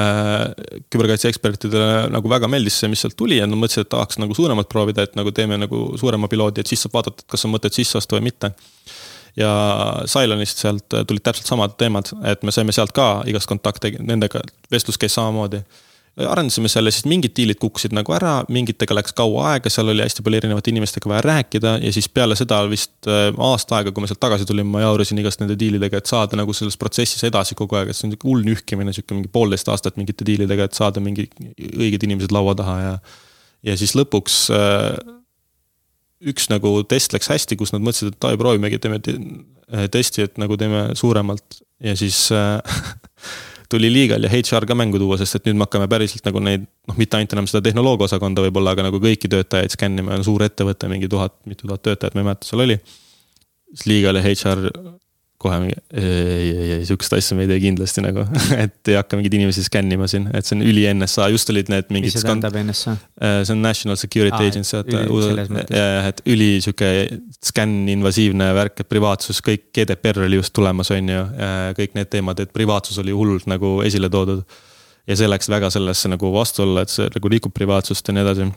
küberkaitse ekspertidele nagu väga meeldis see, mis sealt tuli ja nad mõtlesid, et tahaks nagu suuremalt proovida, et nagu teeme nagu suurema piloodi, et siis saab vaadata, et kas on mõtet sisse astuda või mitte. Ja Cylonist sealt tulid täpselt samad teemad, et me saime sealt ka igast kontakte, nendega vestlus käis samamoodi arendasime selle, siis mingid diilid kukkusid nagu ära, mingitega läks kaua aega, seal oli hästi palju erinevate inimestega vaja rääkida ja siis peale seda vist äh, aasta aega, kui ma sealt tagasi tulin, ma jaurasin igast nende diilidega, et saada nagu selles protsessis edasi kogu aeg, et see on sihuke hull nühkimine, sihuke mingi poolteist aastat mingite diilidega, et saada mingi õiged inimesed laua taha ja. ja siis lõpuks äh, üks nagu test läks hästi, kus nad mõtlesid, et davai, proovimegi, teeme testi, et nagu teeme suuremalt ja siis tuli legal ja HR ka mängu tuua, sest et nüüd me hakkame päriselt nagu neid, noh, mitte ainult enam seda tehnoloogia osakonda võib-olla, aga nagu kõiki töötajaid skännima, on suur ettevõte, mingi tuhat, mitu tuhat töötajat, ma ei mäleta, seal oli. siis legal ja HR kohe mingi ei, ei, ei sihukest asja me ei tee kindlasti nagu et ei hakka mingeid inimesi skännima siin, et see on üli NSA, just olid need mingid. mis see tähendab NSA? Äh, see on National Security ah, Agency, et, jah, et üli sihuke skänn-invasiivne värk, et privaatsus, kõik GDPR oli just tulemas, on ju. kõik need teemad, et privaatsus oli hullult nagu esile toodud. ja see läks väga sellesse nagu vastuolla, et see nagu rikub privaatsust ja nii edasi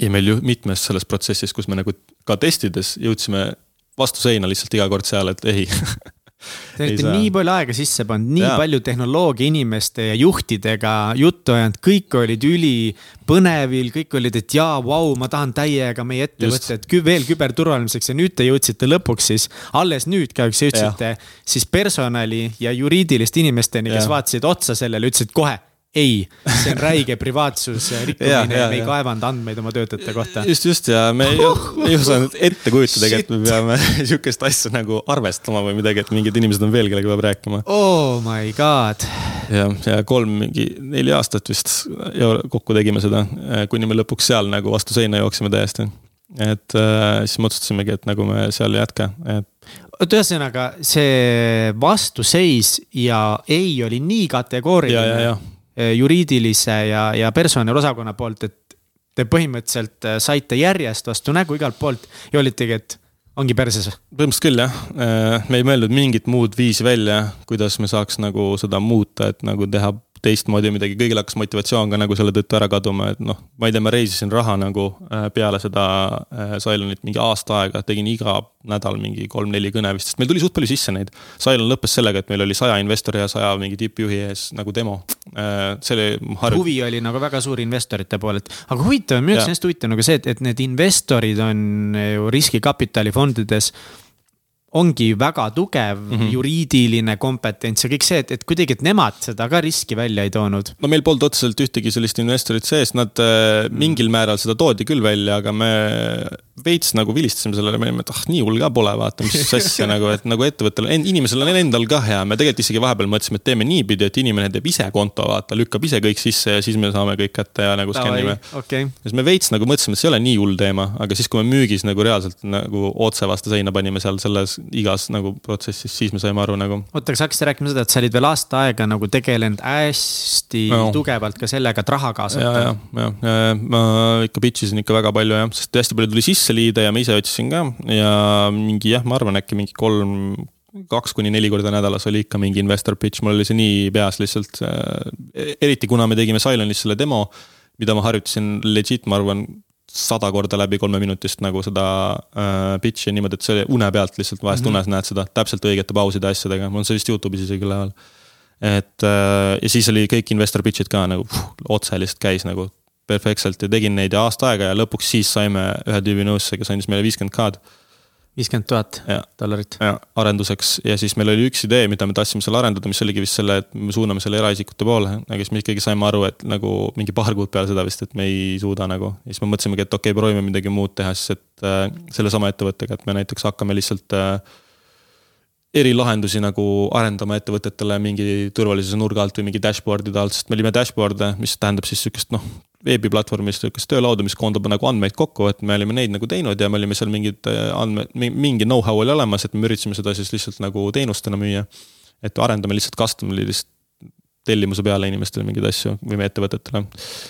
ja meil ju mitmes selles protsessis, kus me nagu ka testides jõudsime vastu seina lihtsalt iga kord seal, et ei Te olete nii palju aega sisse pannud, nii ja. palju tehnoloogia inimeste ja juhtidega juttu ajanud, kõik olid ülipõnevil, kõik olid, et jaa, vau, ma tahan täiega meie ettevõtet kü veel küberturvaliseks ja nüüd te jõudsite lõpuks siis, alles nüüd kahjuks jõudsite ja. siis personali ja juriidiliste inimesteni, kes vaatasid otsa sellele, ütlesid kohe ei, see on räige privaatsuse rikkumine ja me ei kaevanud andmeid oma töötajate kohta. just, just ja me ei, ei osanud ette kujutadagi, et me peame sihukest asja nagu arvestama või midagi, et mingid inimesed on veel, kellega peab rääkima. Oh my god. ja, ja kolm, mingi neli aastat vist ja kokku tegime seda, kuni me lõpuks seal nagu vastu seina jooksime täiesti. et äh, siis me otsustasimegi, et nagu me seal ei jätka, et. oot, ühesõnaga see vastuseis ja ei oli nii kategooriline juriidilise ja, ja personaliosakonna poolt, et te põhimõtteliselt äh, saite järjest vastu nägu igalt poolt ja olitegi, et ongi perses? põhimõtteliselt küll jah, äh, me ei mõelnud mingit muud viisi välja, kuidas me saaks nagu seda muuta, et nagu teha teistmoodi midagi, kõigil hakkas motivatsioon ka nagu selle tõttu ära kaduma, et noh, ma ei tea, ma reisisin raha nagu äh, peale seda Cylonit mingi aasta aega, tegin iga nädal mingi kolm-neli kõne vist, sest meil tuli suht palju sisse neid. Cylon lõppes sellega, et meil oli saja investori ja saja mingi tippjuhi ees nagu demo. Äh, see oli harv.... huvi oli nagu väga suur investorite poolelt, aga huvitav, minu jaoks on hästi huvitav nagu see, et, et need investorid on ju riskikapitalifondides ongi väga tugev mm -hmm. juriidiline kompetents ja kõik see, et, et kuidagi, et nemad seda ka riski välja ei toonud. no meil polnud otseselt ühtegi sellist investorit sees, nad mm. mingil määral seda toodi küll välja, aga me veits nagu vilistasime sellele, me olime, et ah, nii hull ka pole, vaata, mis asja nagu, et nagu ettevõttel, inimesel on endal ka hea, me tegelikult isegi vahepeal mõtlesime, et teeme niipidi, et inimene teeb ise konto, vaata, lükkab ise kõik sisse ja siis me saame kõik kätte ja nagu skännime okay.. siis me veits nagu mõtlesime, et see ei ole nii hull teema, aga siis, kui me müügis nagu reaalselt nagu otse vastu seina panime seal selles igas nagu protsessis, siis me saime aru nagu. oota, sa hakkasid rääkima seda, et sa olid veel aasta aega nagu tegelenud hästi no. tugevalt ka sellega, et raha kaasata. ja, ja, ja, ja ma ikka pitch isin ikka väga palju jah, sest hästi palju tuli sisse liide ja ma ise otsisin ka ja mingi jah, ma arvan, äkki mingi kolm kaks kuni neli korda nädalas oli ikka mingi investor pitch, mul oli see nii peas lihtsalt. Äh, eriti kuna me tegime Silonis selle demo, mida ma harjutasin legit, ma arvan, sada korda läbi kolmeminutist nagu seda äh, pitch'i niimoodi, et see une pealt lihtsalt vahest mm -hmm. unes näed seda täpselt õigete pauside asjadega, mul on see vist Youtube'is isegi üleval. et äh, ja siis oli kõik investor pitch'id ka nagu puh, otse lihtsalt käis nagu perfektselt ja tegin neid aasta aega ja lõpuks siis saime ühe tüübi nõusse, kes andis meile viiskümmend K-d viiskümmend tuhat dollarit. arenduseks ja siis meil oli üks idee, mida me tahtsime seal arendada, mis oligi vist selle, et me suuname selle eraisikute poole, aga siis me ikkagi saime aru, et nagu mingi paar kuud peale seda vist, et me ei suuda nagu. ja siis me mõtlesimegi, et okei okay,, proovime midagi muud teha, siis et äh, sellesama ettevõttega, et me näiteks hakkame lihtsalt äh, erilahendusi nagu arendama ettevõtetele mingi turvalisuse nurga alt või mingi dashboard'ide alt, sest me olime dashboard'e, mis tähendab siis sihukest noh, veebiplatvormist sihukest töölauda, mis koondab nagu andmeid kokku, et me olime neid nagu teinud ja me olime seal mingid äh, andmed, mingi know-how oli olemas, et me üritasime seda siis lihtsalt nagu teenustena müüa. et arendame lihtsalt custom'ilist tellimuse peale inimestele mingeid asju või meie ettevõtetele.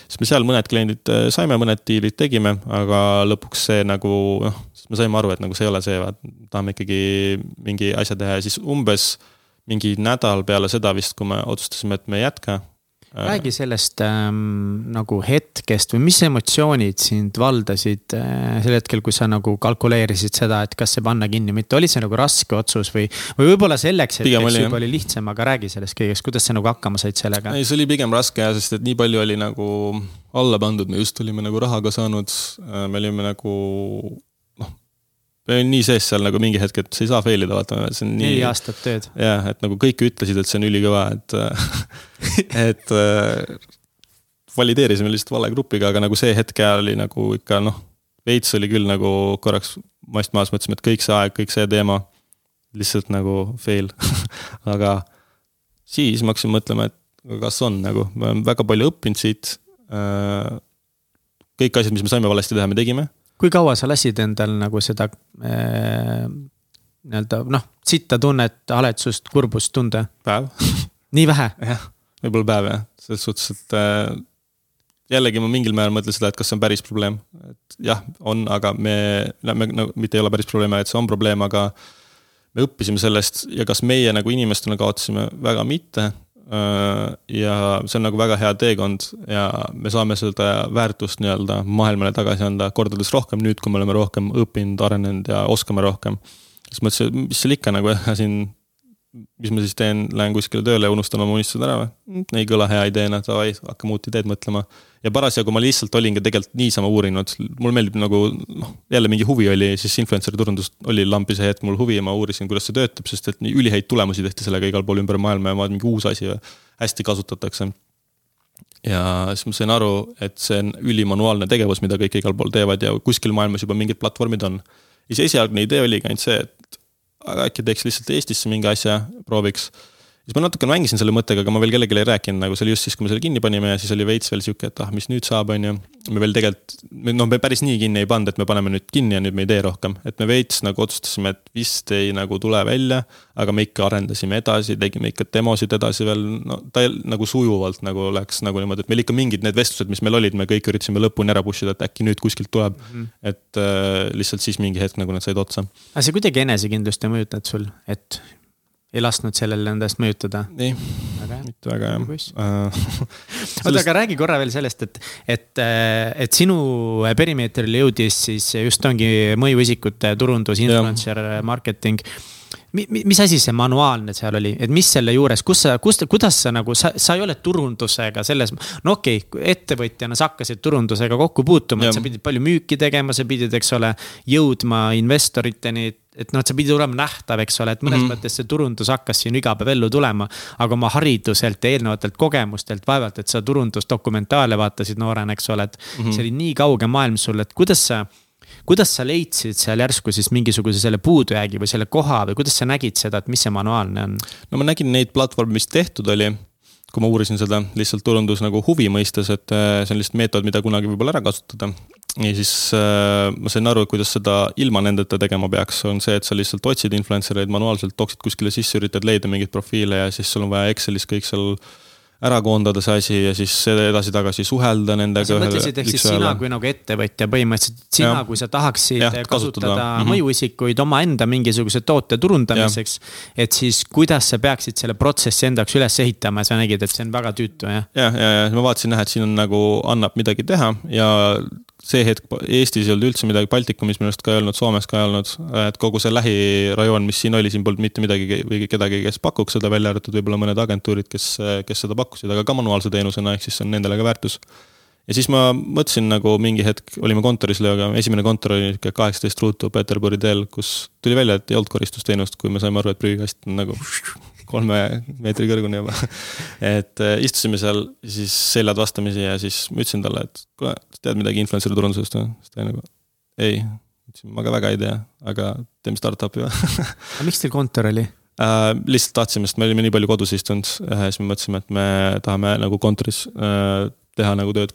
siis me seal mõned kliendid äh, saime, mõned diilid tegime, aga lõpuks see nagu noh, me saime aru, et nagu see ei ole see, vaat tahame ikkagi mingi asja teha ja siis umbes mingi nädal peale seda vist, kui me otsustasime, et me ei jätka räägi sellest ähm, nagu hetkest või mis emotsioonid sind valdasid äh, sel hetkel, kui sa nagu kalkuleerisid seda, et kas see panna kinni või mitte, oli see nagu raske otsus või, või võib-olla selleks hetkeks juba oli lihtsam, aga räägi sellest kõigest, kuidas sa nagu hakkama said sellega? ei, see oli pigem raske jah, sest et nii palju oli nagu alla pandud, me just olime nagu raha ka saanud, äh, me olime nagu me olime nii sees seal nagu mingi hetk, et sa ei saa fail ida, vaata, see on nii. neli aastat tööd. jah, et nagu kõik ütlesid, et see on ülikõva, et et äh, valideerisime lihtsalt vale grupiga, aga nagu see hetk oli nagu ikka noh, veits oli küll nagu korraks mast maas, mõtlesime, et kõik see aeg, kõik see teema, lihtsalt nagu fail aga siis ma hakkasin mõtlema, et kas on nagu, me oleme väga palju õppinud siit. Äh, kõik asjad, mis me saime valesti teha, me tegime kui kaua sa lasid endal nagu seda äh, nii-öelda noh, sitta tunnet, haletsust, kurbust tunda? päev nii vähe? jah, võib-olla päev jah, selles suhtes, et äh, jällegi ma mingil määral mõtlen seda, et kas see on päris probleem. et jah, on, aga me, me nagu mitte ei ole päris probleem, et see on probleem, aga me õppisime sellest ja kas meie nagu inimestena kaotasime, väga mitte ja see on nagu väga hea teekond ja me saame seda väärtust nii-öelda maailmale tagasi anda kordades rohkem nüüd, kui me oleme rohkem õppinud, arenenud ja oskame rohkem. siis mõtlesin, mis seal ikka nagu siin mis ma siis teen, lähen kuskile tööle ja unustan oma unistused ära või? Ei kõla hea ideena, davai, hakkame uut ideed mõtlema. Ja parasjagu ma lihtsalt olingi tegelikult niisama uurinud, mulle meeldib nagu noh, jälle mingi huvi oli, siis influencer'i turundus oli lampi see hetk mul huvi ja ma uurisin, kuidas see töötab, sest et nii ülihäid tulemusi tehti sellega igal pool ümber maailma ja vaatasin, mingi uus asi hästi kasutatakse. ja siis ma sain aru, et see on ülimanuaalne tegevus, mida kõik igal pool teevad ja kuskil maailmas juba mingid platvormid on. ja siis esialgne idee oligi ainult see, et aga äkki teeks lihtsalt Eestisse mingi asja, prooviks. Siis ma natuke mängisin selle mõttega, aga ma veel kellelegi ei rääkinud, nagu see oli just siis, kui me selle kinni panime ja siis oli veits veel sihuke, et ah, mis nüüd saab, on ju. me veel tegelikult, noh, me päris nii kinni ei pannud, et me paneme nüüd kinni ja nüüd me ei tee rohkem, et me veits nagu otsustasime, et vist ei nagu tule välja. aga me ikka arendasime edasi, tegime ikka demosid edasi veel, no ta nagu sujuvalt nagu läks nagu niimoodi, et meil ikka mingid need vestlused, mis meil olid, me kõik üritasime lõpuni ära push ida, et äkki nüüd kuskilt tuleb mm. -hmm. et äh, lihtsalt siis mingi hetk nagu need said otsa. aga see kuidagi enesekindlust ei mõjutanud sul, et ei lasknud sellel endast mõjutada? ei, mitte väga jah. Äh, oota, aga räägi korra veel sellest, et, et, et sinu perimeetrile jõudis siis just ongi mõjuisikute turundus, influencer marketing mis asi see manuaalne seal oli, et mis selle juures, kus sa, kus, kuidas sa nagu, sa, sa ei ole turundusega selles, no okei okay,, ettevõtjana sa hakkasid turundusega kokku puutuma, et sa pidid palju müüki tegema, sa pidid, eks ole, jõudma investoriteni et noh, et sa pidid olema nähtav, eks ole, et mõnes mm -hmm. mõttes see turundus hakkas siin iga päev ellu tulema. aga oma hariduselt ja eelnevatelt kogemustelt vaevalt, et sa turundusdokumentaale vaatasid noorena, eks ole, et mm. -hmm. see oli nii kauge maailm sulle, et kuidas sa kuidas sa leidsid seal järsku siis mingisuguse selle puudujäägi või selle koha või kuidas sa nägid seda, et mis see manuaalne on? no ma nägin neid platvorme, mis tehtud oli, kui ma uurisin seda lihtsalt turundus nagu huvi mõistes, et äh, see on lihtsalt meetod, mida kunagi võib-olla ära kasutada. ja siis äh, ma sain aru, et kuidas seda ilma nendeta tegema peaks, on see, et sa lihtsalt otsid influencer eid manuaalselt, toksid kuskile sisse, üritad leida mingeid profiile ja siis sul on vaja Excelis kõik seal ära koondada see asi ja siis edasi-tagasi suhelda nendega. sa mõtlesid, ehk siis sina kui nagu ettevõtja põhimõtteliselt, sina, kui sa tahaksid ja, kasutada, kasutada mm -hmm. mõjuisikuid omaenda mingisuguse toote turundamiseks. et siis kuidas sa peaksid selle protsessi enda jaoks üles ehitama ja sa nägid, et see on väga tüütu, jah? ja, ja, ja ma vaatasin jah, et siin on nagu, annab midagi teha ja see hetk Eestis ei olnud üldse midagi, Baltikumis minu arust ka ei olnud, Soomes ka ei olnud, et kogu see lähirajoon, mis siin oli, siin polnud mitte midagi või kedagi, kes pakuks seda, välja arvatud võib-olla mõned agentuurid, kes, kes seda pakkusid, aga ka manuaalse teenusena, ehk siis see on nendele ka väärtus. ja siis ma mõtlesin nagu mingi hetk, olime kontoris Leoga, esimene kontor oli niisugune kaheksateist ruutu Peterburi teel, kus tuli välja, et ei olnud koristusteenust, kui me saime aru, et prügikast on nagu kolme meetri kõrgune juba et äh, istusime seal siis seljad vastamisi ja siis ma ütlesin talle, et kuule, sa tead midagi influencer'i turundusest või? siis ta oli nagu ei, ütlesin ma ka väga ei tea, aga teeme startup'i või aga miks teil kontor oli? Äh, lihtsalt tahtsime, sest me olime nii palju kodus istunud, siis me mõtlesime, et me tahame nagu kontoris äh, teha nagu tööd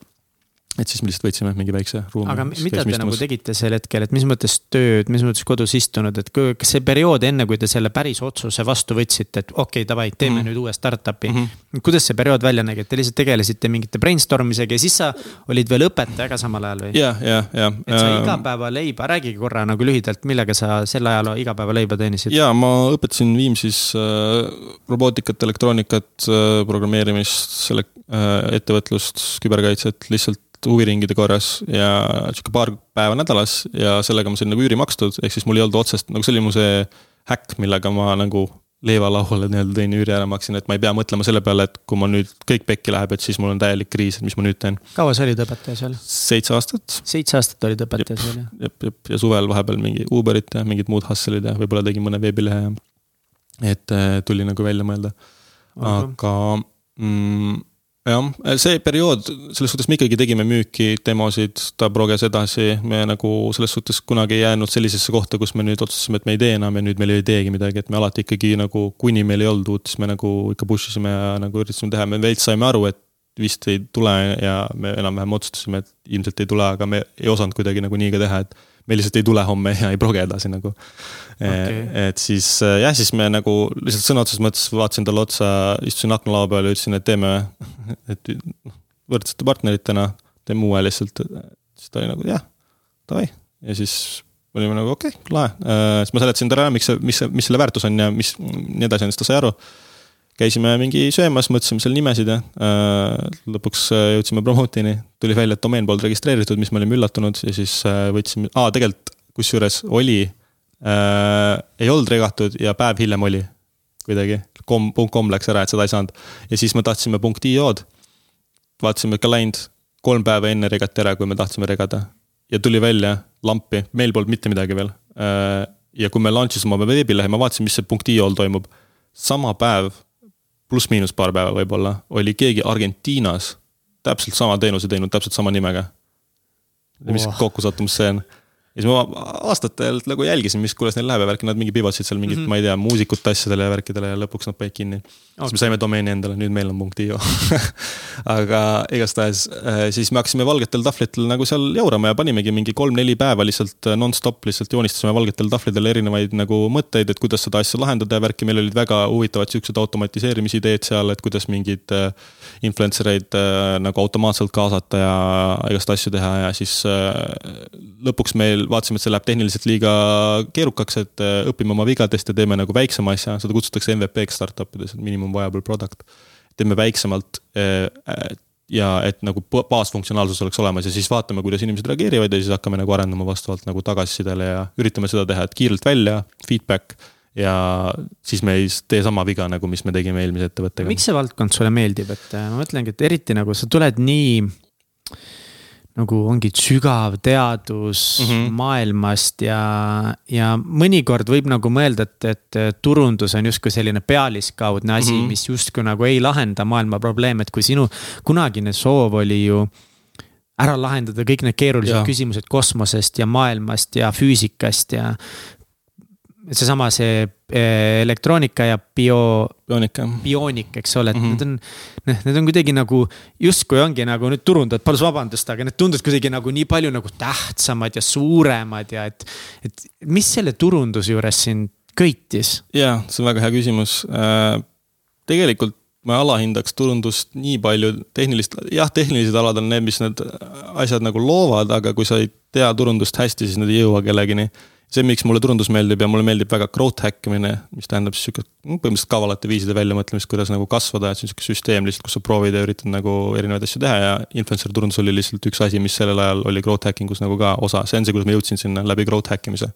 et siis me lihtsalt võtsime mingi väikse ruumi. aga mida te nagu tegite sel hetkel, et mis mõttes tööd, mis mõttes kodus istunud, et kas see periood enne, kui te selle päris otsuse vastu võtsite, et okei okay,, davai, teeme mm -hmm. nüüd uue startup'i mm. -hmm. kuidas see periood välja nägi, et te lihtsalt tegelesite mingite brainstorm isega ja siis sa olid veel õpetaja ka samal ajal või? ja, ja, ja. et sa ähm, igapäevaleiba, räägige korra nagu lühidalt, millega sa sel ajal igapäevaleiba teenisid? ja ma õpetasin Viimsis äh, robootikat, elektroonikat äh,, programmeerimist, selle äh, ettevõtlust, küberkaitset lihtsalt huviringide korras ja sihuke paar päeva nädalas ja sellega ma sain nagu üüri makstud, ehk siis mul ei olnud otsest, nagu see oli mu see häkk, millega ma nagu leivalauale nii-öelda tõin üüri ära, maksin, et ma ei pea mõtlema selle peale, et kui mul nüüd kõik pekki läheb, et siis mul on täielik kriis, et mis ma nüüd teen. kaua sa olid õpetaja seal? seitse aastat. seitse aastat olid õpetaja seal, jah? jep, jep ja suvel vahepeal mingi Uberit ja mingid muud hustle'id ja võib-olla tegin mõne veebilehe ja. et äh, tuli nagu välja mõelda. aga mm, jah, see periood, selles suhtes me ikkagi tegime müüki, demosid, ta proges edasi, me nagu selles suhtes kunagi ei jäänud sellisesse kohta, kus me nüüd otsustasime, et me ei tee enam ja nüüd meil ei teegi midagi, et me alati ikkagi nagu, kuni meil ei olnud uut, siis me nagu ikka push isime ja nagu üritasime teha, me veits saime aru, et vist ei tule ja me enam-vähem otsustasime, et ilmselt ei tule, aga me ei osanud kuidagi nagu nii ka teha, et me lihtsalt ei tule homme ja ei proge edasi nagu. Okay.. et siis jah, siis me nagu lihtsalt sõna otseses mõttes vaatasin talle otsa, istusin aknalaua peal ja ütlesin, et teeme, et noh, võrdsete partneritena teeme uue lihtsalt. siis ta oli nagu jah, davai ja siis olime nagu okei okay,, lahe, siis ma seletasin talle ära, miks see, mis, mis selle väärtus on ja mis nii edasi on, siis ta sai aru käisime mingi söömas, mõtlesime seal nimesid ja äh, lõpuks äh, jõudsime promote'ini. tuli välja, et domeen polnud registreeritud, mis me olime üllatunud ja siis äh, võtsime, aa tegelikult kusjuures oli äh,, ei olnud regatud ja päev hiljem oli kuidagi. Kom, punkt kom läks ära, et seda ei saanud. ja siis me tahtsime punkt io-d. vaatasime, et ka läinud kolm päeva enne regati ära, kui me tahtsime regada. ja tuli välja lampi, meil polnud mitte midagi veel äh,. ja kui me launch isime oma veebilehe, ma vaatasin, mis see punkt io-l toimub. sama päev pluss-miinus paar päeva võib-olla, oli keegi Argentiinas täpselt sama teenuse teinud, täpselt sama nimega. mis oh. kokkusattumus see on? Ja siis ma aastatel nagu jälgisin, mis, kuidas neil läheb ja värki, nad mingi piivasid seal mingit mm, -hmm. ma ei tea, muusikute asjadele ja värkidele ja lõpuks nad panid kinni. Okay.. siis me saime domeeni endale, nüüd meil on .io aga igastahes äh, siis me hakkasime valgetel tahvlitel nagu seal jaurama ja panimegi mingi kolm-neli päeva lihtsalt äh, nonstop lihtsalt joonistasime valgetel tahvlitel erinevaid nagu mõtteid, et kuidas seda asja lahendada ja värki, meil olid väga huvitavad siuksed automatiseerimisideed seal, et kuidas mingeid äh, influencer eid nagu automaatselt kaasata ja igast asju teha ja siis lõpuks meil vaatasime, et see läheb tehniliselt liiga keerukaks, et äh, õpime oma vigadest ja teeme nagu väiksema asja, seda kutsutakse MVP-ks startup ides, minimum viable product. teeme väiksemalt äh, äh, ja et nagu baasfunktsionaalsus oleks olemas ja siis vaatame, kuidas inimesed reageerivad ja siis hakkame nagu arendama vastavalt nagu tagasisidele ja üritame seda teha, et kiirelt välja, feedback ja siis me ei tee sama viga, nagu mis me tegime eelmise ettevõttega. miks see valdkond sulle meeldib, et ma mõtlengi, et eriti nagu sa tuled nii nagu ongi sügav teadus mm -hmm. maailmast ja, ja mõnikord võib nagu mõelda, et, et turundus on justkui selline pealiskaudne asi mm, -hmm. mis justkui nagu ei lahenda maailma probleeme, et kui sinu kunagine soov oli ju ära lahendada kõik need keerulised ja. küsimused kosmosest ja maailmast ja füüsikast ja seesama see eh, elektroonika ja bio. bioonika. bioonik, eks ole, et mm -hmm. need on, noh, need on kuidagi nagu justkui ongi nagu nüüd turundajad, palun vabandust, aga need tunduvad kuidagi nagu nii palju nagu tähtsamad ja suuremad ja et. et mis selle turunduse juures sind köitis? ja, see on väga hea küsimus äh,. tegelikult ma alahindaks turundust nii palju tehnilist, jah, tehnilised alad on need, mis need asjad nagu loovad, aga kui sa ei tea turundust hästi, siis need ei jõua kellegini see, miks mulle turundus meeldib ja mulle meeldib väga growth hack imine, mis tähendab siis sihuke põhimõtteliselt kavalate viiside väljamõtlemist, kuidas nagu kasvada, et see on sihuke süsteem lihtsalt, kus sa proovid ja üritad nagu erinevaid asju teha ja influencer turundus oli lihtsalt üks asi, mis sellel ajal oli growth hacking us nagu ka osa, see on see, kuidas ma jõudsin sinna läbi growth hack imise.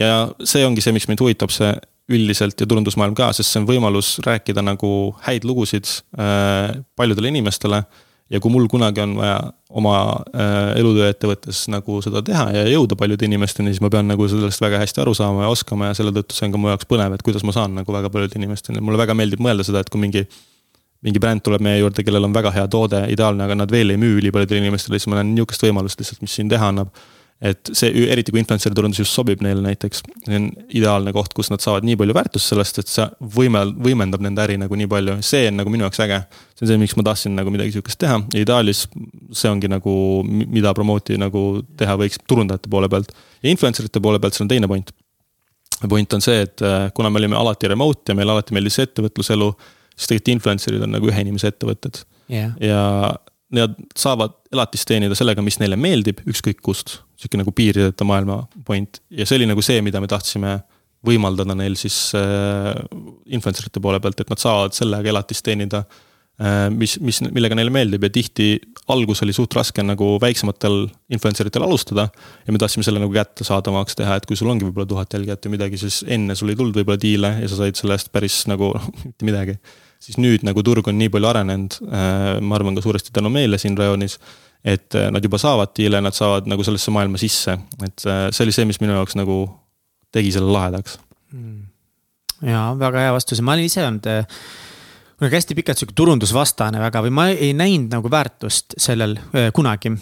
ja see ongi see, miks mind huvitab see üldiselt ja turundusmaailm ka, sest see on võimalus rääkida nagu häid lugusid äh, paljudele inimestele ja kui mul kunagi on vaja oma äh, elutööettevõttes nagu seda teha ja jõuda paljude inimesteni, siis ma pean nagu sellest väga hästi aru saama ja oskama ja selle tõttu see on ka mu jaoks põnev, et kuidas ma saan nagu väga paljude inimesteni, mulle väga meeldib mõelda seda, et kui mingi. mingi bränd tuleb meie juurde, kellel on väga hea toode, ideaalne, aga nad veel ei müü ülipaljudele inimestele, siis ma näen nihukest võimalust lihtsalt, mis siin teha annab et see, eriti kui influencer'i turundus just sobib neile näiteks, see on ideaalne koht, kus nad saavad nii palju väärtust sellest, et see võime, võimendab nende äri nagu nii palju, see on nagu minu jaoks äge. see on see, miks ma tahtsin nagu midagi sihukest teha ja ideaalis see ongi nagu, mida promote'i nagu teha võiks turundajate poole pealt. ja influencer ite poole pealt, see on teine point. point on see, et äh, kuna me olime alati remote ja meile alati meeldis ettevõtluselu, siis tegelikult influencer'id on nagu ühe inimese ettevõtted yeah.. ja nad saavad elatist teenida sellega, mis neile meeldib, ükskõik kust. Sihuke nagu piirideta maailma point ja see oli nagu see, mida me tahtsime võimaldada neil siis äh, influencer ite poole pealt, et nad saavad sellega elatist teenida äh,. mis, mis, millega neile meeldib ja tihti algus oli suht raske nagu väiksematel influencer itel alustada. ja me tahtsime selle nagu kättesaadavamaks teha, et kui sul ongi võib-olla tuhat jälgijat või midagi, siis enne sul ei tulnud võib-olla diile ja sa said selle eest päris nagu mitte midagi siis nüüd nagu turg on nii palju arenenud, äh, ma arvan ka suuresti tänu meile siin rajoonis, et äh, nad juba saavad diile, nad saavad nagu sellesse maailma sisse, et äh, see oli see, mis minu jaoks nagu tegi selle lahedaks. Mm.. ja väga hea vastus. Ja ma olen ise olnud kunagi hästi pikalt sihuke turundusvastane väga või ma ei näinud nagu väärtust sellel kunagi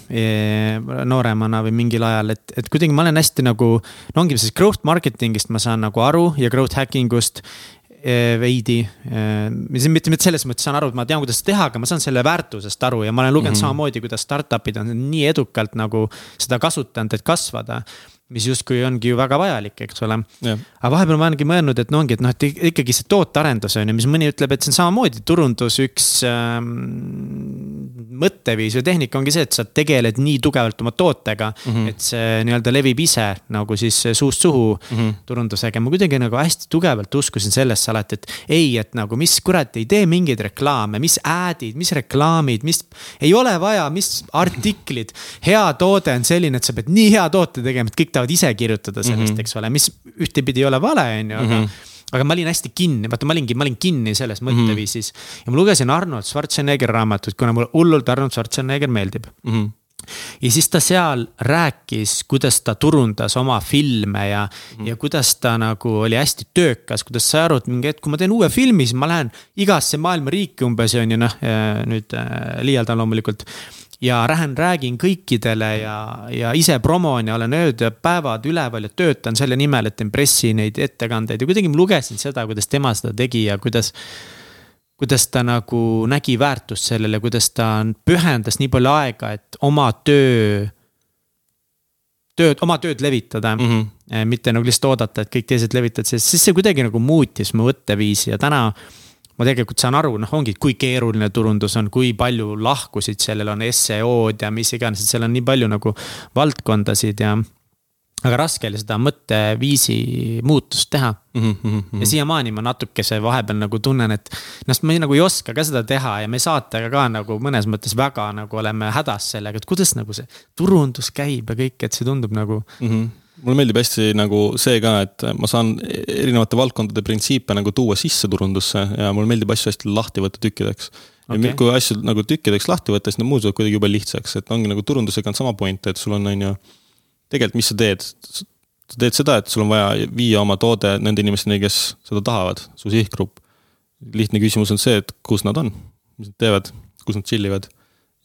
nooremana või mingil ajal, et, et kuidagi ma olen hästi nagu. no ongi siis growth marketing'ist ma saan nagu aru ja growth hacking ust Eh, veidi. Eh, mitte, mitte selles mõttes saan aru, et ma tean, kuidas teha, aga ma saan selle väärtusest aru ja ma olen lugenud mm -hmm. samamoodi, kuidas startup'id on nii edukalt nagu seda kasutanud, et kasvada mis justkui ongi ju väga vajalik, eks ole. aga vahepeal ma olengi mõelnud, et no ongi, et noh, et ikkagi see tootearendus on ju, mis mõni ütleb, et see on samamoodi turundus üks ähm, mõtteviis või tehnika ongi see, et sa tegeled nii tugevalt oma tootega mm. -hmm. et see nii-öelda levib ise nagu siis suust suhu mm -hmm. turundusega, ma kuidagi nagu hästi tugevalt uskusin sellesse alati, et ei, et nagu mis kurat, ei tee mingeid reklaame, mis ad'id, mis reklaamid, mis. ei ole vaja, mis artiklid, hea toode on selline, et sa pead nii hea toote tegema, et kõik tahavad ise kirjutada sellest mm, -hmm. eks ole, mis ühtepidi ei ole vale, on ju, aga. -hmm aga ma olin hästi kinni, vaata, ma olingi, ma olin kinni selles mhm. mõtteviisis mm. -hmm. ja ma lugesin Arnold Schwarzeneggeri raamatut, kuna mulle hullult Arnold Schwarzenegger meeldib mm. -hmm ja siis ta seal rääkis, kuidas ta turundas oma filme ja mm, ja kuidas ta nagu oli hästi töökas, kuidas sai aru, et mingi hetk, kui ma teen uue filmi, siis ma lähen igasse maailma riiki umbes on ju noh, nüüd äh, liialdan loomulikult ja lähen räägin kõikidele ja, ja ise promon ja olen ööd ja päevad üleval ja töötan selle nimel, et teen pressi neid ettekandeid ja kuidagi ma lugesin seda, kuidas tema seda tegi ja kuidas. kuidas ta nagu nägi väärtust sellele, kuidas ta pühendas nii palju aega, et oma töö. tööd, oma tööd levitada mm, -hmm. mitte nagu lihtsalt oodata, et kõik teised levitavad, sest siis see kuidagi nagu muutis mu mõtteviisi ja täna ma tegelikult saan aru, noh, ongi, kui keeruline turundus on, kui palju lahkusid sellel on SEO-d ja mis iganes, et seal on nii palju nagu valdkondasid ja. aga raske oli seda mõtteviisi muutust teha mm. -hmm. ja siiamaani ma natukese vahepeal nagu tunnen, et noh, ma nagu ei oska ka seda teha ja me saatega ka nagu mõnes mõttes väga nagu oleme hädas sellega, et kuidas nagu see turundus käib ja kõik, et see tundub nagu mm. -hmm mulle meeldib hästi nagu see ka, et ma saan erinevate valdkondade printsiipe nagu tuua sisse turundusse ja mulle meeldib asju hästi lahti võtta tükkideks okay.. ja kui asju nagu tükkideks lahti võtta, siis need muutuvad kuidagi jube lihtsaks, et ongi nagu turundusega on sama point, et sul on, on ju. tegelikult, mis sa teed? sa teed seda, et sul on vaja viia oma toode nende inimesteni, kes seda tahavad, su sihtgrupp. lihtne küsimus on see, et kus nad on, mis nad teevad, kus nad chill ivad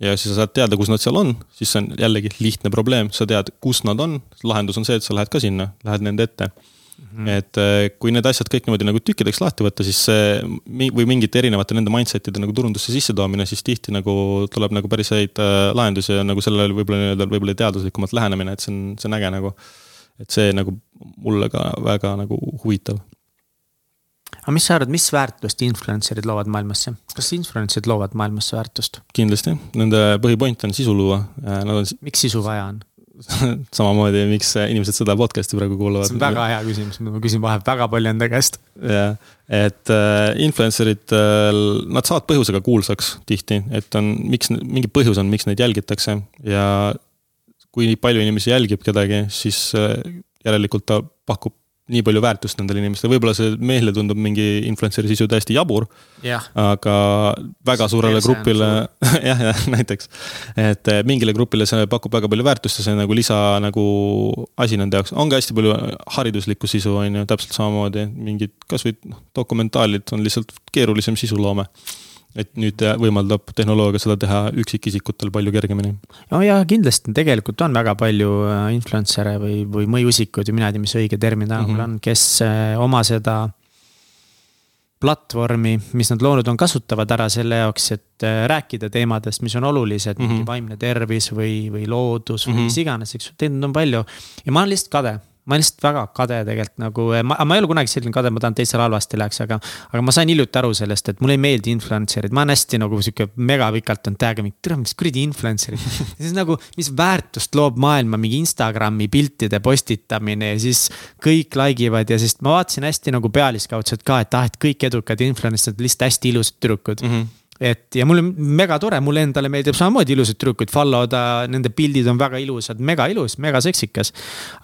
ja siis sa saad teada, kus nad seal on, siis see on jällegi lihtne probleem, sa tead, kus nad on, lahendus on see, et sa lähed ka sinna, lähed nende ette mm. -hmm. et äh, kui need asjad kõik niimoodi nagu tükkideks lahti võtta, siis see või mingite erinevate nende mindset'ide nagu turundusse sissetoomine, siis tihti nagu tuleb nagu päris häid äh, lahendusi ja nagu sellele võib-olla nii-öelda võib-olla teaduslikumalt lähenemine, et see on, see on äge nagu. et see nagu mulle ka väga nagu huvitav aga mis sa arvad, mis väärtust influencer'id loovad maailmasse, kas influencer'id loovad maailmasse väärtust? kindlasti, nende põhipoint on sisu luua, nad on. miks sisu vaja on samamoodi, miks inimesed seda podcast'i praegu kuulavad. see on väga hea küsimus, ma küsin vahepeal väga palju enda käest. jah, et äh, influencer'id äh,, nad saavad põhjusega kuulsaks tihti, et on, miks, mingi põhjus on, miks neid jälgitakse ja kui palju inimesi jälgib kedagi, siis äh, järelikult ta pakub nii palju väärtust nendele inimestele, võib-olla see meile tundub mingi influencer'i sisu täiesti jabur. aga väga suurele see grupile, jah, jah, näiteks. et eh, mingile grupile see pakub väga palju väärtust ja see nagu lisa nagu asi nende jaoks, on ka hästi palju hariduslikku sisu, on ju, täpselt samamoodi, mingid kasvõi noh, dokumentaalid on lihtsalt keerulisem sisuloome et nüüd võimaldab tehnoloogia seda teha üksikisikutel palju kergemini. no ja kindlasti tegelikult on väga palju äh, influencer'e või, või mõjuisikuid või mina ei tea, mis õige termin tänapäeval mm -hmm. on, kes äh, oma seda platvormi, mis nad loonud on, kasutavad ära selle jaoks, et äh, rääkida teemadest, mis on olulised mm, -hmm. mingi vaimne tervis või, või loodus või mm -hmm. mis iganes, eks ju, teid on palju. ja ma olen lihtsalt kade ma olen lihtsalt väga kade tegelikult nagu, ma, ma ei ole kunagi selline kade, ma tahan, et teistel halvasti läheks, aga. aga ma sain hiljuti aru sellest, et mulle ei meeldi influencer'id, ma olen hästi nagu sihuke megapikalt on tag inud, tere, mis kuradi influencer'id. siis nagu, mis väärtust loob maailma mingi Instagrami piltide postitamine ja siis kõik like ivad ja siis ma vaatasin hästi nagu pealiskaudselt ka, et ah, et kõik edukad influencer'id, lihtsalt hästi ilusad tüdrukud mm. -hmm et ja mul on mega tore, mulle endale meeldib samamoodi ilusaid tüdrukuid follow da, nende pildid on väga ilusad, mega ilus, mega seksikas.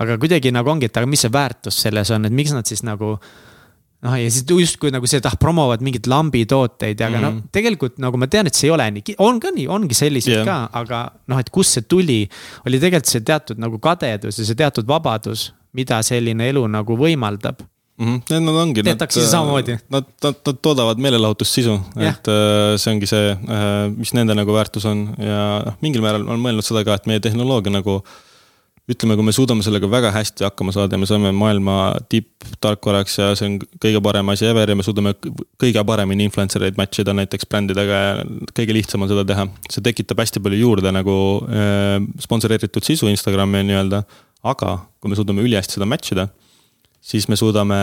aga kuidagi nagu ongi, et aga mis see väärtus selles on, et miks nad siis nagu noh, ja siis justkui nagu seda promovad mingeid lambitooteid, aga mm -hmm. noh, tegelikult nagu ma tean, et see ei ole nii, on ka nii, ongi selliseid yeah. ka, aga noh, et kust see tuli. oli tegelikult see teatud nagu kadedus ja see teatud vabadus, mida selline elu nagu võimaldab mm. -hmm. Nad ongi. tehtakse samamoodi. Nad, nad, nad toodavad meelelahutussisu, et äh, see ongi see, äh, mis nende nagu väärtus on ja noh, mingil määral olen mõelnud seda ka, et meie tehnoloogia nagu ütleme, kui me suudame sellega väga hästi hakkama saada ja me saame maailma tipptarkvaraks ja see on kõige parem asi ever ja me suudame kõige paremini influencer eid match ida näiteks brändidega ja kõige lihtsam on seda teha. see tekitab hästi palju juurde nagu äh, sponsoreeritud sisu Instagrami nii-öelda, aga kui me suudame ülihästi seda match ida siis me suudame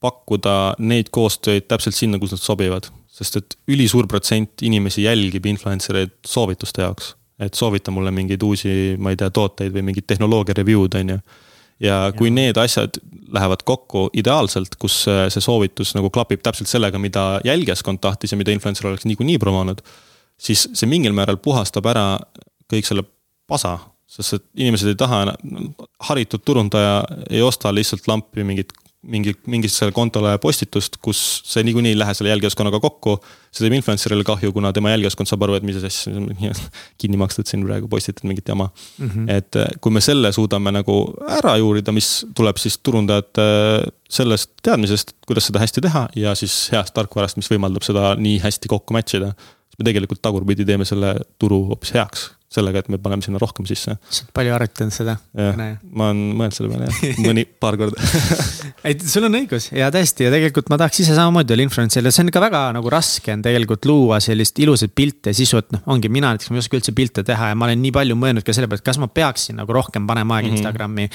pakkuda neid koostöid täpselt sinna, kus nad sobivad. sest et ülisuur protsent inimesi jälgib influencer eid soovituste jaoks. et soovita mulle mingeid uusi, ma ei tea, tooteid või mingid tehnoloogia review'd, on ju. ja kui ja. need asjad lähevad kokku ideaalselt, kus see soovitus nagu klapib täpselt sellega, mida jälgijaskond tahtis ja mida influencer oleks niikuinii promonud. siis see mingil määral puhastab ära kõik selle pasa sest et inimesed ei taha, haritud turundaja ei osta lihtsalt lampi mingit, mingi, mingisse kontole postitust, kus see niikuinii ei lähe selle jälgijaskonnaga kokku. see teeb influencer'ile kahju, kuna tema jälgijaskond saab aru, et mis asja kinni makstud siin praegu postitad mingit jama mm. -hmm. et eh, kui me selle suudame nagu ära juurida, mis tuleb siis turundajate sellest teadmisest, kuidas seda hästi teha ja siis heast tarkvarast, mis võimaldab seda nii hästi kokku match ida. me tegelikult tagurpidi teeme selle turu hoopis heaks sellega, et me paneme sinna rohkem sisse. sa oled palju harjutanud seda? jah, ma olen mõelnud selle peale jah, mõni, paar korda ei, sul on õigus ja tõesti ja tegelikult ma tahaks ise samamoodi olla influencer ja see on ka väga nagu raske on tegelikult luua sellist ilusat pilti ja sisu, et noh, ongi mina näiteks, ma ei oska üldse pilte teha ja ma olen nii palju mõelnud ka selle peale, et kas ma peaksin nagu rohkem panema aega mm -hmm. Instagrami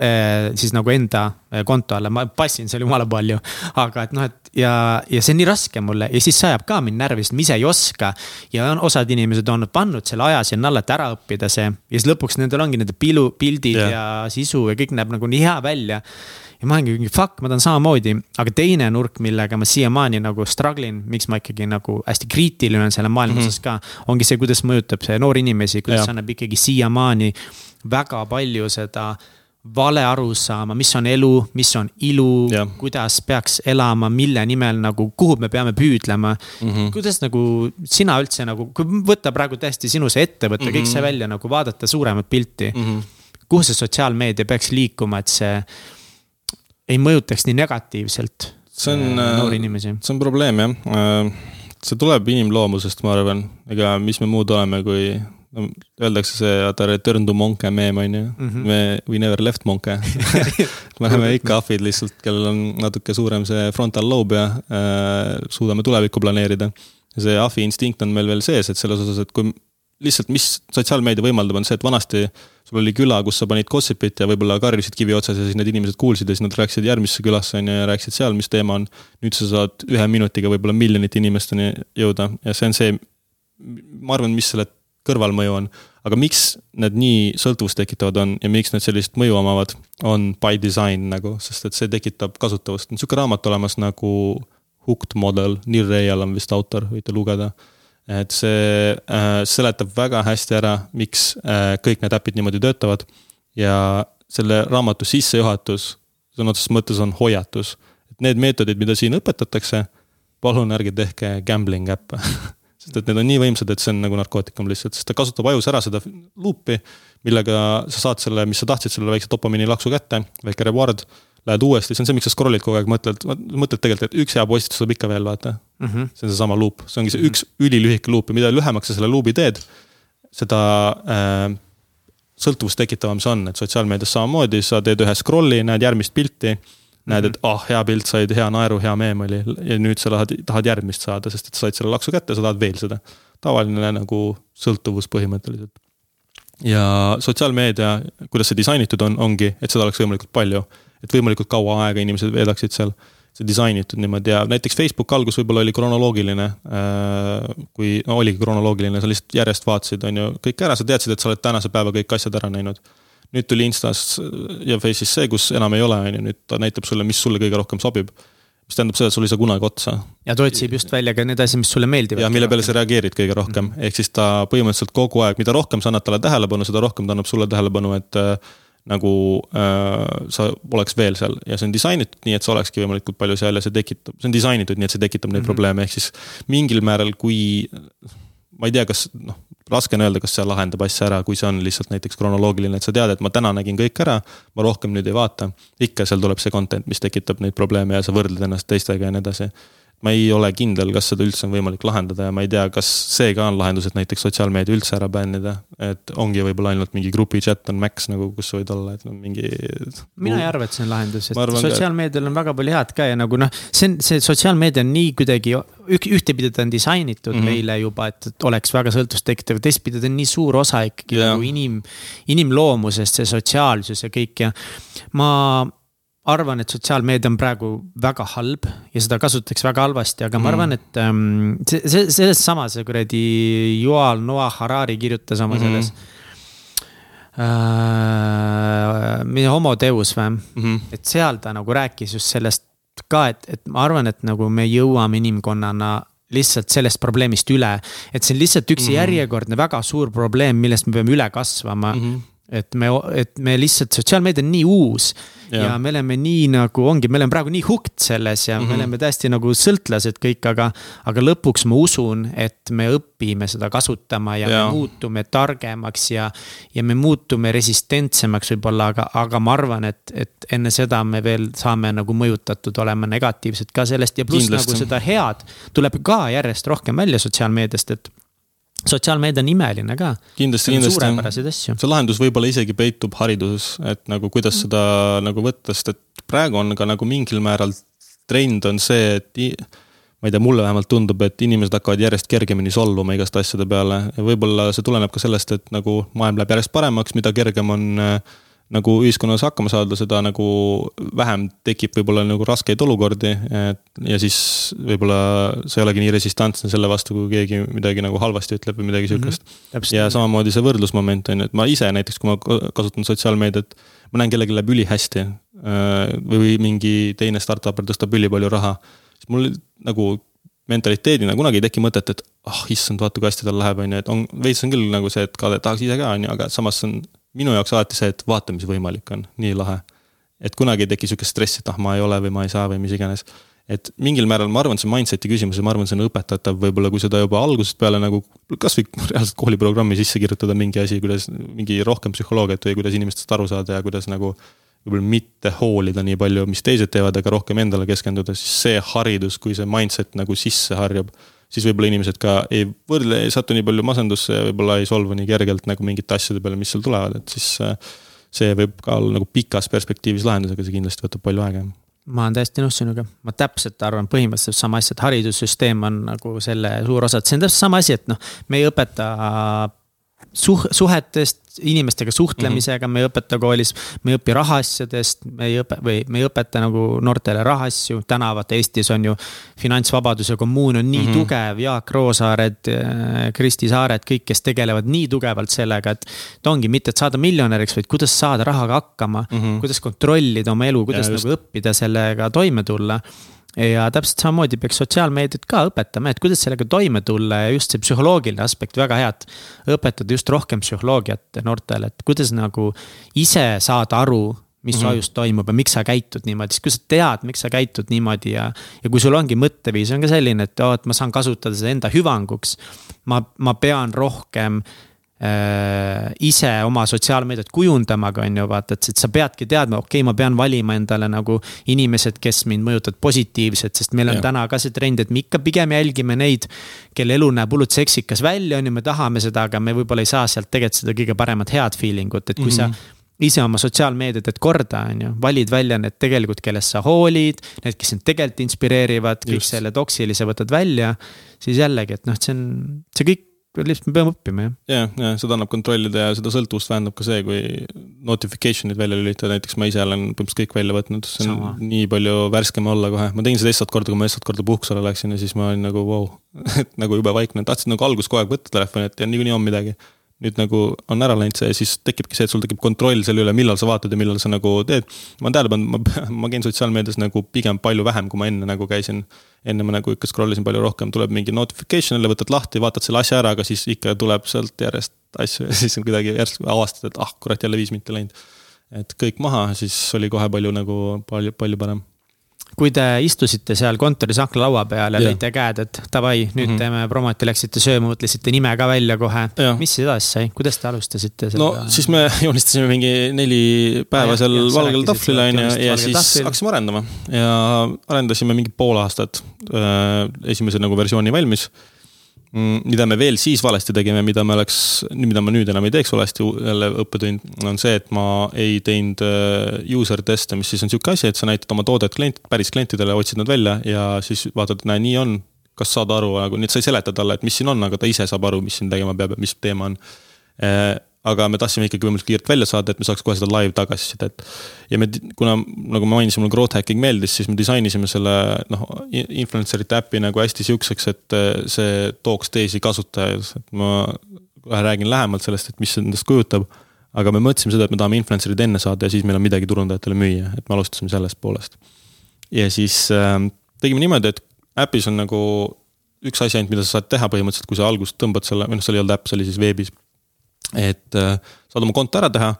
eh,. siis nagu enda eh, konto alla, ma passin seal jumala palju, aga et noh, et ja, ja see on nii raske mulle ja siis see ajab ka mind närvi, sest ma ise ei oska. ja on osad inimesed on pannud selle aja sinna alla, et ära õppida see ja siis lõpuks nendel ongi nende pilu, pildid yeah. ja sisu ja kõik näeb nagu nii hea välja ja ma olengi mingi fuck, ma tahan samamoodi, aga teine nurk, millega ma siiamaani nagu struggle in, miks ma ikkagi nagu hästi kriitiline olen selle maailma mm -hmm. osas ka. ongi see, kuidas mõjutab see noori inimesi, kuidas ja. annab ikkagi siiamaani väga palju seda vale arusaama, mis on elu, mis on ilu, kuidas peaks elama, mille nimel nagu, kuhu me peame püüdlema mm. -hmm. kuidas nagu sina üldse nagu, kui võtta praegu täiesti sinu see ettevõte mm, -hmm. kõik see välja nagu vaadata suuremat pilti mm. -hmm. kuhu see sotsiaalmeedia peaks liikuma, et see ei mõjutaks nii negatiivselt see on, äh, noori inimesi. see on probleem jah, äh, see tuleb inimloomusest, ma arvan, ega mis me muud oleme, kui no, öeldakse see, vaata return to monkey meem on ju mm, -hmm. me, we never left monkey me oleme ikka ahvid lihtsalt, kellel on natuke suurem see frontal lobe ja äh, suudame tulevikku planeerida. ja see ahvi instinkt on meil veel sees, et selles osas, et kui lihtsalt, mis sotsiaalmeedia võimaldab, on see, et vanasti sul oli küla, kus sa panid gossip'it ja võib-olla karjusid kivi otsas ja siis need inimesed kuulsid ja siis nad rääkisid järgmisse külasse on ju ja rääkisid seal, mis teema on. nüüd sa saad ühe minutiga võib-olla miljonite inimesteni jõuda ja see on see, ma arvan, mis selle kõrvalmõju on. aga miks need nii sõltuvust tekitavad on ja miks need sellist mõju omavad, on by design nagu, sest et see tekitab kasutavust. on sihuke raamat olemas nagu Hooked Model, Neil Rayal on vist autor, võite lugeda et see äh, seletab väga hästi ära, miks äh, kõik need äpid niimoodi töötavad. ja selle raamatu sissejuhatus sõna otseses mõttes on hoiatus. et need meetodid, mida siin õpetatakse, palun ärge tehke gambling äppe sest et need on nii võimsad, et see on nagu narkootikum lihtsalt, sest ta kasutab ajus ära seda luupi, millega sa saad selle, mis sa tahtsid, selle väikse dopamiini laksu kätte, väike reward lähed uuesti, see on see, miks sa scroll'id kogu aeg, mõtled, mõtled tegelikult, et üks hea postitus tuleb ikka veel, vaata mm. -hmm. see on seesama luup, see ongi see üks ülilühike luup ja mida lühemaks sa selle luubi teed, seda äh, sõltuvust tekitavam see on, et sotsiaalmeedias samamoodi, sa teed ühe scroll'i, näed järgmist pilti. Näed, et ah oh,, hea pilt, said hea naeru, hea meem oli ja nüüd sa tahad, tahad järgmist saada, sest et sa said selle laksu kätte, sa tahad veel seda. tavaline nagu sõltuvus põhimõtteliselt. ja sotsiaalmeedia, kuidas see disainitud on, ongi, et seda oleks võimalikult palju et võimalikult kaua aega inimesed veedaksid seal. see disainitud niimoodi ja näiteks Facebook algus võib-olla oli kronoloogiline. Äh, kui no, oligi kronoloogiline, sa lihtsalt järjest vaatasid, on ju, kõik ära, sa teadsid, et sa oled tänase päeva kõik asjad ära näinud nüüd tuli Instas ja Face'is see, kus enam ei ole, on ju, nüüd ta näitab sulle, mis sulle kõige rohkem sobib. mis tähendab seda, et sul ei saa kunagi otsa. ja ta otsib just välja ka need asjad, mis sulle meeldivad. ja mille peale sa reageerid kõige rohkem mm, -hmm. ehk siis ta põhimõtteliselt kogu aeg, mida rohkem sa annad talle tähelepanu, seda rohkem ta annab sulle tähelepanu, et nagu äh, sa oleks veel seal ja see on disainitud nii, et sa olekski võimalikult palju seal ja see tekitab, see on disainitud nii, et see tekitab neid mm -hmm. probleeme, ehk siis mingil määral, kui. ma ei tea, kas noh, raske on öelda, kas see lahendab asja ära, kui see on lihtsalt näiteks kronoloogiline, et sa tead, et ma täna nägin kõik ära. ma rohkem nüüd ei vaata, ikka seal tuleb see content, mis tekitab neid probleeme ja sa võrdled ennast teistega ja nii edasi ma ei ole kindel, kas seda üldse on võimalik lahendada ja ma ei tea, kas see ka on lahendus, et näiteks sotsiaalmeedia üldse ära bännida. et ongi võib-olla ainult mingi grupi chat on max nagu, kus võid olla, et no mingi. mina ei arva, et see on lahendus, et sotsiaalmeedial on väga palju head ka ja nagu noh, see on, see sotsiaalmeedia on nii kuidagi. ühtepidi ta on disainitud mm -hmm. meile juba, et, et oleks väga sõltuvust tekitav, teistpidi ta on nii suur osa ikkagi yeah. nagu inim, inimloomusest, see sotsiaalsus ja kõik ja ma arvan, et sotsiaalmeedia on praegu väga halb ja seda kasutatakse väga halvasti, aga mm. ma arvan, et ähm, see, see, sellest sama see kuradi Yuval Noah Harari kirjutas oma mm -hmm. selles äh,. mida homo deus või mm, -hmm. et seal ta nagu rääkis just sellest ka, et, et ma arvan, et nagu me jõuame inimkonnana lihtsalt sellest probleemist üle. et see on lihtsalt üks mm -hmm. järjekordne väga suur probleem, millest me peame üle kasvama mm. -hmm et me, et me lihtsalt, sotsiaalmeedia on nii uus ja. ja me oleme nii nagu ongi, me oleme praegu nii hooked selles ja mm -hmm. me mhm. oleme täiesti nagu sõltlased kõik, aga. aga lõpuks ma usun, et me õpime seda kasutama ja, ja. me muutume targemaks ja. ja me muutume resistentsemaks võib-olla, aga, aga ma arvan, et, et enne seda me veel saame nagu mõjutatud olema negatiivselt ka sellest ja pluss nagu seda head tuleb ka järjest rohkem välja sotsiaalmeediast, et sotsiaalmeedia on imeline ka. kindlasti, kindlasti. suurepäraseid asju. see lahendus võib-olla isegi peitub hariduses, et nagu kuidas mm. seda nagu võtta, sest et praegu on ka nagu mingil määral trend on see, et ma ei tea, mulle vähemalt tundub, et inimesed hakkavad järjest kergemini solvuma igaste asjade peale ja võib-olla see tuleneb ka sellest, et nagu maailm läheb järjest paremaks, mida kergem on äh, nagu ühiskonnas hakkama saada, seda nagu vähem tekib võib-olla nagu raskeid olukordi. ja siis võib-olla sa ei olegi nii resistantne selle vastu, kui keegi midagi nagu halvasti ütleb või midagi mhm, sihukest mm. -hmm. ja samamoodi see võrdlusmoment on ju, et ma ise näiteks, kui ma kasutan sotsiaalmeediat, ma näen, kellelgi läheb ülihästi. Äh, või mingi teine startup'er tõstab ülipalju raha, siis mul nagu mentaliteedina kunagi ei teki mõtet, et ah oh, issand, vaata kui hästi tal läheb, on ju, et on, veits on küll nagu see, et ka tahaks ise ka, on ju, aga samas on minu jaoks alati see, et vaata, mis võimalik on, nii lahe. et kunagi ei teki sihukest stressi, et ah, ma ei ole või ma ei saa või mis iganes. et mingil määral ma arvan, see on mindset'i küsimus ja ma arvan, see on õpetatav võib-olla, kui seda juba algusest peale nagu kasvõi reaalselt kooliprogrammi sisse kirjutada mingi asi, kuidas mingi rohkem psühholoogiat või kuidas inimestest aru saada ja kuidas nagu võib-olla mitte hoolida nii palju, mis teised teevad, aga rohkem endale keskenduda, siis see haridus, kui see mindset nagu sisse harjub siis võib-olla inimesed ka ei võrdle, ei satu nii palju masendusse ja võib-olla ei solvu nii kergelt nagu mingite asjade peale, mis seal tulevad, et siis äh, see võib ka olla nagu pikas perspektiivis lahendus, aga see kindlasti võtab palju aega ma olen täiesti nõus sinuga, ma täpselt arvan põhimõtteliselt sama asja, et haridussüsteem on nagu selle suur osa, et see on täpselt sama asi, et noh, me ei õpeta suh-, suhetest, inimestega suhtlemisega mm, -hmm. me ei õpeta koolis, me ei õpi rahaasjadest, me ei õpe- või me ei õpeta nagu noortele rahaasju, tänavad Eestis on ju. finantsvabaduse kommuun on nii mm -hmm. tugev, Jaak Roosaared, äh, Kristi Saared, kõik, kes tegelevad nii tugevalt sellega, et. et ongi mitte, et saada miljonäriks, vaid kuidas saada rahaga hakkama mm, -hmm. kuidas kontrollida oma elu, kuidas ja, nagu õppida sellega toime tulla ja täpselt samamoodi peaks sotsiaalmeediat ka õpetama, et kuidas sellega toime tulla ja just see psühholoogiline aspekt väga hea, et. õpetada just rohkem psühholoogiat noortele, et kuidas nagu ise saada aru mis mm -hmm. ajus toimub ja miks sa käitud niimoodi, siis kui sa tead, miks sa käitud niimoodi ja. ja kui sul ongi mõtteviis on ka selline, et oo, et ma saan kasutada seda enda hüvanguks. ma, ma pean rohkem ise oma sotsiaalmeediat kujundamaga, on ju, vaata, et, et sa peadki teadma, okei okay,, ma pean valima endale nagu inimesed, kes mind mõjutavad positiivselt, sest meil on ja. täna ka see trend, et me ikka pigem jälgime neid, kelle elu näeb hullult seksikas välja, on ju, me tahame seda, aga me võib-olla ei saa sealt tegelikult seda kõige paremat head feeling ut, et kui mm -hmm. sa ise oma sotsiaalmeediat, et korda, on ju, valid välja need tegelikult, kellest sa hoolid, need, kes sind tegelikult inspireerivad, kõik selle toksilise võtad välja. siis jällegi, et noh, see on, see kõik lihtsalt me peame õppima, jah. ja, ja seda annab kontrollida ja seda sõltuvust vähendab ka see, kui notification'id välja lülitada, näiteks ma ise olen põhimõtteliselt kõik välja võtnud, see on Sama. nii palju värskem olla kohe, ma tegin seda esmast korda, kui ma esmast korda puhkusele läksin ja siis ma olin nagu vau wow. et nagu jube vaikne, tahtsin nagu alguses kogu aeg võtta telefoni, et ja niikuinii on midagi nüüd nagu on ära läinud see siis tekibki see, et sul tekib kontroll selle üle, millal sa vaatad ja millal sa nagu teed. ma olen tähele pannud, ma, ma käin sotsiaalmeedias nagu pigem palju vähem, kui ma enne nagu käisin. enne ma nagu ikka scroll isin palju rohkem, tuleb mingi notification jälle, võtad lahti, vaatad selle asja ära, aga siis ikka tuleb sealt järjest asju ja siis on kuidagi järsku avastad, et ah kurat, jälle viis minti läinud. et kõik maha, siis oli kohe palju nagu palju, palju parem kui te istusite seal kontoris aknalaua peal ja lõite käed, et davai, nüüd mm -hmm. teeme promoti, läksite sööma, mõtlesite nime ka välja kohe. mis siis edasi sai, kuidas te alustasite seda? no siis me joonistasime mingi neli päeva ja, seal ja, valgel tahvlil on ju, ja siis hakkasime arendama ja arendasime mingi pool aastat. Äh, esimese nagu versiooni valmis mida me veel siis valesti tegime, mida me oleks, mida ma nüüd enam ei teeks valesti, jälle õppetund, on see, et ma ei teinud äh, user test'e, mis siis on sihuke asi, et sa näitad oma toodet klient, päris klientidele, otsid nad välja ja siis vaatad, näe, nii on. kas saad aru, nagu nii, et sa ei seleta talle, et mis siin on, aga ta ise saab aru, mis siin tegema peab ja mis teema on äh, aga me tahtsime ikkagi võimalikult kiirelt välja saada, et me saaks kohe seda live tagasisidet. ja me, kuna nagu ma mainisin, mulle growth hacking meeldis, siis me disainisime selle noh, influencer'ite äpi nagu hästi sihukeseks, et äh, see tooks teisi kasutajaid, et ma kohe räägin lähemalt sellest, et mis endast kujutab. aga me mõtlesime seda, et me tahame influencer'id enne saada ja siis meil on midagi turundajatele müüa, et me alustasime sellest poolest. ja siis äh, tegime niimoodi, et äpis on nagu üks asi ainult, mida sa saad teha põhimõtteliselt, kui sa alguses tõmbad selle, või noh, seal ei olnud äpp, see oli siis veebis et äh, saad oma konto ära teha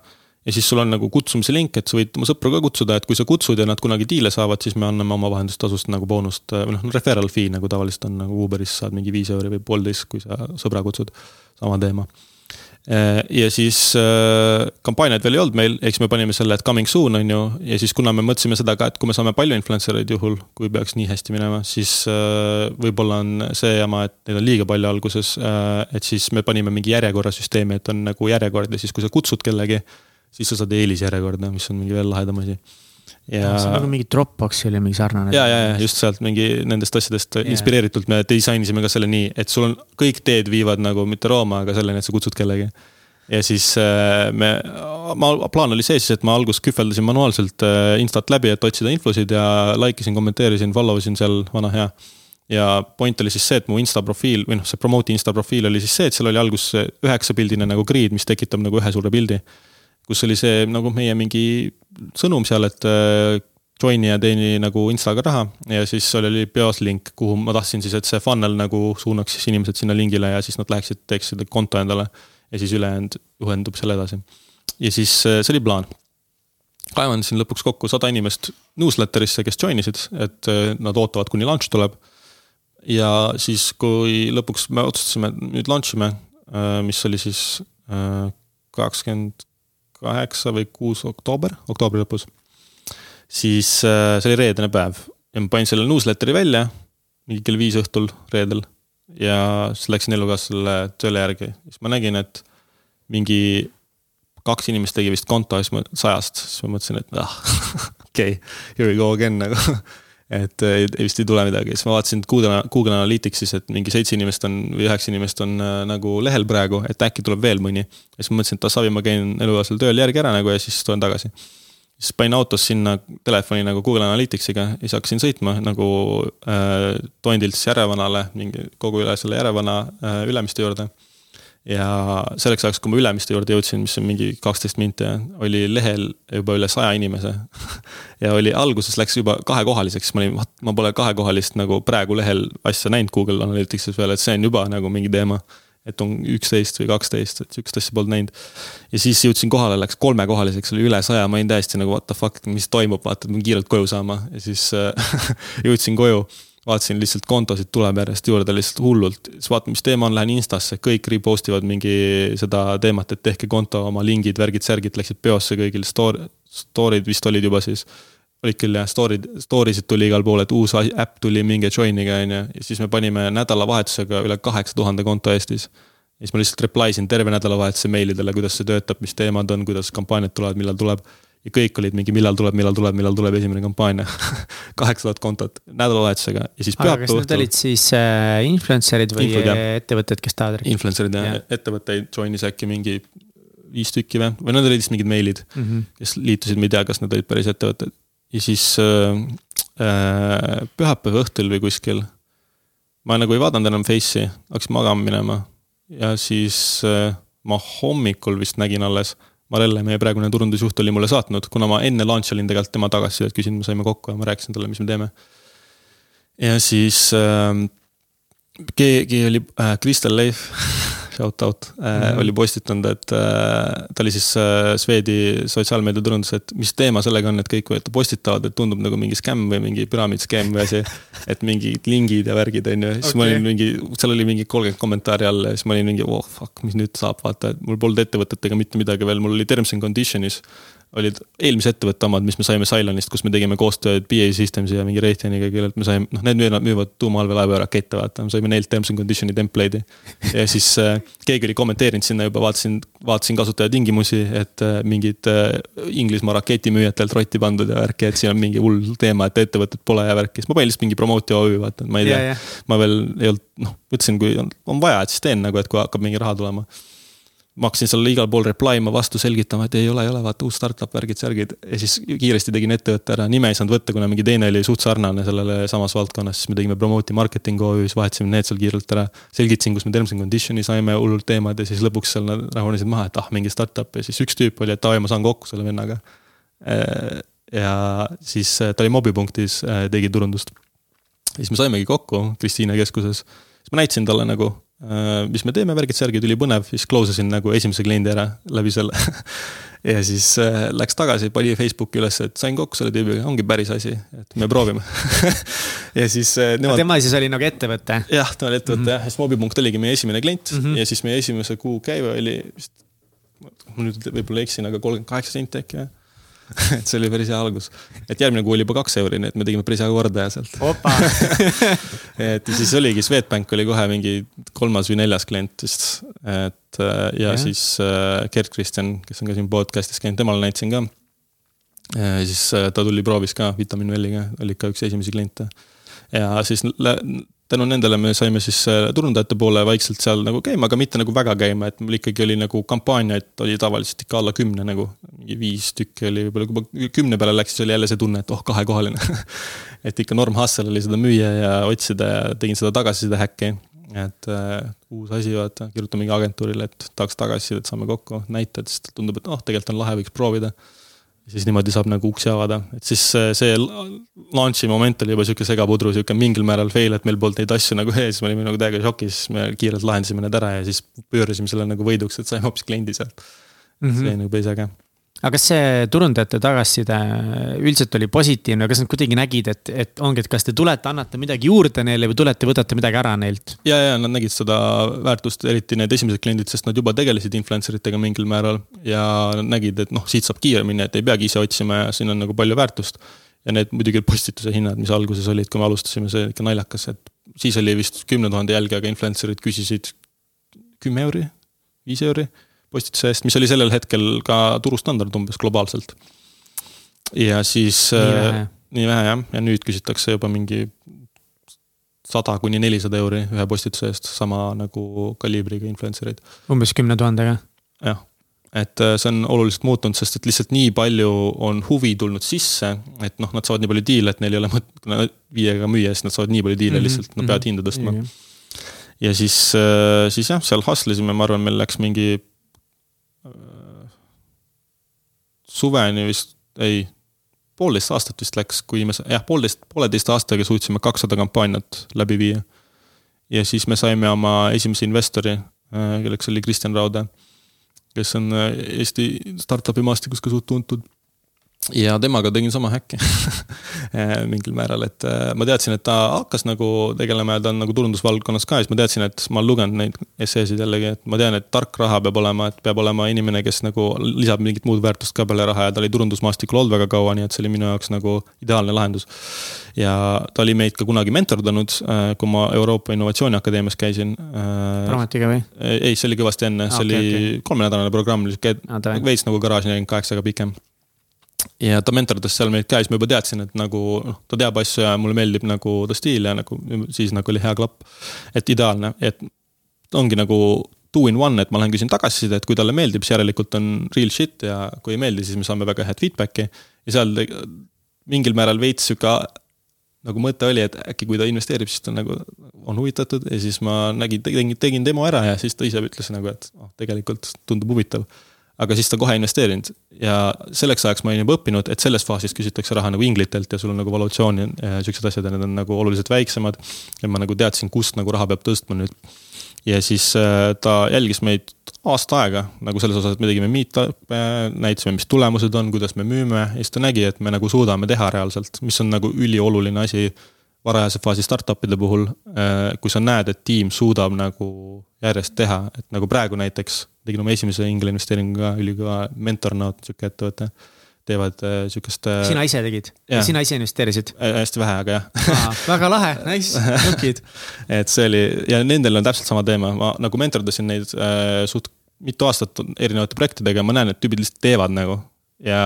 ja siis sul on nagu kutsumise link, et sa võid oma sõpru ka kutsuda, et kui sa kutsud ja nad kunagi diile saavad, siis me anname oma vahendustasust nagu boonust või noh, referral fee nagu tavaliselt on nagu Uberis saad mingi viis euri või poolteist, kui sa sõbra kutsud. sama teema. Äh, ja siis äh, kampaaniaid veel ei olnud meil, eks me panime selle, et coming soon on ju. ja siis, kuna me mõtlesime seda ka, et kui me saame palju influencer eid juhul, kui peaks nii hästi minema, siis äh, võib-olla on see jama, et neid on liiga palju alguses. et siis me panime mingi järjekorrasüsteemi, et on nagu järjekord ja siis, kui sa kutsud kellegi, siis sa saad eelisjärjekorda, mis on mingi veel lahedam asi ja. see on nagu mingi Dropboxi oli mingi sarnane. ja, ja, ja just sealt mingi nendest asjadest yeah. inspireeritult me disainisime ka selle nii, et sul on kõik teed viivad nagu mitte Rooma, aga selleni, et sa kutsud kellegi. ja siis äh, me, ma, plaan oli see siis, et ma alguses kühveldasin manuaalselt äh, Instat läbi, et otsida infosid ja like isin, kommenteerisin, follow isin seal, vana hea ja point oli siis see, et mu insta profiil või noh, see promote'i insta profiil oli siis see, et seal oli alguses üheksapildine nagu grid, mis tekitab nagu ühe suure pildi kus oli see nagu meie mingi sõnum seal, et äh, join'i ja teeni nagu Instaga raha ja siis seal oli peos link, kuhu ma tahtsin siis, et see funnel nagu suunaks siis inimesed sinna lingile ja siis nad läheksid, teeksid konto endale. ja siis ülejäänud juhendub seal edasi. ja siis äh, see oli plaan. kaevandasin lõpuks kokku sada inimest newsletter'isse, kes join isid, et äh, nad ootavad, kuni launch tuleb. ja siis, kui lõpuks me otsustasime, et nüüd launch ime, mis oli siis kakskümmend kaheksa või kuus oktoober, oktoobri lõpus. siis äh, see oli reedene päev ja ma panin selle newsletter'i välja mingi kell viis õhtul reedel. ja siis läksin elukaaslasele tööle järgi, siis ma nägin, et mingi kaks inimest tegi vist konto ja siis ma sajast, siis ma mõtlesin, et ah okei okay,, here we go again nagu et äh, vist ei tule midagi, siis ma vaatasin Google, Google Analytics'is, et mingi seitse inimest on või üheksa inimest on äh, nagu lehel praegu, et äkki tuleb veel mõni. ja siis ma mõtlesin, et Assavi ma käin elukaaslasel tööl järgi ära nagu ja siis tulen tagasi. siis panin autos sinna telefoni nagu Google Analyticsiga ja siis hakkasin sõitma nagu äh, Tondilt siis Järvevanale, mingi kogu üle selle Järvevana äh, Ülemiste juurde ja selleks ajaks, kui ma Ülemiste juurde jõudsin, mis on mingi kaksteist minti, oli lehel juba üle saja inimese ja oli, alguses läks juba kahekohaliseks, ma olin, ma pole kahekohalist nagu praegu lehel asja näinud Google Analyticsis veel, et see on juba nagu mingi teema. et on üksteist või kaksteist, et sihukest asja polnud näinud. ja siis jõudsin kohale, läks kolmekohaliseks, oli üle saja, ma olin täiesti nagu what the fuck, mis toimub, vaata, ma kiirelt koju saama ja siis äh, jõudsin koju vaatasin lihtsalt kontosid tuleb järjest juurde lihtsalt hullult, siis vaatan, mis teema on, lähen Instasse, kõik repost ivad mingi seda teemat, et tehke konto, oma lingid, värgid, särgid läksid peosse kõigil, story, story'd vist olid juba siis. olid küll jah, story'd, story sid tuli igal pool, et uus äpp tuli, minge join'ige on ju, ja siis me panime nädalavahetusega üle kaheksa tuhande konto Eestis. ja siis ma lihtsalt reply sin terve nädalavahetuse meilidele, kuidas see töötab, mis teemad on, kuidas kampaaniad tulevad, millal tuleb ja kõik olid mingi, millal tuleb, millal tuleb, millal tuleb esimene kampaania kaheksa tuhat kontot nädalavahetusega ja siis pühapäeva õhtul. Need olid siis äh, influencer'id või Influd, ettevõtted, kes tahavad? Influencer'id jah ja., ettevõtteid join'is äkki mingi viis tükki või, või need olid vist mingid meilid mm, -hmm. kes liitusid, ma ei tea, kas need olid päris ettevõtted. ja siis äh, äh, pühapäeva õhtul või kuskil. ma nagu ei vaadanud enam Face'i, hakkasin magama minema ja siis äh, ma hommikul vist nägin alles Marelle, meie praegune turundusjuht oli mulle saatnud, kuna ma enne launch olin tegelikult tema tagasisidet küsinud, me saime kokku ja ma rääkisin talle, mis me teeme. ja siis äh, keegi oli äh,, Kristel Leif shout out äh, mm, -hmm. oli postitanud, et äh, ta oli siis äh, Swedi sotsiaalmeediaturundus, et mis teema sellega on, et kõik postitavad, et tundub nagu mingi skämm või mingi püramiidskeem või asi. et mingid lingid ja värgid on ju, siis okay. ma olin mingi, seal oli mingi kolmkümmend kommentaari all ja siis ma olin mingi oh fuck, mis nüüd saab, vaata, et mul polnud ettevõtetega mitte midagi veel, mul oli terms and condition'is olid eelmise ettevõtte omad, mis me saime Cylonist, kus me tegime koostööd BA Systemsi ja mingi Raytheoniga, kellelt me saime, noh, need müüvad, müüvad tuumaallveelaevarakette, vaata, me saime neilt terms and condition'i template'i. ja siis äh, keegi oli kommenteerinud sinna juba, vaatasin, vaatasin kasutajatingimusi, et äh, mingid äh, Inglismaa raketimüüjatelt rotti pandud ja värki, et siin on mingi hull teema, et ettevõtted pole ja värki, siis ma panin lihtsalt mingi promote OÜ, vaata, ma ei tea yeah,, yeah. ma veel ei olnud, noh, mõtlesin, kui on, on vaja, et siis teen nagu, et kui hakkab mingi raha tulema ma hakkasin seal igal pool reply ima vastu selgitama, et ei ole, ei ole, vaata uus startup, värgid, särgid. ja siis kiiresti tegin ettevõtte ära, nime ei saanud võtta, kuna mingi teine oli suht sarnane sellele samas valdkonnas, siis me tegime promote'i marketing OÜ-s, vahetasime need seal kiirelt ära. selgitasin, kus me terms and condition'i saime, hullult teemad ja siis lõpuks seal nad rahunesid maha, et ah, mingi startup ja siis üks tüüp oli, et davai, ma saan kokku selle vennaga. Äh, ja siis äh, ta oli mobipunktis, äh, tegi turundust. siis me saimegi kokku Kristiine keskuses, siis ma näitasin talle nagu mis me teeme, värgid-särgid, ülipõnev, siis close isin nagu esimese kliendi ära läbi selle ja siis äh, läks tagasi, pani Facebooki üles, et sain kokku selle tüübiga, ongi päris asi, et me proovime ja siis äh, nemad. tema siis oli nagu ettevõte? jah, ta oli ettevõte mm -hmm. jah, ja siis Mobipunkt oligi meie esimene klient mm -hmm. ja siis meie esimese kuu käive oli vist, ma nüüd võib-olla eksin, aga kolmkümmend kaheksa senti äkki jah et see oli päris hea algus. et järgmine kuu oli juba kaks euri, nii et me tegime päris hea kordaja sealt. et siis oligi, Swedbank oli kohe mingi kolmas või neljas klient vist. et äh, ja, ja siis äh, Gerd Kristjan, kes on ka siin podcast'is käinud, temale näitasin ka. siis äh, ta tuli proovis ka Vitamin Welliga, oli ka üks esimesi kliente. ja siis tänu nendele me saime siis äh, turundajate poole vaikselt seal nagu käima, aga mitte nagu väga käima, et mul ikkagi oli nagu kampaaniaid oli tavaliselt ikka alla kümne nagu. mingi viis tükki oli võib-olla, kui ma kümne peale läks, siis oli jälle see tunne, et oh, kahekohaline et ikka norm hustle oli seda müüa ja otsida ja tegin seda tagasiside häkki. et äh, uus asi, vaata, kirjutan mingi agentuurile, et tahaks tagasisidet, saame kokku, näitad, siis tundub, et oh, tegelikult on lahe, võiks proovida siis niimoodi saab nagu uksi avada, et siis see launch'i moment oli juba sihuke segapudru, sihuke mingil määral fail, et meil polnud neid asju nagu ees, me olime nagu täiega šokis, me kiirelt lahendasime need ära ja siis pöörasime selle nagu võiduks, et saime hoopis kliendi sealt mm. -hmm. see oli nagu päris äge aga kas see turundajate tagasiside üldiselt oli positiivne, kas nad kuidagi nägid, et, et ongi, et kas te tulete, annate midagi juurde neile või tulete, võtate midagi ära neilt? ja, ja nad nägid seda väärtust, eriti need esimesed kliendid, sest nad juba tegelesid influencer itega mingil määral. ja nad nägid, et noh, siit saab kiiremini, et ei peagi ise otsima ja siin on nagu palju väärtust. ja need muidugi postituse hinnad, mis alguses olid, kui me alustasime, see oli ikka naljakas, et siis oli vist kümne tuhande jälgijaga influencer'id küsisid kümme euri, viis euri postituse eest, mis oli sellel hetkel ka turustandard umbes globaalselt. ja siis. nii äh, vähe. nii vähe jah, ja nüüd küsitakse juba mingi sada kuni nelisada euri ühe postituse eest, sama nagu kaliibriga influencer eid. umbes kümne tuhandega? jah, et äh, see on oluliselt muutunud, sest et lihtsalt nii palju on huvi tulnud sisse, et noh, nad saavad nii palju diile, et neil ei ole mõtet, viiega müüa, siis nad saavad nii palju diile mm -hmm. lihtsalt, nad peavad hinda tõstma mm. -hmm. ja siis, äh, siis jah, seal hustle isime, ma arvan, meil läks mingi suveni vist, ei, poolteist aastat vist läks, kui me, jah, poolteist, pooleteist aastaga suutsime kakssada kampaaniat läbi viia. ja siis me saime oma esimese investori, äh, kelleks oli Kristjan Raude, kes on äh, Eesti startup'i maastikus ka suht tuntud ja temaga tegin sama häkki eh, mingil määral, et eh, ma teadsin, et ta hakkas nagu tegelema ja ta on nagu turundusvaldkonnas ka ja siis ma teadsin, et ma olen lugenud neid esseesid jällegi, et ma tean, et tark raha peab olema, et peab olema inimene, kes nagu lisab mingit muud väärtust ka peale raha ja ta oli turundusmaastikul olnud väga kaua, nii et see oli minu jaoks nagu ideaalne lahendus. ja ta oli meid ka kunagi mentordanud, eh, kui ma Euroopa Innovatsiooniakadeemias käisin. Prometiga või? ei, see oli kõvasti enne, see okay, oli okay. kolmenädalane programm, sihuke ah, veits nagu Garage nelikümmend kaheksa, aga pikem ja ta mentordas seal meid ka ja siis ma juba teadsin, et nagu noh, ta teab asju ja mulle meeldib nagu ta stiil ja nagu siis nagu oli hea klapp. et ideaalne, et ongi nagu two in one, et ma lähen küsin tagasisidet, kui talle meeldib, siis järelikult on real shit ja kui ei meeldi, siis me saame väga head feedback'i. ja seal mingil määral veits sihuke nagu mõte oli, et äkki kui ta investeerib, siis ta nagu on huvitatud ja siis ma nägin, tegin, tegin demo ära ja siis ta ise ütles nagu, et oh, tegelikult tundub huvitav aga siis ta kohe ei investeerinud ja selleks ajaks ma olin juba õppinud, et selles faasis küsitakse raha nagu inglitelt ja sul on nagu valuatsioon ja siuksed asjad ja need on nagu oluliselt väiksemad. ja ma nagu teadsin, kust nagu raha peab tõstma nüüd. ja siis äh, ta jälgis meid aasta aega nagu selles osas, et me tegime meetup'e, näitasime, mis tulemused on, kuidas me müüme ja siis ta nägi, et me nagu suudame teha reaalselt, mis on nagu ülioluline asi varajase faasi startup'ide puhul, äh, kui sa näed, et tiim suudab nagu järjest teha, et nagu praegu näiteks tegin oma esimese ingla investeeringu ka, ülikõva Mentornaut, sihuke ettevõte. teevad äh, sihukest. Äh, sina ise tegid? sina ise investeerisid? hästi vähe, aga jah väga lahe, nice, nukid et see oli ja nendel on täpselt sama teema, ma nagu mentordasin neid äh, suht mitu aastat erinevate projektidega, ma näen, et tüübid lihtsalt teevad nagu ja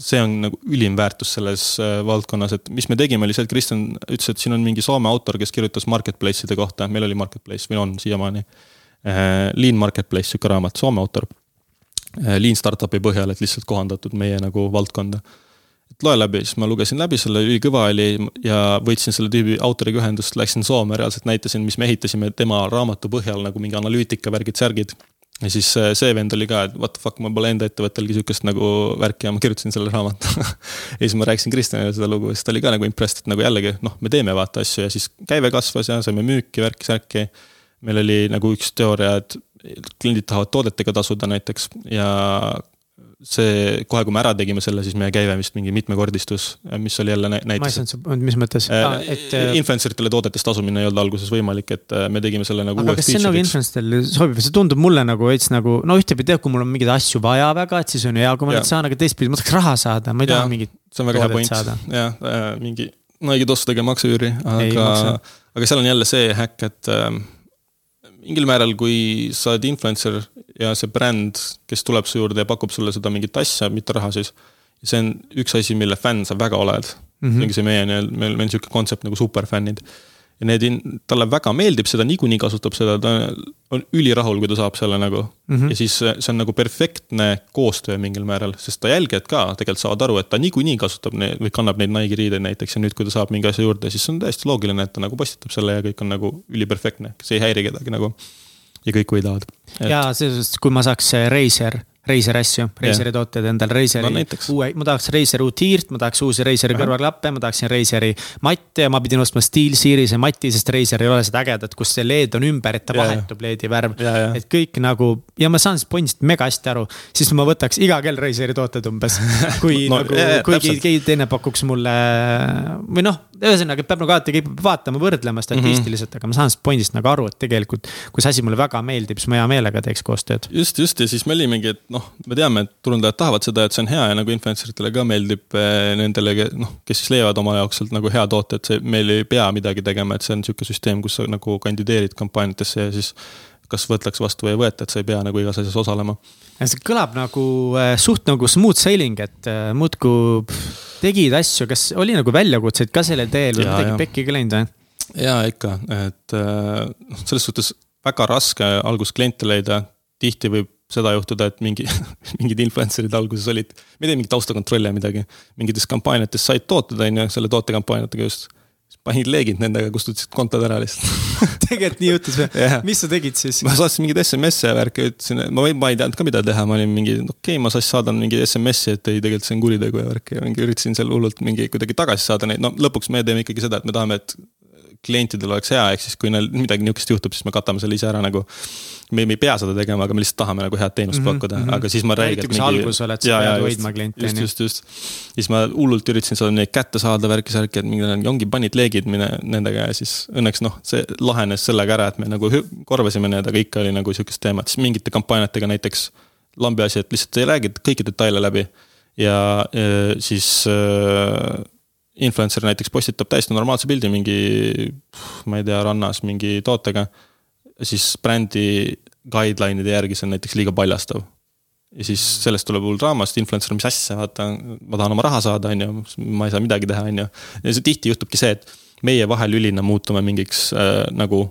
see on nagu ülim väärtus selles äh, valdkonnas, et mis me tegime, oli see, et Kristjan ütles, et siin on mingi Soome autor, kes kirjutas marketplace'ide kohta, meil oli marketplace või on siiamaani. Äh, Lean Marketplace, sihuke raamat, Soome autor. Äh, Lean startup'i põhjal, et lihtsalt kohandatud meie nagu valdkonda. et loe läbi, siis ma lugesin läbi selle, ülikõva oli ja võtsin selle tüübi autoriga ühendust, läksin Soome, reaalselt näitasin, mis me ehitasime tema raamatu põhjal nagu mingi analüütika värgid, särgid ja siis äh, see vend oli ka, et what the fuck, ma pole enda ettevõttelgi sihukest nagu värki ja ma kirjutasin selle raamatu ja siis ma rääkisin Kristjanile seda lugu ja siis ta oli ka nagu impressed, et nagu jällegi noh, me teeme vaata asju ja siis käive kasvas ja saime müüki, värki-särki. meil oli nagu üks teooria, et kliendid tahavad toodetega tasuda näiteks ja see, kohe kui me ära tegime selle, siis meie käive vist mingi mitmekordistus, mis oli jälle ma ei näitas. saanud, mis mõttes Äh, ah,, et äh, Influencer itele toodetest tasumine ei olnud alguses võimalik, et äh, me tegime selle nagu aga kas see nagu influencer'ile sobib, see tundub mulle nagu veits nagu, no ühtepidi jah, kui mul on mingeid asju vaja väga, et siis on hea, kui ma Jaa. neid saan, aga teistpidi ma tahaks raha saada, ma ei taha mingit. see on väga hea point saada., jah äh,, mingi, no ei maksa üüri, Ei aga maksa., aga seal on jälle see häkk, et äh, mingil määral, kui sa oled influencer ja see bränd, kes tuleb su juurde ja pakub sulle seda mingit asja, mitte raha siis, see on üks asi, mille fänn sa väga oled mm. -hmm. see ongi see meie meil, meil on niisugune kontsept nagu superfännid. Ja need, talle väga meeldib seda, niikuinii kasutab seda, ta on ülirahul, kui ta saab selle nagu mm. -hmm. ja siis see on nagu perfektne koostöö mingil määral, sest ta jälgijad ka tegelikult saavad aru, et ta niikuinii kasutab neid või kannab neid Nike'i riideid näiteks ja nüüd, kui ta saab mingi asja juurde, siis on täiesti loogiline, et ta nagu postitab selle ja kõik on nagu üliperfektne, see ei häiri kedagi nagu. ja kõik võidavad. ja selles suhtes, kui ma saaks Razer, Razer asju, Razeri tooted endal, Razeri No uue, ma tahaks Razer uut hiirt, ma tahaks uusi Razeri kõrvaklappe, ma tahaksin Razeri matte ja ma pidin ostma SteelSeries'e mati, sest Razer ei ole seda ägedat, kus see LED on ümber, et ta Jaa, vahetub LED-i värv. Et kõik nagu ja ma saan pointist mega hästi aru, siis ma võtaks iga kell Razeri tooted umbes. kui No, nagu täpselt. keegi teine pakuks mulle või noh, ühesõnaga peab nagu alati vaatama, võrdlema statistiliselt, aga ma saan sellest pointist nagu aru, et tegelikult. kui see asi mulle väga meeldib, siis ma hea meelega teeks koostööd. just, just ja siis me olimegi, et noh, me teame, et turundajad tahavad seda, et see on hea ja nagu influencer itele ka meeldib eh, nendele, noh, kes siis leiavad oma jaoks sealt nagu hea toote, et see, meil ei pea midagi tegema, et see on sihuke süsteem, kus sa nagu kandideerid kampaaniatesse ja siis kas võetakse vastu või ei võeta, et sa ei pea nagu igas asjas osalema. See kõlab nagu äh, suht nagu smooth sailing, et äh, muudkui tegid asju, kas oli nagu väljakutseid ka sellel teel või midagi pekki ka läinud või? ja ikka, et eh, noh, selles suhtes väga raske alguses kliente leida, tihti võib seda juhtuda, et mingi, mingid influencer'id alguses olid, ma ei tea, mingi taustakontrolli ja midagi, mingites kampaaniates said tooted, on ju, selle tootekampaaniatega just. Panid leegid nendega, kustutasid kontod ära lihtsalt. tegelikult nii juhtus või Jah. mis sa tegid siis? ma saatsin mingeid SMS-e ja värki, ütlesin, ma võin, ma ei teadnud ka, mida teha, ma olin mingi, okei okay,, ma siis saadan mingi SMS-i, et ei, tegelikult see on kuritegu ja värki ja mingi üritasin seal hullult mingi kuidagi tagasi saada neid, no lõpuks me teeme ikkagi seda, et me tahame, et klientidel oleks hea, ehk siis kui neil midagi niisugust juhtub, siis me katame selle ise ära nagu. me, me ei pea seda tegema, aga me lihtsalt tahame nagu head teenust mm -hmm, pakkuda mm. -hmm. aga siis ma Eriti, räigelt kui sa alguses oled, sa pead hoidma kliente, just, on ju. just, just. siis ma hullult üritasin seda neid kätte saada, värki-särki, et mingi ongi panid leegid mine nendega ja siis õnneks noh, see lahenes sellega ära, et me nagu korvasime need, aga ikka oli nagu sihukest teemat, siis mingite kampaaniatega näiteks lambi asi, et lihtsalt ei räägi kõiki detaile läbi ja eh, siis äh, influencer näiteks postitab täiesti normaalse pildi mingi, ma ei tea, rannas mingi tootega. siis brändi guideline'ide järgi see on näiteks liiga paljastav. ja siis sellest tuleb hull draama, sest influencer, mis asja, vaata, ma tahan oma raha saada, on ju, ma ei saa midagi teha, on ju. ja see tihti juhtubki see, et meie vahelülina muutume mingiks äh, nagu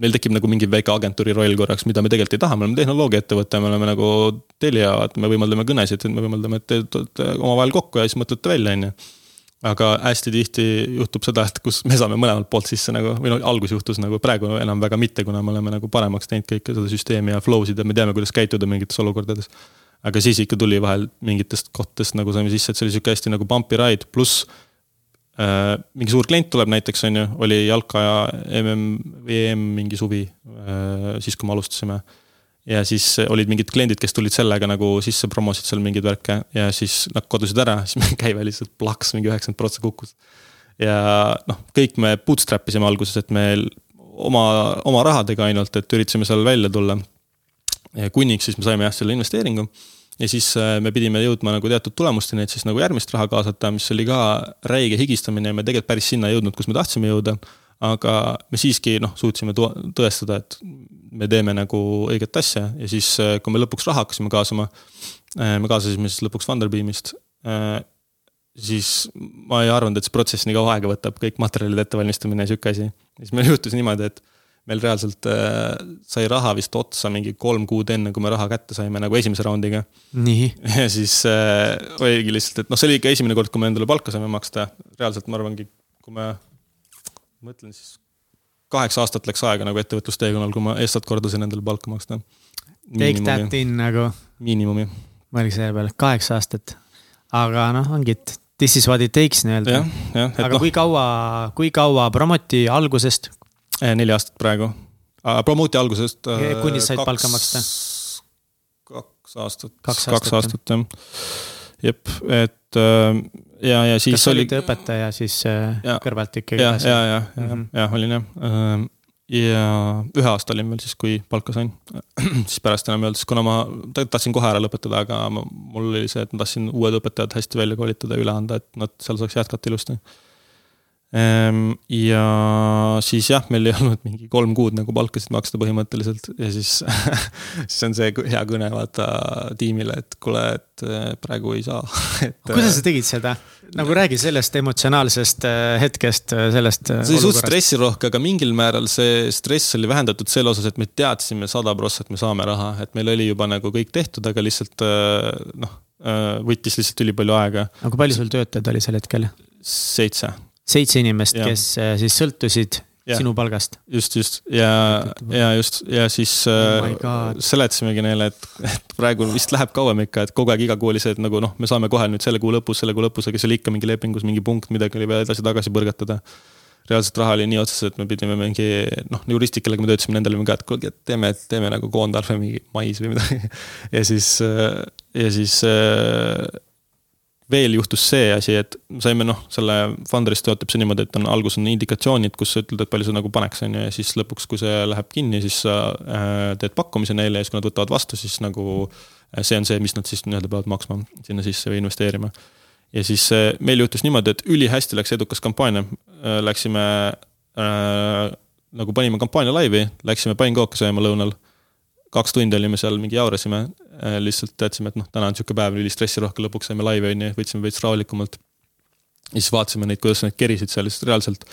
meil tekib nagu mingi väike agentuuri roll korraks, mida me tegelikult ei taha, me oleme tehnoloogiaettevõte, me oleme nagu Telia, et me võimaldame kõnesid, me võimaldame, et te tulete omavahel kokku ja siis mõtlete välja, on ju aga hästi tihti juhtub seda, et kus me saame mõlemalt poolt sisse nagu või noh, algus juhtus nagu praegu enam väga mitte, kuna me oleme nagu paremaks teinud kõike seda süsteemi ja flow sid ja me teame, kuidas käituda mingites olukordades. aga siis ikka tuli vahel mingitest kohtadest nagu saime sisse, et see oli sihuke hästi nagu bumpy ride, pluss äh, mingi suur klient tuleb näiteks on ju, oli jalka ja mm, VM mingi suvi äh,, siis kui me alustasime ja siis olid mingid kliendid, kes tulid sellega nagu sisse, promosid seal mingeid värke ja siis nad kodusid ära, siis meie käive lihtsalt plaks mingi üheksakümmend protsenti kukkus. ja noh, kõik me bootstrap isime alguses, et me oma, oma rahadega ainult, et üritasime seal välja tulla. kuniks siis me saime jah selle investeeringu ja siis äh, me pidime jõudma nagu teatud tulemusteni, et siis nagu järgmist raha kaasata, mis oli ka räige higistamine ja me tegelikult päris sinna ei jõudnud, kus me tahtsime jõuda aga me siiski noh, suutsime tõestada, et me teeme nagu õiget asja ja siis, kui me lõpuks raha hakkasime kaasama, me kaasasime siis lõpuks Funderbeamist, siis ma ei arvanud, et see protsess nii kaua aega võtab, kõik materjalide ettevalmistamine ja sihuke asi. siis meil juhtus niimoodi, et meil reaalselt äh, sai raha vist otsa mingi kolm kuud enne, kui me raha kätte saime nagu esimese raundiga. ja siis äh, oligi lihtsalt, et noh, see oli ikka esimene kord, kui me endale palka saime maksta, reaalselt ma arvangi, kui me, mõtlen siis kaheksa aastat läks aega nagu ettevõtlusteekonnal, kui ma eestlast kordasin endale palka maksta. take that in nagu, miinimumi, mõelge selle peale, kaheksa aastat. aga noh, ongi, et this is what it takes nii-öelda aga noh, kui kaua, kui kaua promoti algusest, neli aastat praegu. Promoti algusest. Kuni said palka maksta? kaks kaks aastat, Kaks kaks aastat, aastat jah. jep, et äh, ja, ja siis kas oli. olite õpetaja siis äh, Ja. kõrvalt ikkagi? ja, ja, ja, ja Mhm., ja olin jah. ja ühe aasta olin veel siis, kui palka sain. siis pärast enam ei olnud, sest kuna ma tahtsin kohe ära lõpetada, aga mul oli see, et ma tahtsin uued õpetajad hästi välja koolitada ja üle anda, et nad seal saaks jätkata ilusti. Ehm, ja siis jah, meil ei olnud mingi kolm kuud nagu palkasid maksta põhimõtteliselt ja siis siis on see hea kõne vaata tiimile, et kuule, et eh, praegu ei saa. kuidas sa tegid seda? nagu räägi sellest emotsionaalsest äh, hetkest, sellest. see oli suht stressirohke, aga mingil määral see stress oli vähendatud selle osas, et me teadsime sada prossa, et me saame raha, et meil oli juba nagu kõik tehtud, aga lihtsalt noh, võttis lihtsalt ülipalju aega. aga palju sul töötajaid oli sel hetkel? seitse. Seitse inimest, kes äh, siis sõltusid Ja. sinu palgast? just, just ja, ja just ja siis Oh äh, God. seletasimegi neile, et, et praegu vist läheb kauem ikka, et kogu aeg iga kuu oli see, et nagu noh, me saame kohe nüüd selle kuu lõpus, selle kuu lõpus, aga siis oli ikka mingi lepingus mingi punkt, midagi oli vaja edasi-tagasi põrgatada. reaalselt raha oli nii otsas, et me pidime mingi noh, juristid, kellega me töötasime, nendele ka, et kuulge, et teeme, teeme nagu koondarve mingi mais või midagi. ja siis, ja siis veel juhtus see asi, et saime noh, selle Funderis töötab see niimoodi, et on alguses on indikatsioonid, kus sa ütled, et palju sa nagu paneks, on ju, ja siis lõpuks, kui see läheb kinni, siis sa äh, teed pakkumise neile ja siis, kui nad võtavad vastu, siis nagu äh, see on see, mis nad siis nii-öelda peavad maksma sinna sisse või investeerima. ja siis äh, meil juhtus niimoodi, et ülihästi läks edukas kampaania. Läksime äh, nagu panime kampaania laivi, läksime pannkooke sööma lõunal. Kaks tundi olime seal, mingi jaurasime, lihtsalt teadsime, et noh, täna on sihuke päev, ülistressirohke, lõpuks saime laivi, on ju, võtsime veits rahulikumalt. ja siis vaatasime neid, kuidas nad kerisid seal, sest reaalselt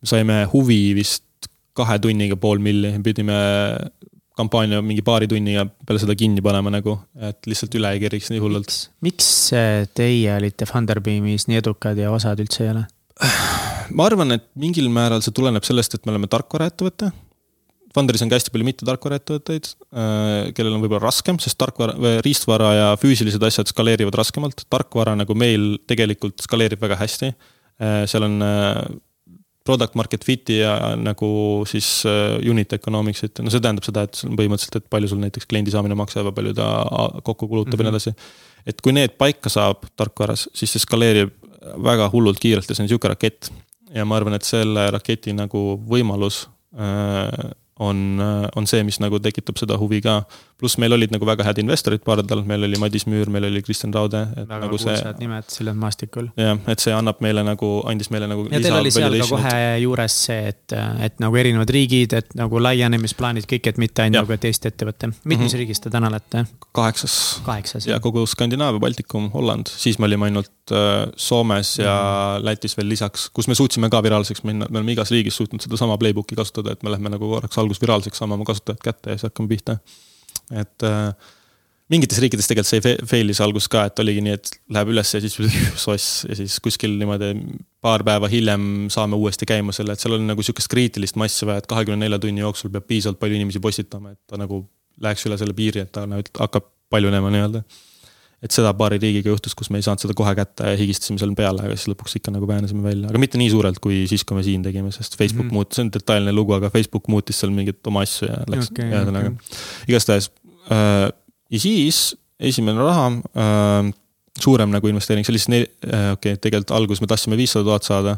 me saime huvi vist kahe tunniga pool milli, pidime kampaania mingi paari tunniga peale seda kinni panema nagu, et lihtsalt üle ei keriks nii hullult. miks äh, teie olite Funderbeamis nii edukad ja osad üldse ei ole? ma arvan, et mingil määral see tuleneb sellest, et me oleme tarkvaraettevõte Funderis on ka hästi palju mittetarkvaraettevõtteid, kellel on võib-olla raskem, sest tarkvara, riistvara ja füüsilised asjad skaleerivad raskemalt. tarkvara nagu meil tegelikult skaleerib väga hästi. seal on product market fit'i ja nagu siis unit economics'it, no see tähendab seda, et põhimõtteliselt, et palju sul näiteks kliendi saamine maksab ja palju ta kokku kulutab mm -hmm. ja nii edasi. et kui need paika saab tarkvaras, siis see skaleerib väga hullult kiirelt ja see on sihuke rakett. ja ma arvan, et selle raketi nagu võimalus on, on see, mis nagu tekitab seda huvi ka. Pluss meil olid nagu väga head investorid pardal, meil oli Madis Müür, meil oli Kristjan Raude. väga nagu kuulsad nimed sellel maastikul. jah, et see annab meile nagu, andis meile nagu. ja teil oli seal ka kohe juures see, et, et nagu erinevad riigid, et nagu laienemisplaanid kõik, et mitte ainult nagu, et Eesti ettevõte. mitmes mm -hmm. riigis te täna olete? kaheksas. kaheksas. ja kogu Skandinaavia, Baltikum, Holland, siis me olime ainult äh, Soomes ja mm -hmm. Lätis veel lisaks, kus me suutsime ka viraalseks minna, me oleme igas riigis suutnud sedasama playbook'i kasutada, et me lähme nagu korraks alguses viraalseks, saame oma kasutajad kätte ja siis hakkame pihta. Et äh, mingites riikides tegelikult see fail'is alguses ka, et oligi nii, et läheb üles ja siis soss ja siis kuskil niimoodi paar päeva hiljem saame uuesti käima selle, et seal on nagu sihukest kriitilist massi vaja, et kahekümne nelja tunni jooksul peab piisavalt palju inimesi postitama, et ta nagu läheks üle selle piiri, et ta nagu hakkab paljunema nii-öelda. Et seda paari riigiga juhtus, kus me ei saanud seda kohe kätte ja higistasime seal peale, aga siis lõpuks ikka nagu päänesime välja, aga mitte nii suurelt, kui siis, kui me siin tegime, sest Facebook mm -hmm. muutus, see on detailne lugu, aga Facebook muutis seal mingeid oma asju ja läks okay,, ühesõnaga okay. igastahes äh, ja siis esimene raha äh,, suurem nagu investeering, see oli siis neli äh,, okei okay,, tegelikult alguses me tahtsime viissada tuhat saada.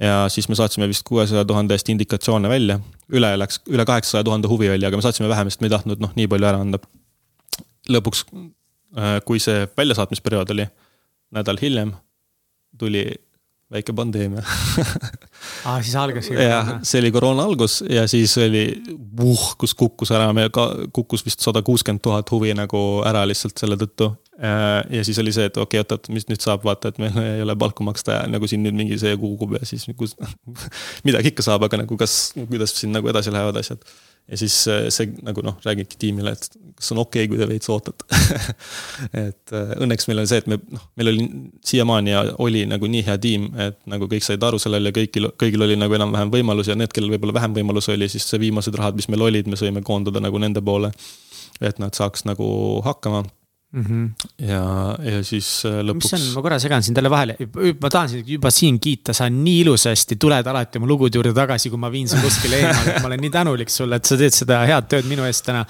ja siis me saatsime vist kuuesaja tuhande eest indikatsioone välja, üle läks, üle kaheksasaja tuhande huvi oli, aga me saatsime vähem, sest me ei tahtnud noh, nii palju ära anda. lõpuks, kui see väljasaatmisperiood oli, nädal hiljem tuli väike pandeemia aa, siis algas juba? jah, see oli koroona algus ja siis oli vuh, kus kukkus ära, meil ka kukkus vist sada kuuskümmend tuhat huvi nagu ära lihtsalt selle tõttu. ja siis oli see, et okei okay,, oot-oot, mis nüüd saab, vaata, et meil ei ole palku maksta ja nagu siin nüüd mingi see kukub ja siis kus, midagi ikka saab, aga nagu kas, kuidas siin nagu edasi lähevad asjad ja siis see nagu noh, räägidki tiimile, et kas on okei okay,, kui te veits ootate et õnneks meil oli see, et me noh, meil oli siiamaani ja oli nagu nii hea tiim, et nagu kõik said aru sellele ja kõigil, kõigil oli nagu enam-vähem võimalus ja need, kellel võib-olla vähem võimalusi oli, siis see viimased rahad, mis meil olid, me sõime koondada nagu nende poole. et nad saaks nagu hakkama. Mm. -hmm. ja, ja siis äh, lõpuks. mis on, ma korra segan sind jälle vahele, ma tahan sind juba siin kiita, sa nii ilusasti tuled alati oma lugude juurde tagasi, kui ma viin sind kuskile eemale, ma olen nii tänulik sulle, et sa teed seda head tööd minu eest täna.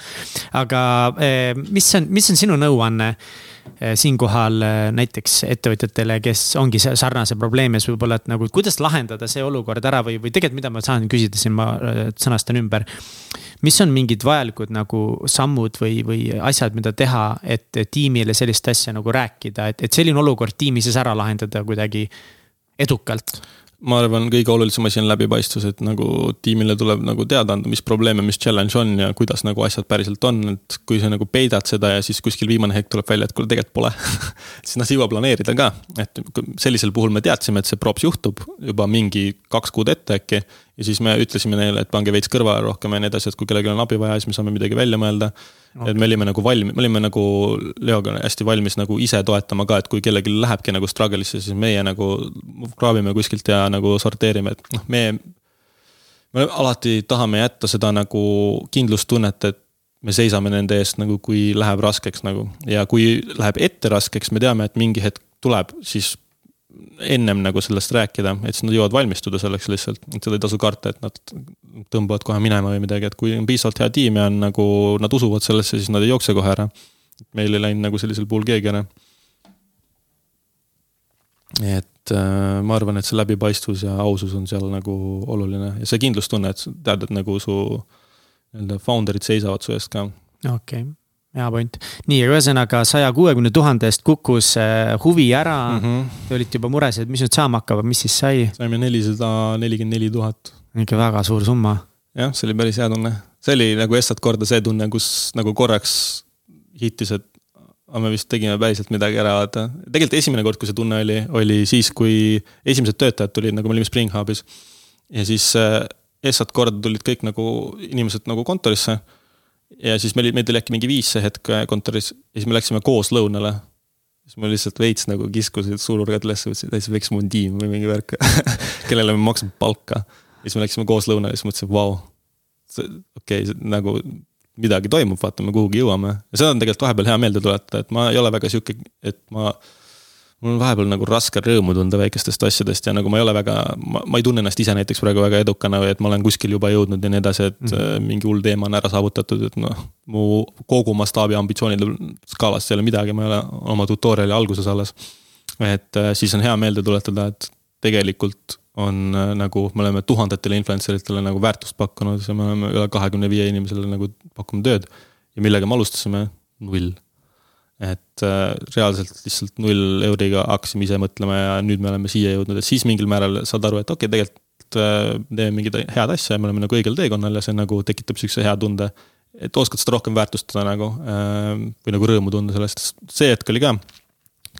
aga eh, mis on, mis on sinu nõuanne eh, siinkohal näiteks ettevõtjatele, kes ongi sarnase probleemi ees võib-olla, et nagu kuidas lahendada see olukord ära või, või tegelikult, mida ma saan küsida siin, ma sõnastan ümber mis on mingid vajalikud nagu sammud või, või asjad, mida teha, et tiimile sellist asja nagu rääkida, et, et selline olukord tiimi sees ära lahendada kuidagi edukalt? ma arvan, kõige olulisem asi on läbipaistvus, et nagu tiimile tuleb nagu teada anda, mis probleeme, mis challenge on ja kuidas nagu asjad päriselt on, et kui sa nagu peidad seda ja siis kuskil viimane hetk tuleb välja, et kuule, tegelikult pole. Siis nad ei jõua planeerida ka, et sellisel puhul me teadsime, et see props juhtub juba mingi kaks kuud ette äkki ja siis me ütlesime neile, et pange veits kõrvale rohkem ja nii edasi, et kui kellelgi on abi vaja, siis me saame midagi välja mõelda okay.. et me olime nagu valmis, me olime nagu Leoga hästi valmis nagu ise toetama ka, et kui kellelgi lähebki nagu struggle'isse, siis meie nagu kraabime kuskilt ja nagu sorteerime, et noh, me. me alati tahame jätta seda nagu kindlustunnet, et me seisame nende eest nagu, kui läheb raskeks nagu ja kui läheb ette raskeks, me teame, et mingi hetk tuleb, siis ennem nagu sellest rääkida, et siis nad jõuavad valmistuda selleks lihtsalt, et seda ei tasu karta, et nad tõmbavad kohe minema või midagi, et kui on piisavalt hea tiim ja on nagu, nad usuvad sellesse, siis nad ei jookse kohe ära. meil ei läinud nagu sellisel puhul keegi ära. et äh, ma arvan, et see läbipaistvus ja ausus on seal nagu oluline ja see kindlustunne, et tead, et nagu su nii-öelda founder'id seisavad su eest ka. okei okay hea point, nii, aga ühesõnaga saja kuuekümne tuhande eest kukkus äh, huvi ära mm. -hmm. Te olite juba mures, et mis nüüd saama hakkab, mis siis sai? saime nelisada nelikümmend neli tuhat. ikka väga suur summa. jah, see oli päris hea tunne, see oli nagu esmalt korda see tunne, kus nagu korraks hittis, et aga me vist tegime päriselt midagi ära, vaata. tegelikult esimene kord, kui see tunne oli, oli siis, kui esimesed töötajad tulid, nagu me olime Spring Hubis. ja siis äh, esmalt korda tulid kõik nagu inimesed nagu kontorisse ja siis meil, meid oli äkki mingi viis see hetk äh, kontoris ja siis me läksime koos lõunale. siis ma lihtsalt veits nagu kiskusin suururgad üles, mõtlesin, et võiks mu tiim või mingi värk kellele me maksame palka. ja siis me läksime koos lõunale ja siis mõtlesin, vau. okei okay,, nagu midagi toimub, vaata, me kuhugi jõuame. ja seda on tegelikult vahepeal hea meelde tuletada, et ma ei ole väga sihuke, et ma mul on vahepeal nagu raske rõõmu tunda väikestest asjadest ja nagu ma ei ole väga, ma, ei tunne ennast ise näiteks praegu väga edukana või et ma olen kuskil juba jõudnud ja nii edasi, et mm -hmm. mingi hull teema on ära saavutatud, et noh. mu kogu mastaabi ambitsioonide skaalast ei ole midagi, ma ei ole oma tutorial'i alguses alles. et äh, siis on hea meelde tuletada, et tegelikult on äh, nagu, me oleme tuhandetele influencer itele nagu väärtust pakkunud ja me oleme üle kahekümne viie inimesele nagu pakkunud tööd. ja millega me alustasime? null et äh, reaalselt lihtsalt null euriga hakkasime ise mõtlema ja nüüd me oleme siia jõudnud, et siis mingil määral saad aru, et okei okay,, tegelikult äh, teeme mingit head asja ja me oleme nagu õigel teekonnal ja see nagu tekitab sihukese hea tunde. et oskad seda rohkem väärtustada nagu äh, või nagu rõõmu tunda sellest, see hetk oli ka,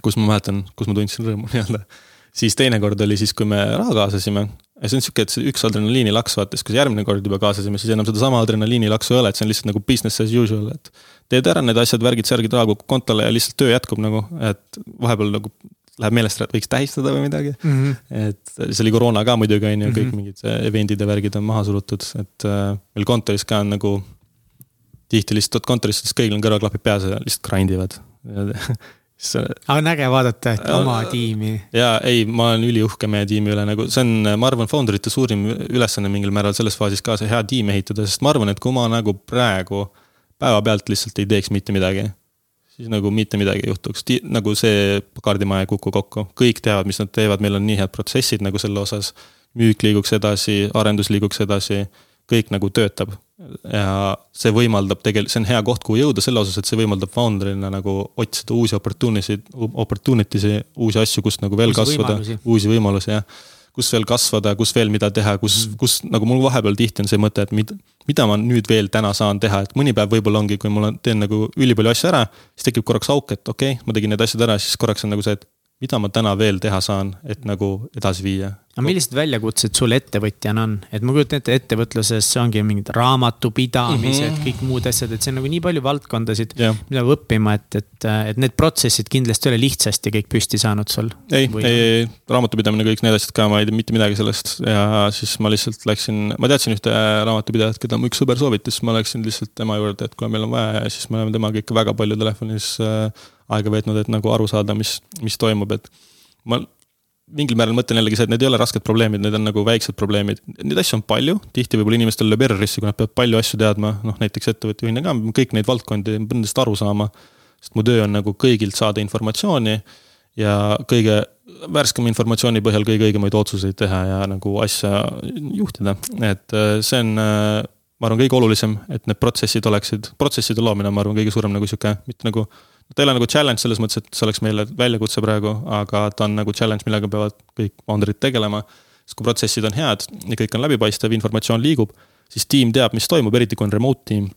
kus ma mäletan, kus ma tundsin rõõmu nii-öelda. siis teine kord oli siis, kui me raha kaasasime ja see on sihuke, et see üks adrenaliinilaks vaata, siis kui järgmine kord juba kaasasime, siis enam sedasama adrenaliinilaksu ei ole, et see on lihtsalt nagu business as usual, et. teed ära need asjad, värgid, särgid, raha kukub kontole ja lihtsalt töö jätkub nagu, et vahepeal nagu läheb meelest ära, et võiks tähistada või midagi mm. -hmm. et see oli koroona ka muidugi on ju, kõik mm -hmm. mingid event'id ja värgid on maha surutud, et äh, meil kontoris ka on nagu. tihti lihtsalt kontoris, siis kõigil on kõrvaklapid peas ja lihtsalt grind ivad aga on äge vaadata, et oma tiimi. ja ei, ma olen üliuhke meie tiimi üle, nagu see on, ma arvan, founder ite suurim ülesanne mingil määral selles faasis ka see hea tiim ehitada, sest ma arvan, et kui ma nagu praegu päevapealt lihtsalt ei teeks mitte midagi. siis nagu mitte midagi ei juhtuks, nagu see kaardimaja ei kuku kokku, kõik teavad, mis nad teevad, meil on nii head protsessid nagu selle osas. müük liiguks edasi, arendus liiguks edasi, kõik nagu töötab ja see võimaldab tegelikult, see on hea koht, kuhu jõuda selle osas, et see võimaldab founder'ina nagu otsida uusi opportunity'sid, opportunity si, uusi asju, kust nagu veel uusi kasvada, uusi võimalusi, jah. kus veel kasvada, kus veel mida teha, kus mm, -hmm. kus nagu mul vahepeal tihti on see mõte, et mida, mida ma nüüd veel täna saan teha, et mõni päev võib-olla ongi, kui mul on, teen nagu ülipalju asju ära. siis tekib korraks auk, et okei okay,, ma tegin need asjad ära, siis korraks on nagu see, et mida ma täna veel teha saan, et nagu edasi viia. aga millised väljakutsed sul ettevõtjana on, et ma kujutan ette, ettevõtluses ongi mingid raamatupidamised mm, -hmm. kõik muud asjad, et see on nagu nii palju valdkondasid yeah., mida peab õppima, et, et, et need protsessid kindlasti ei ole lihtsasti kõik püsti saanud sul. ei, ei, ei, raamatupidamine, kõik need asjad ka, ma ei tea mitte midagi sellest ja siis ma lihtsalt läksin, ma teadsin ühte raamatupidajat, keda mu üks sõber soovitas, ma läksin lihtsalt tema juurde, et kuule, meil on vaja ja siis me oleme temaga ikka väga palju telefonis äh, aega veetnud, et nagu aru saada, mis, mis toimub, et ma mingil määral mõtlen jällegi see, et need ei ole rasked probleemid, need on nagu väiksed probleemid. Neid asju on palju, tihti võib-olla inimestel lööb errorisse, kui nad peavad palju asju teadma, noh näiteks ettevõtte juhina ka, kõik neid valdkondi, ma pean nendest aru saama. sest mu töö on nagu kõigilt saada informatsiooni ja kõige värskema informatsiooni põhjal kõige õigemaid otsuseid teha ja nagu asja juhtida, et äh, see on äh, ma arvan, kõige olulisem, et need protsessid oleksid, protsesside loomine on, ma arvan, kõige suurem nagu sihuke, mitte nagu ta ei ole nagu challenge selles mõttes, et see oleks meile väljakutse praegu, aga ta on nagu challenge, millega peavad kõik founder'id tegelema. sest kui protsessid on head ja kõik on läbipaistev, informatsioon liigub, siis tiim teab, mis toimub, eriti kui on remote tiim.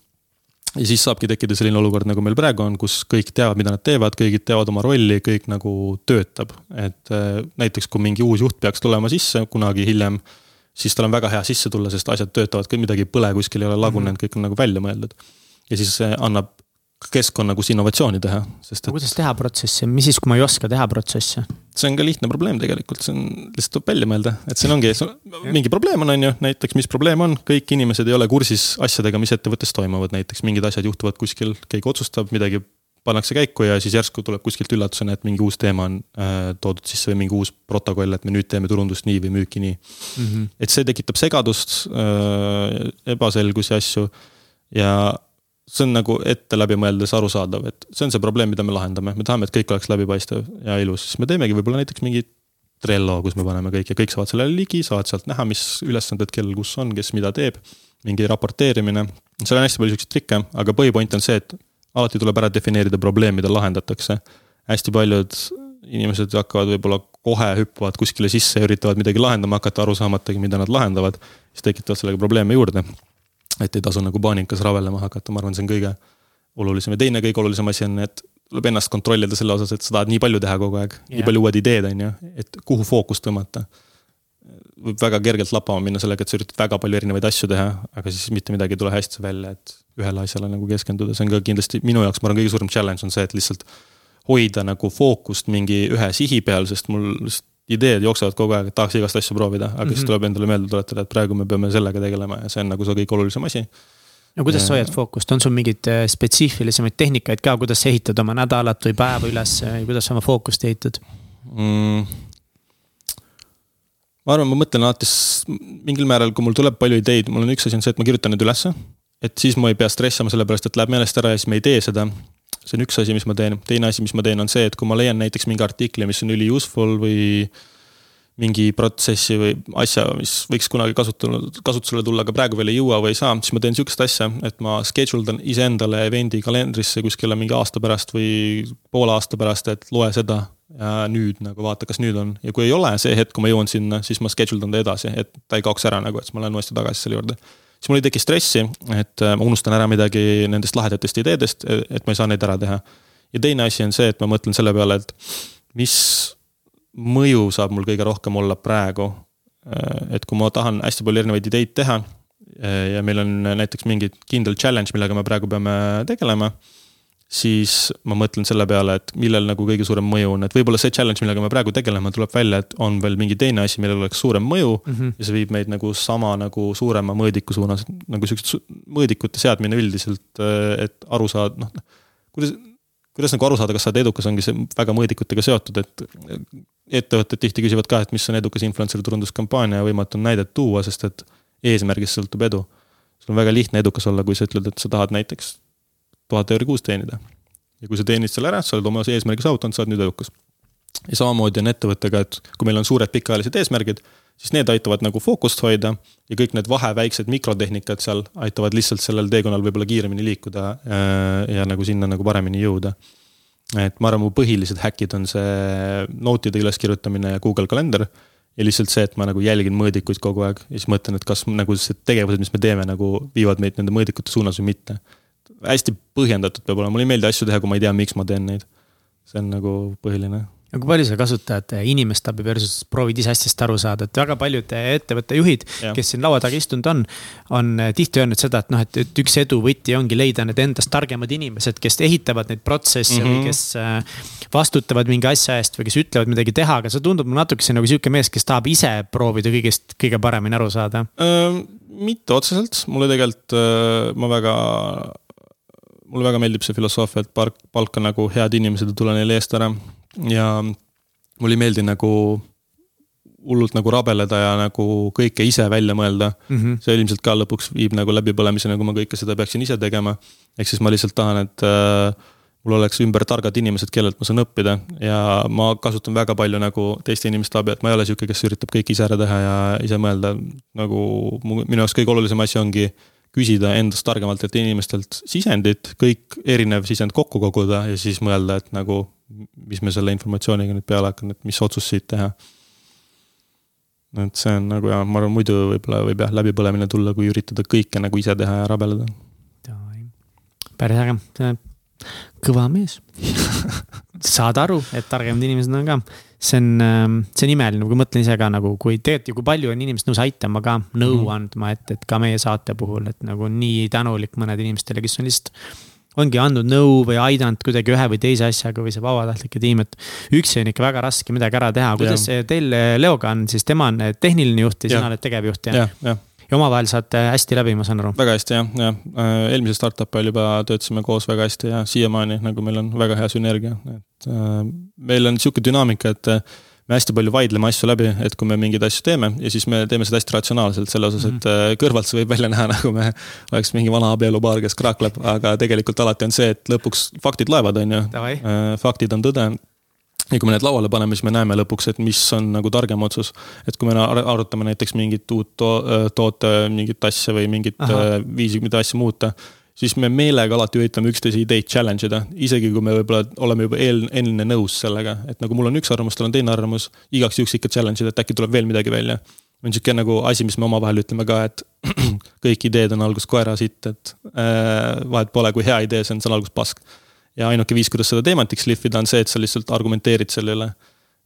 ja siis saabki tekkida selline olukord, nagu meil praegu on, kus kõik teavad, mida nad teevad, kõigid teavad oma rolli, kõik nagu töötab. et äh, näiteks, kui mingi uus juht peaks tulema sisse kunagi hiljem, siis tal on väga hea sisse tulla, sest asjad töötavad, midagi ei põle, kuskil ei ole lagunenud mm, -hmm. kõik on nagu välja mõeldud. ja siis annab keskkonna, kus innovatsiooni teha, sest et. kuidas teha protsessi, mis siis, kui ma ei oska teha protsessi? see on ka lihtne probleem tegelikult, see on, lihtsalt tuleb välja mõelda, et siin ongi, mingi probleem on, on ju, näiteks mis probleem on, kõik inimesed ei ole kursis asjadega, mis ettevõttes toimuvad, näiteks mingid asjad juhtuvad kuskil, keegi otsustab, midagi pannakse käiku ja siis järsku tuleb kuskilt üllatusena, et mingi uus teema on äh, toodud sisse või mingi uus protokoll, et me nüüd teeme turundust nii või müüki nii mm. -hmm. et see tekitab segadust äh,, ebaselgusi asju ja see on nagu ette läbi mõeldes arusaadav, et see on see probleem, mida me lahendame, me tahame, et kõik oleks läbipaistev ja ilus, siis me teemegi võib-olla näiteks mingi Trello, kus me paneme kõik ja kõik saavad sellele ligi, saavad sealt näha, mis ülesanded kellel kus on, kes mida teeb. mingi raporteerimine, seal on hästi palju siukseid trikke, aga põhipoint on see, et alati tuleb ära defineerida probleem, mida lahendatakse. hästi paljud inimesed hakkavad võib-olla kohe hüppavad kuskile sisse ja üritavad midagi lahendama hakata, aru saamatagi, mida nad lahendavad. siis tekitavad sellega probleeme juurde et ei tasu nagu paanikas rabelema hakata, ma arvan, see on kõige olulisem ja teine kõige olulisem asi on, et tuleb ennast kontrollida selle osas, et sa tahad nii palju teha kogu aeg yeah., nii palju uued ideed, on ju, et kuhu fookust tõmmata. võib väga kergelt lappama minna sellega, et sa üritad väga palju erinevaid asju teha, aga siis mitte midagi ei tule hästi välja, et ühele asjale nagu keskenduda, see on ka kindlasti minu jaoks, ma arvan, kõige suurem challenge on see, et lihtsalt hoida nagu fookust mingi ühe sihi peal, sest mul lihtsalt ideed jooksevad kogu aeg, et tahaks igast asju proovida, aga mm -hmm. siis mhm. tuleb endale meelde tuletada, et praegu me peame sellega tegelema ja see on nagu see kõige olulisem asi. no kuidas sa hoiad fookust, on sul mingeid äh, spetsiifilisemaid tehnikaid ka, kuidas sa ehitad oma nädalat või päeva üles või kuidas sa oma fookust ehitad mm.? ma arvan, ma mõtlen alati mingil määral, kui mul tuleb palju ideid, mul on üks asi on see, et ma kirjutan need ülesse. et siis ma ei pea stressama, sellepärast et läheb meelest ära ja siis me ei tee seda see on üks asi, mis ma teen, teine asi, mis ma teen, on see, et kui ma leian näiteks mingi artikli, mis on üli useful või mingi protsessi või asja, mis võiks kunagi kasutusele, kasutusele tulla, aga praegu veel ei jõua või ei saa, siis ma teen sihukest asja, et ma schedule dan iseendale event'i kalendrisse kuskile mingi aasta pärast või poole aasta pärast, et loe seda ja nüüd nagu vaata, kas nüüd on. Ja kui ei ole see hetk, kui ma jõuan sinna, siis ma schedule dan ta edasi, et ta ei kaoks ära nagu, et siis ma lähen uuesti tagasi selle juurde siis mul ei teki stressi, et äh, ma unustan ära midagi nendest lahedatest ideedest, et ma ei saa neid ära teha. ja teine asi on see, et ma mõtlen selle peale, et mis mõju saab mul kõige rohkem olla praegu. Äh, et kui ma tahan hästi palju erinevaid ideid teha äh, ja meil on näiteks mingi kindel challenge, millega me praegu peame tegelema siis ma mõtlen selle peale, et millel nagu kõige suurem mõju on, et võib-olla see challenge, millega me praegu tegeleme, tuleb välja, et on veel mingi teine asi, millel oleks suurem mõju mm. -hmm. ja see viib meid nagu sama nagu suurema mõõdiku suunas, nagu siuksed mõõdikute seadmine üldiselt, et aru saada, noh. kuidas, kuidas nagu aru saada, kas sa oled edukas, ongi see väga mõõdikutega seotud, et. ettevõtted tihti küsivad ka, et mis on edukas influencer turunduskampaania ja võimatu on näidet tuua, sest et eesmärgist sõltub edu. sul on väga lihtne edukas olla, kui sa ütled, et sa tahad näiteks tuhat euri kuus teenida. ja kui sa teenid selle ära, sa oled oma eesmärgi saavutanud, sa oled nüüd edukas. ja samamoodi on ettevõttega, et kui meil on suured pikaajalised eesmärgid, siis need aitavad nagu fookust hoida ja kõik need vaheväiksed mikrotehnikad seal aitavad lihtsalt sellel teekonnal võib-olla kiiremini liikuda ja, äh, ja nagu sinna nagu paremini jõuda. et ma arvan, mu põhilised häkid on see note'ide üleskirjutamine ja Google kalender ja lihtsalt see, et ma nagu jälgin mõõdikuid kogu aeg ja siis mõtlen, et kas nagu see tegevused, mis me teeme, nagu viivad meid nende mõõdikute suunas või mitte hästi põhjendatud peab olema, mulle ei meeldi asju teha, kui ma ei tea, miks ma teen neid. see on nagu põhiline. ja kui palju sa kasutad eh, inimest abi versus proovid ise asjast aru saada, et väga paljud eh, ettevõtte juhid, kes siin laua taga istunud on. on eh, tihti öelnud seda, et noh, et, et üks edu võti ongi leida need endast targemad inimesed, kes ehitavad neid protsesse mm -hmm. või kes vastutavad mingi asja eest või kes ütlevad midagi teha, aga see tundub mulle natukese nagu sihuke mees, kes tahab ise proovida kõigest kõige paremini aru saada ähm,. mitte otseselt, mulle tegelikult, ma väga mulle väga meeldib see filosoofia, et palk, palka nagu head inimesed ja tule neile eest ära ja mulle ei meeldi nagu hullult nagu rabeleda ja nagu kõike ise välja mõelda mm. -hmm. see ilmselt ka lõpuks viib nagu läbipõlemiseni, kui ma kõike seda peaksin ise tegema. ehk siis ma lihtsalt tahan, et äh, mul oleks ümber targad inimesed, kellelt ma saan õppida ja ma kasutan väga palju nagu teiste inimeste abi, et ma ei ole sihuke, kes üritab kõike ise ära teha ja ise mõelda. nagu minu jaoks kõige olulisem asi ongi küsida endast targemalt inimestelt sisendit, kõik erinev sisend kokku koguda ja siis mõelda, et nagu mis me selle informatsiooniga nüüd peale hakkame, et mis otsus siit teha. et see on nagu ja ma arvan, muidu võib-olla võib jah, läbipõlemine tulla, kui üritada kõike nagu ise teha ja rabeleda. päris äge, kõva mees saad aru, et targemad inimesed on ka, see on, ähm, see on imeline, kui mõtlen ise ka nagu, kui tegelikult ju, kui palju on inimesed nõus aitama ka, nõu mhm. andma, et, et ka meie saate puhul, et nagu nii tänulik mõned inimestele, kes on lihtsalt ongi andnud nõu või aidanud kuidagi ühe või teise asjaga või see vabatahtlike tiim, et üksi on ikka väga raske midagi ära teha. kuidas ja. teil Leoga on siis, tema on tehniline juht ja, ja. sina oled tegevjuht ja, ja.? Ja omavahel saate hästi läbi, ma saan aru. väga hästi jah, jah. Äh, eelmise startup'i ajal juba töötasime koos väga hästi ja siiamaani nagu meil on väga hea sünergia, et äh, meil on sihuke dünaamika, et me hästi palju vaidleme asju läbi, et kui me mingeid asju teeme ja siis me teeme seda hästi ratsionaalselt selle osas, et -hmm. kõrvalt see võib välja näha, nagu me oleks mingi vana abielupaar, kes kraakleb, aga tegelikult alati on see, et lõpuks faktid loevad, on ju. Äh, faktid on tõde ja kui me need lauale paneme, siis me näeme lõpuks, et mis on nagu targem otsus. et kui me arutame näiteks mingit uut to äh, toote mingit asja või mingit Aha. viisi, mida asja muuta siis me meelega alati üritame üksteise ideid challenge ida, isegi kui me võib-olla oleme juba eel, enne nõus sellega, et nagu mul on üks arvamus, tal on teine arvamus, igaks juhuks ikka challenge ida, et äkki tuleb veel midagi välja. on sihuke nagu asi, mis me omavahel ütleme ka, et kõik ideed on alguses koera sitt, et äh, vahet pole, kui hea idee see on, see on alguses pask. Ja ainuke viis, kuidas seda teematiks lihvida, on see, et sa lihtsalt argumenteerid selle üle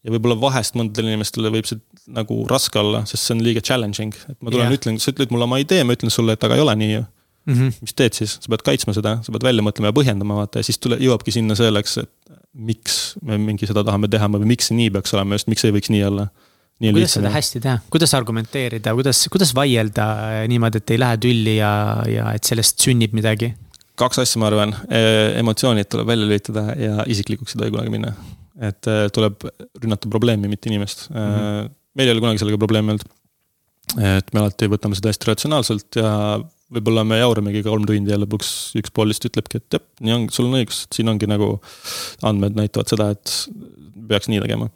ja võib-olla vahest mõndadele inimestele võib see nagu raske olla, sest see on liiga challenging, et ma tulen yeah., ütlen, sa ütled mulle oma idee, ma ütlen sulle, et aga ei ole nii ju mm. -hmm. mis teed siis, sa pead kaitsma seda, sa pead välja mõtlema ja põhjendama, vaata ja siis tule, jõuabki sinna selleks, et miks me mingi seda tahame teha või miks see nii peaks olema, just miks ei võiks nii olla. Nii kuidas seda hästi teha, kuidas argumenteerida, kuidas, kuidas vaielda niimoodi, et ei lähe tülli ja, ja et sellest sünnib midagi? Kaks asja, ma arvan, emotsioonid tuleb välja lülitada ja isiklikuks ei tohi kunagi minna. et tuleb rünnata probleemi, mitte inimest mm. -hmm. meil ei ole kunagi sellega probleemi olnud. et me alati võtame seda hästi ratsionaalselt ja võib-olla me jauramegi kolm tundi ja lõpuks üks pool lihtsalt ütlebki, et jah, nii on, sul on õigus, et siin ongi nagu andmed näitavad seda, et peaks nii tegema.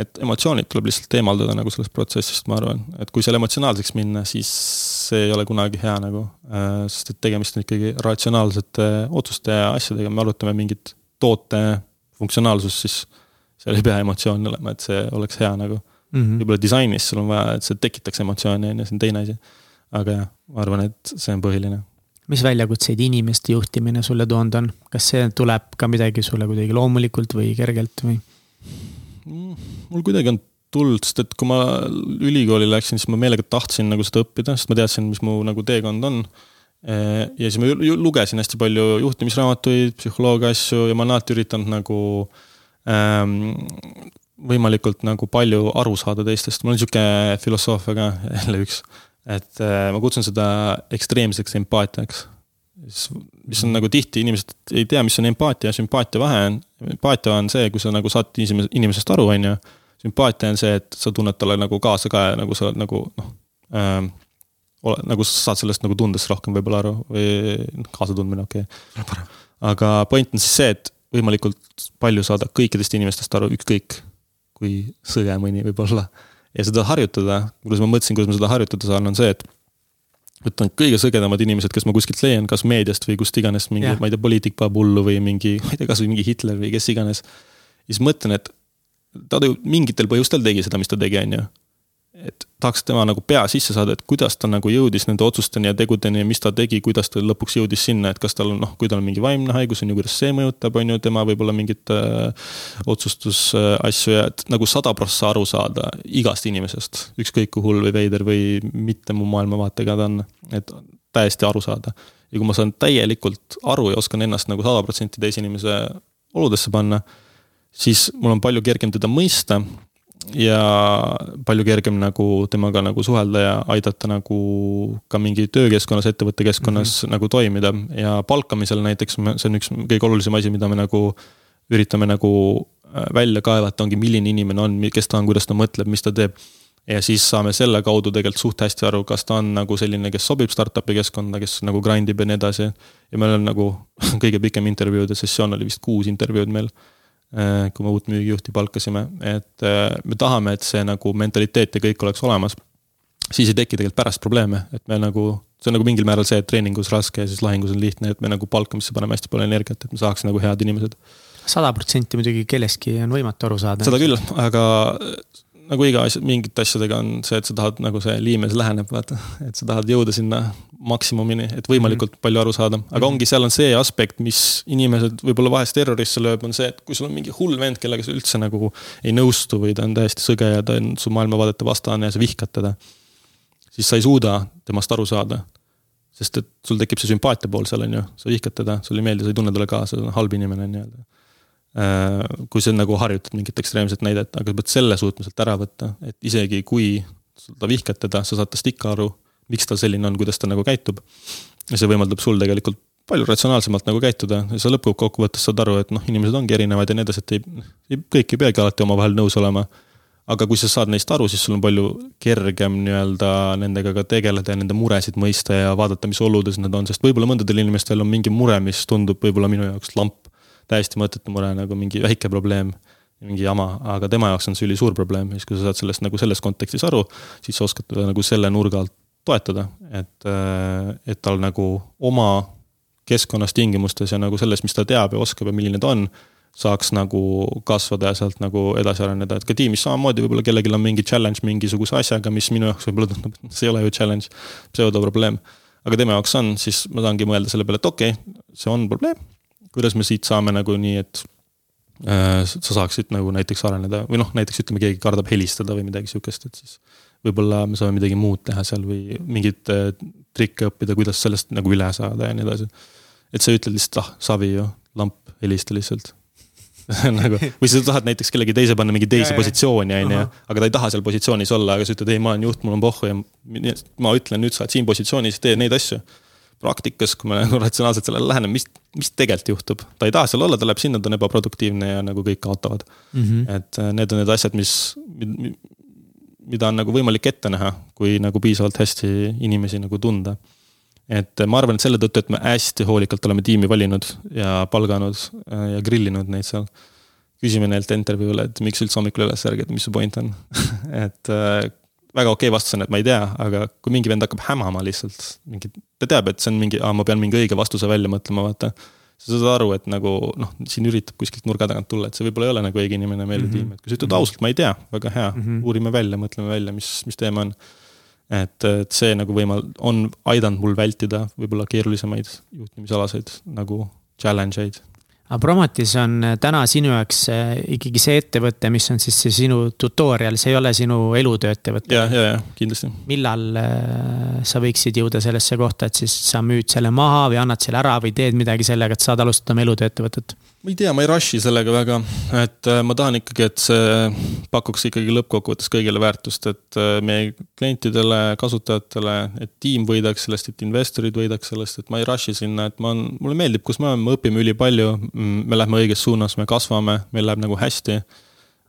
et emotsioonid tuleb lihtsalt eemaldada nagu sellest protsessist, ma arvan, et kui seal emotsionaalseks minna, siis see ei ole kunagi hea nagu. Äh, sest et tegemist on ikkagi ratsionaalsete otsuste ja asjadega, me arutame mingit toote funktsionaalsust, siis seal ei pea emotsiooni olema, et see oleks hea nagu mm -hmm.. võib-olla disainis sul on vaja, et see tekitaks emotsiooni, on ju, see on teine asi aga jah, ma arvan, et see on põhiline. mis väljakutseid inimeste juhtimine sulle toonud on, kas see tuleb ka midagi sulle kuidagi loomulikult või kergelt või? mul kuidagi on tulnud, sest et kui ma ülikooli läksin, siis ma meelega tahtsin nagu seda õppida, sest ma teadsin, mis mu nagu teekond on. ja siis ma lugesin hästi palju juhtimisraamatuid, psühholoogia asju ja ma olen alati üritanud nagu ähm, võimalikult nagu palju aru saada teistest, mul on sihuke filosoofia ka, jälle üks et äh, ma kutsun seda ekstreemseks empaatiaks. mis on nagu tihti inimesed ei tea, mis on empaatia ja sümpaatia vahe on. empaatia on see, kui sa nagu saad inimesest aru, on ju. Sümpaatia on see, et sa tunned talle nagu kaasa ka ja nagu sa oled nagu noh ähm,. ole, nagu sa saad sellest nagu tundest rohkem võib-olla aru või noh, kaasatundmine, okei okay.. aga point on siis see, et võimalikult palju saada kõikidest inimestest aru, ükskõik kui sõge mõni võib olla ja seda harjutada, kuidas ma mõtlesin, kuidas ma seda harjutada saan, on see, et võtan kõige sõgedamad inimesed, kes ma kuskilt leian, kas meediast või kust iganes, mingi, ma ei tea, poliitik paneb hullu või mingi, ma ei tea, kasvõi mingi Hitler või kes iganes. siis mõtlen, et ta ju mingitel põhjustel tegi seda, mis ta tegi, on ju. et tahaks tema nagu pea sisse saada, et kuidas ta nagu jõudis nende otsusteni ja tegudeni ja mis ta tegi, kuidas ta lõpuks jõudis sinna, et kas tal on noh, kui tal on mingi vaimne haigus on ju, kuidas see mõjutab, on ju, tema võib-olla mingit äh, otsustusasju ja et nagu sada prossa aru saada igast inimesest. ükskõik kui hull või veider või mitte mu maailmavaatega ta on, et täiesti aru saada. ja kui ma saan täielikult aru ja oskan ennast nagu sada protsenti teise inimese oludesse panna, siis mul on palju kergem teda mõista ja palju kergem nagu temaga nagu suhelda ja aidata nagu ka mingi töökeskkonnas, ettevõtte keskkonnas mm -hmm. nagu toimida ja palkamisel näiteks see on üks kõige olulisem asi, mida me nagu üritame nagu äh, välja kaevata, ongi milline inimene on, kes ta on, kuidas ta mõtleb, mis ta teeb. ja siis saame selle kaudu tegelikult suht hästi aru, kas ta on nagu selline, kes sobib startup'i keskkonda, kes nagu grind ib ja nii edasi. ja meil on nagu kõige pikem intervjuude sessioon oli vist kuus intervjuud meil kui me uut müügijuhti palkasime, et äh, me tahame, et see nagu mentaliteet ja kõik oleks olemas. siis ei teki tegelikult pärast probleeme, et me nagu, see on nagu mingil määral see, et treeningus raske ja siis lahingus on lihtne, et me nagu palkamisse paneme hästi palju energiat, et me saaks nagu head inimesed. sada protsenti muidugi kellestki on võimatu aru saada. seda küll, aga nagu iga asja, mingite asjadega on see, et sa tahad nagu see liimes läheneb, vaata. et sa tahad jõuda sinna maksimumini, et võimalikult mm -hmm. palju aru saada. aga mm -hmm. ongi, seal on see aspekt, mis inimesed võib-olla vahest errorisse lööb, on see, et kui sul on mingi hull vend, kellega sa üldse nagu ei nõustu või ta on täiesti sõge ja ta on su maailmavaadete vastane ja sa vihkad teda. siis sa ei suuda temast aru saada. sest et sul tekib see sümpaatia pool seal, on ju, sa vihkad teda, sulle ei meeldi, sa ei tunne talle kaasa, ta on halb inimene nii-öelda kui sa nagu harjutad mingit ekstreemset näidet, aga sa pead selle suutma sealt ära võtta, et isegi kui sa vihkad teda, sa saad tast ikka aru, miks ta selline on, kuidas ta nagu käitub. ja see võimaldab sul tegelikult palju ratsionaalsemalt nagu käituda ja sa lõppkokkuvõttes saad aru, et noh, inimesed ongi erinevad ja nii edasi, et ei, ei, kõik ei peagi alati omavahel nõus olema. aga kui sa saad neist aru, siis sul on palju kergem nii-öelda nendega ka tegeleda ja nende muresid mõista ja vaadata, mis oludes nad on, sest võib-olla mõndadel inimestel on mingi mure, mis tundub võib-olla minu jaoks lamp täiesti mõttetu mure, nagu mingi väike probleem, mingi jama, aga tema jaoks on see ülisuur probleem siis, kui sa saad sellest nagu selles kontekstis aru, siis sa oskad teda nagu selle nurga alt toetada, et, et tal nagu oma keskkonnas, tingimustes ja nagu selles, mis ta teab ja oskab ja milline ta on, saaks nagu kasvada ja sealt nagu edasi areneda, et ka tiimis samamoodi võib-olla kellelgi on mingi challenge mingisuguse asjaga, mis minu jaoks võib-olla tundub, et see ei ole ju challenge, pseudoprobleem. aga tema jaoks on, siis ma saangi mõelda selle peale, et okei okay,, see on probleem, kuidas me siit saame nagu nii, et äh, sa saaksid nagu näiteks areneda või noh, näiteks ütleme, keegi kardab helistada või midagi sihukest, et siis võib-olla me saame midagi muud teha seal või mingeid äh, trikke õppida, kuidas sellest nagu üle saada ja nii edasi. et sa ütled lihtsalt, ah, savi ju, lamp, helista lihtsalt. Nagu, või sa tahad näiteks kellegi teise panna mingi teise ja, positsiooni, on ju, aga ta ei taha seal positsioonis olla, aga sa ütled, ei, ma olen juht, mul on pohhu ja ma ütlen, nüüd sa oled siin positsioonis, tee neid asju praktikas, kui me nagu ratsionaalselt sellele läheneme, mis, mis tegelikult juhtub. ta ei taha seal olla, ta läheb sinna, ta on ebaproduktiivne ja nagu kõik kaotavad mm. -hmm. et äh, need on need asjad, mis, mida on nagu võimalik ette näha, kui nagu piisavalt hästi inimesi nagu tunda. et äh, ma arvan, et selle tõttu, et me hästi hoolikalt oleme tiimi valinud ja palganud äh, ja grillinud neid seal. küsime neilt intervjuule, et miks üldse hommikul üles ärgad, mis su point on et väga okei okay vastus on, et ma ei tea, aga kui mingi vend hakkab hämama lihtsalt, mingi, ta teab, et see on mingi, aa, ma pean mingi õige vastuse välja mõtlema, vaata. sa saad aru, et nagu noh, siin üritab kuskilt nurga tagant tulla, et see võib-olla ei ole nagu õige inimene meile mm -hmm. tiim, et kui sa ütled ausalt, ma ei tea, väga hea mm, -hmm. uurime välja, mõtleme välja, mis, mis teema on. et, et see nagu võimal-, on aidanud mul vältida võib-olla keerulisemaid juhtimisalaseid nagu challenge eid aga Promotis on äh, täna sinu jaoks äh, ikkagi see ettevõte, mis on siis see sinu tutorial, see ei ole sinu elutöö ettevõte. ja, ja, ja kindlasti. millal äh, sa võiksid jõuda sellesse kohta, et siis sa müüd selle maha või annad selle ära või teed midagi sellega, et saad alustada oma elutöö ettevõtet? Ma ei tea, ma ei rush'i sellega väga, et äh, ma tahan ikkagi, et see pakuks ikkagi lõppkokkuvõttes kõigile väärtust, et äh, meie klientidele, kasutajatele, et tiim võidaks sellest, et investorid võidaks sellest, et ma ei rush'i sinna, et ma, mulle meeldib, kus me oleme, me õpime ülipalju. me lähme õiges suunas, me kasvame, meil läheb nagu hästi.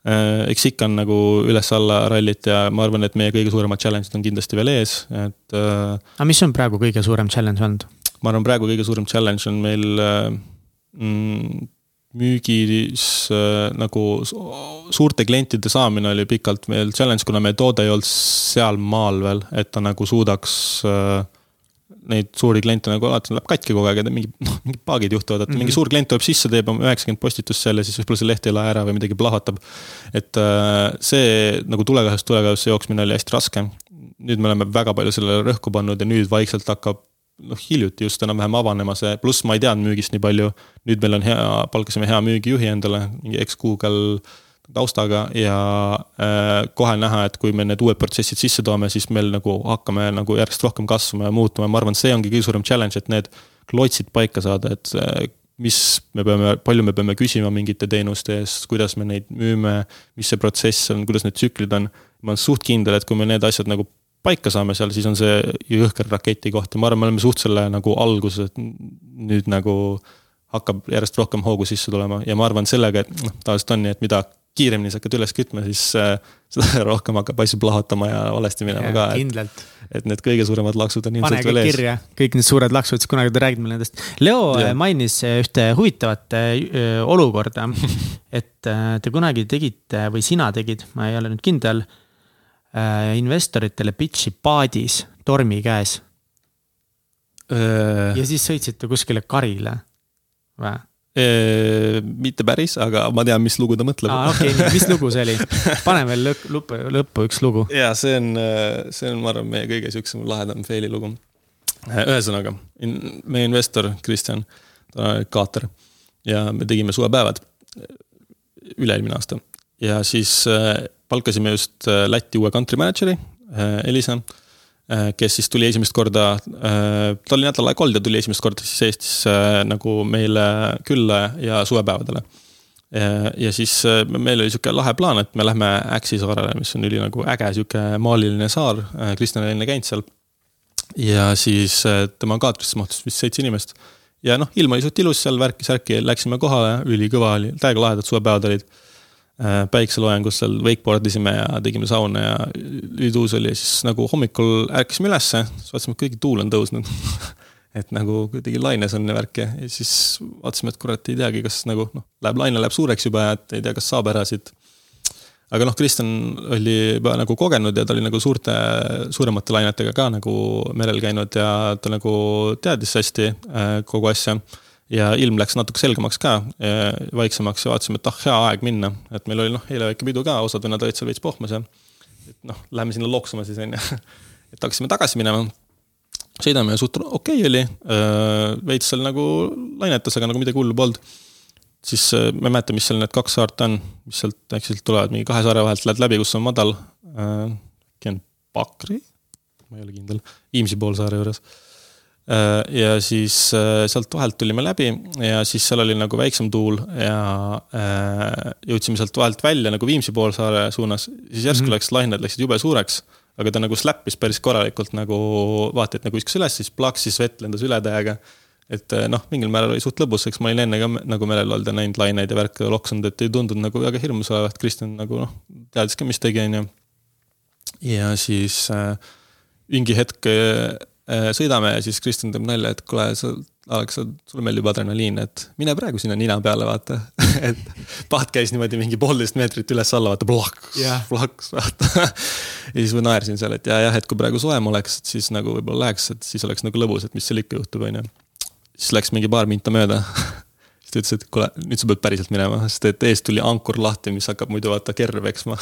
Äh, eks ikka on nagu üles-alla rallit ja ma arvan, et meie kõige suuremad challenge'id on kindlasti veel ees, et. aga mis on praegu kõige suurem challenge olnud? ma arvan, praegu kõige suurem challenge on meil mm, müügis äh, nagu suurte klientide saamine oli pikalt meil challenge, kuna meie toode ei olnud sealmaal veel, et ta nagu suudaks äh, neid suuri kliente nagu alati läheb katki kogu aeg ja mingi, noh, mingid paagid juhtuvad, et mm -hmm. mingi suur klient tuleb sisse, teeb oma üheksakümmend postitust seal ja siis võib-olla see leht ei lähe ära või midagi plahvatab. et äh, see nagu tulekahjust tulekahjusse jooksmine oli hästi raske. nüüd me oleme väga palju sellele rõhku pannud ja nüüd vaikselt hakkab noh, hiljuti just enam-vähem avanema see, pluss ma ei teadnud müügist nii palju. nüüd meil on hea, palkasime hea müügijuhi endale, mingi eks-Google taustaga ja äh, kohe näha, et kui me need uued protsessid sisse toome, siis meil nagu hakkame nagu järjest rohkem kasvama ja muutuma ja ma arvan, see ongi kõige suurem challenge, et need klotsid paika saada, et äh, mis me peame, palju me peame küsima mingite teenuste eest, kuidas me neid müüme, mis see protsess on, kuidas need tsüklid on. ma olen suht kindel, et kui me need asjad nagu paika saame seal, siis on see jõhker raketi koht ja ma arvan, me oleme suht selle nagu alguses, et nüüd nagu hakkab järjest rohkem hoogu sisse tulema ja ma arvan sellega, et noh, tavaliselt on nii, et mida kiiremini sa hakkad üles kütma, siis äh, seda rohkem hakkab asju plahvatama ja valesti minema ja, ka. kindlalt. et need kõige suuremad laksud on ilmselt veel ees. kõik need suured laksud, siis kunagi ta räägib meile nendest. Leo ja. mainis ühte huvitavat olukorda, et te kunagi tegite või sina tegid, ma ei ole nüüd kindel, investoritele pitch'i paadis tormi käes. ja siis sõitsite kuskile karile või? mitte päris, aga ma tean, mis lugu ta mõtleb. aa, okei okay,, mis lugu see oli? pane veel lõppu, lõppu üks lugu. ja see on, see on, ma arvan, meie kõige siuksem lahedam fail'i lugu. ühesõnaga, meie investor Kristjan, ta on kaater ja me tegime suvepäevad üle-eelmine aasta ja siis palkasime just Läti uue country manager'i, Elisa Äh, kes siis tuli esimest korda, äh, ta oli nädal aega olnud ja tuli esimest korda siis Eestisse äh, nagu meile külla ja suvepäevadele. ja siis meil oli sihuke lahe plaan, et me lähme Äksi saarele, mis on üli nagu äge sihuke maaliline saar, Kristjan oli enne käinud seal. ja siis tema kaatrisse mahtus vist seitse inimest. ja noh, ilm oli suht ilus seal, värki-särki, läksime kohale, ülikõva oli, täiega lahedad suvepäevad olid Äh, päikseloojangus seal wakeboard isime ja tegime sauna ja ülituus oli siis nagu hommikul ärkasime ülesse, siis vaatasime, et kõigi tuul on tõusnud et nagu kuidagi laines on ja värk ja siis vaatasime, et kurat, ei teagi, kas nagu noh, läheb laine läheb suureks juba ja et ei tea, kas saab ära siit. aga noh, Kristjan oli juba nagu kogenud ja ta oli nagu suurte, suuremate lainetega ka nagu merel käinud ja ta nagu teadis hästi äh, kogu asja ja ilm läks natuke selgemaks ka, vaiksemaks ja vaatasime, et ah, hea aeg minna, et meil oli noh, eile väike pidu ka, osad vennad olid seal veits pohmas ja. et noh, lähme sinna loksuma siis on ju. et hakkasime tagasi minema. sõidame ja suht okei okay oli, veits seal nagu lainetas, aga nagu midagi hullu polnud. siis ma ei mäleta, mis seal need kaks saart on, mis sealt äkki tulevad, mingi kahe saare vahelt lähed läbi, kus on madal. äkki on Pakri, ma ei ole kindel, Viimsi poolsaare juures ja siis äh, sealt vahelt tulime läbi ja siis seal oli nagu väiksem tuul ja äh, jõudsime sealt vahelt välja nagu Viimsi poolsaare suunas. siis järsku mm -hmm. läks, lained läksid jube suureks, aga ta nagu släppis päris korralikult nagu vaata, et nagu viskas üles, siis plaks, siis vett lendas üle täiega. et noh, mingil määral oli suht lõbus, eks ma olin enne ka nagu merel olnud ja näinud laineid ja värke loksunud, et ei tundunud nagu väga hirmus olevat, Kristjan nagu noh, teadis ka, mis tegi, on ju. ja siis äh, mingi hetk Äh, sõidame ja siis Kristjan teeb nalja, et kuule, sa, Alex, sulle meeldib adrenaliin, et mine praegu sinna nina peale, vaata et paat käis niimoodi mingi poolteist meetrit üles-alla, vaata, plaks yeah., plaks, vaata ja siis ma naersin seal, et ja, jah, et kui praegu soojem oleks, et siis nagu võib-olla läheks, et siis oleks nagu lõbus, et mis seal ikka juhtub, on ju. siis läks mingi paar minta mööda ta ütles, et kuule, nüüd sa pead päriselt minema, sest et eest tuli ankur lahti, mis hakkab muidu vaata kerr peksma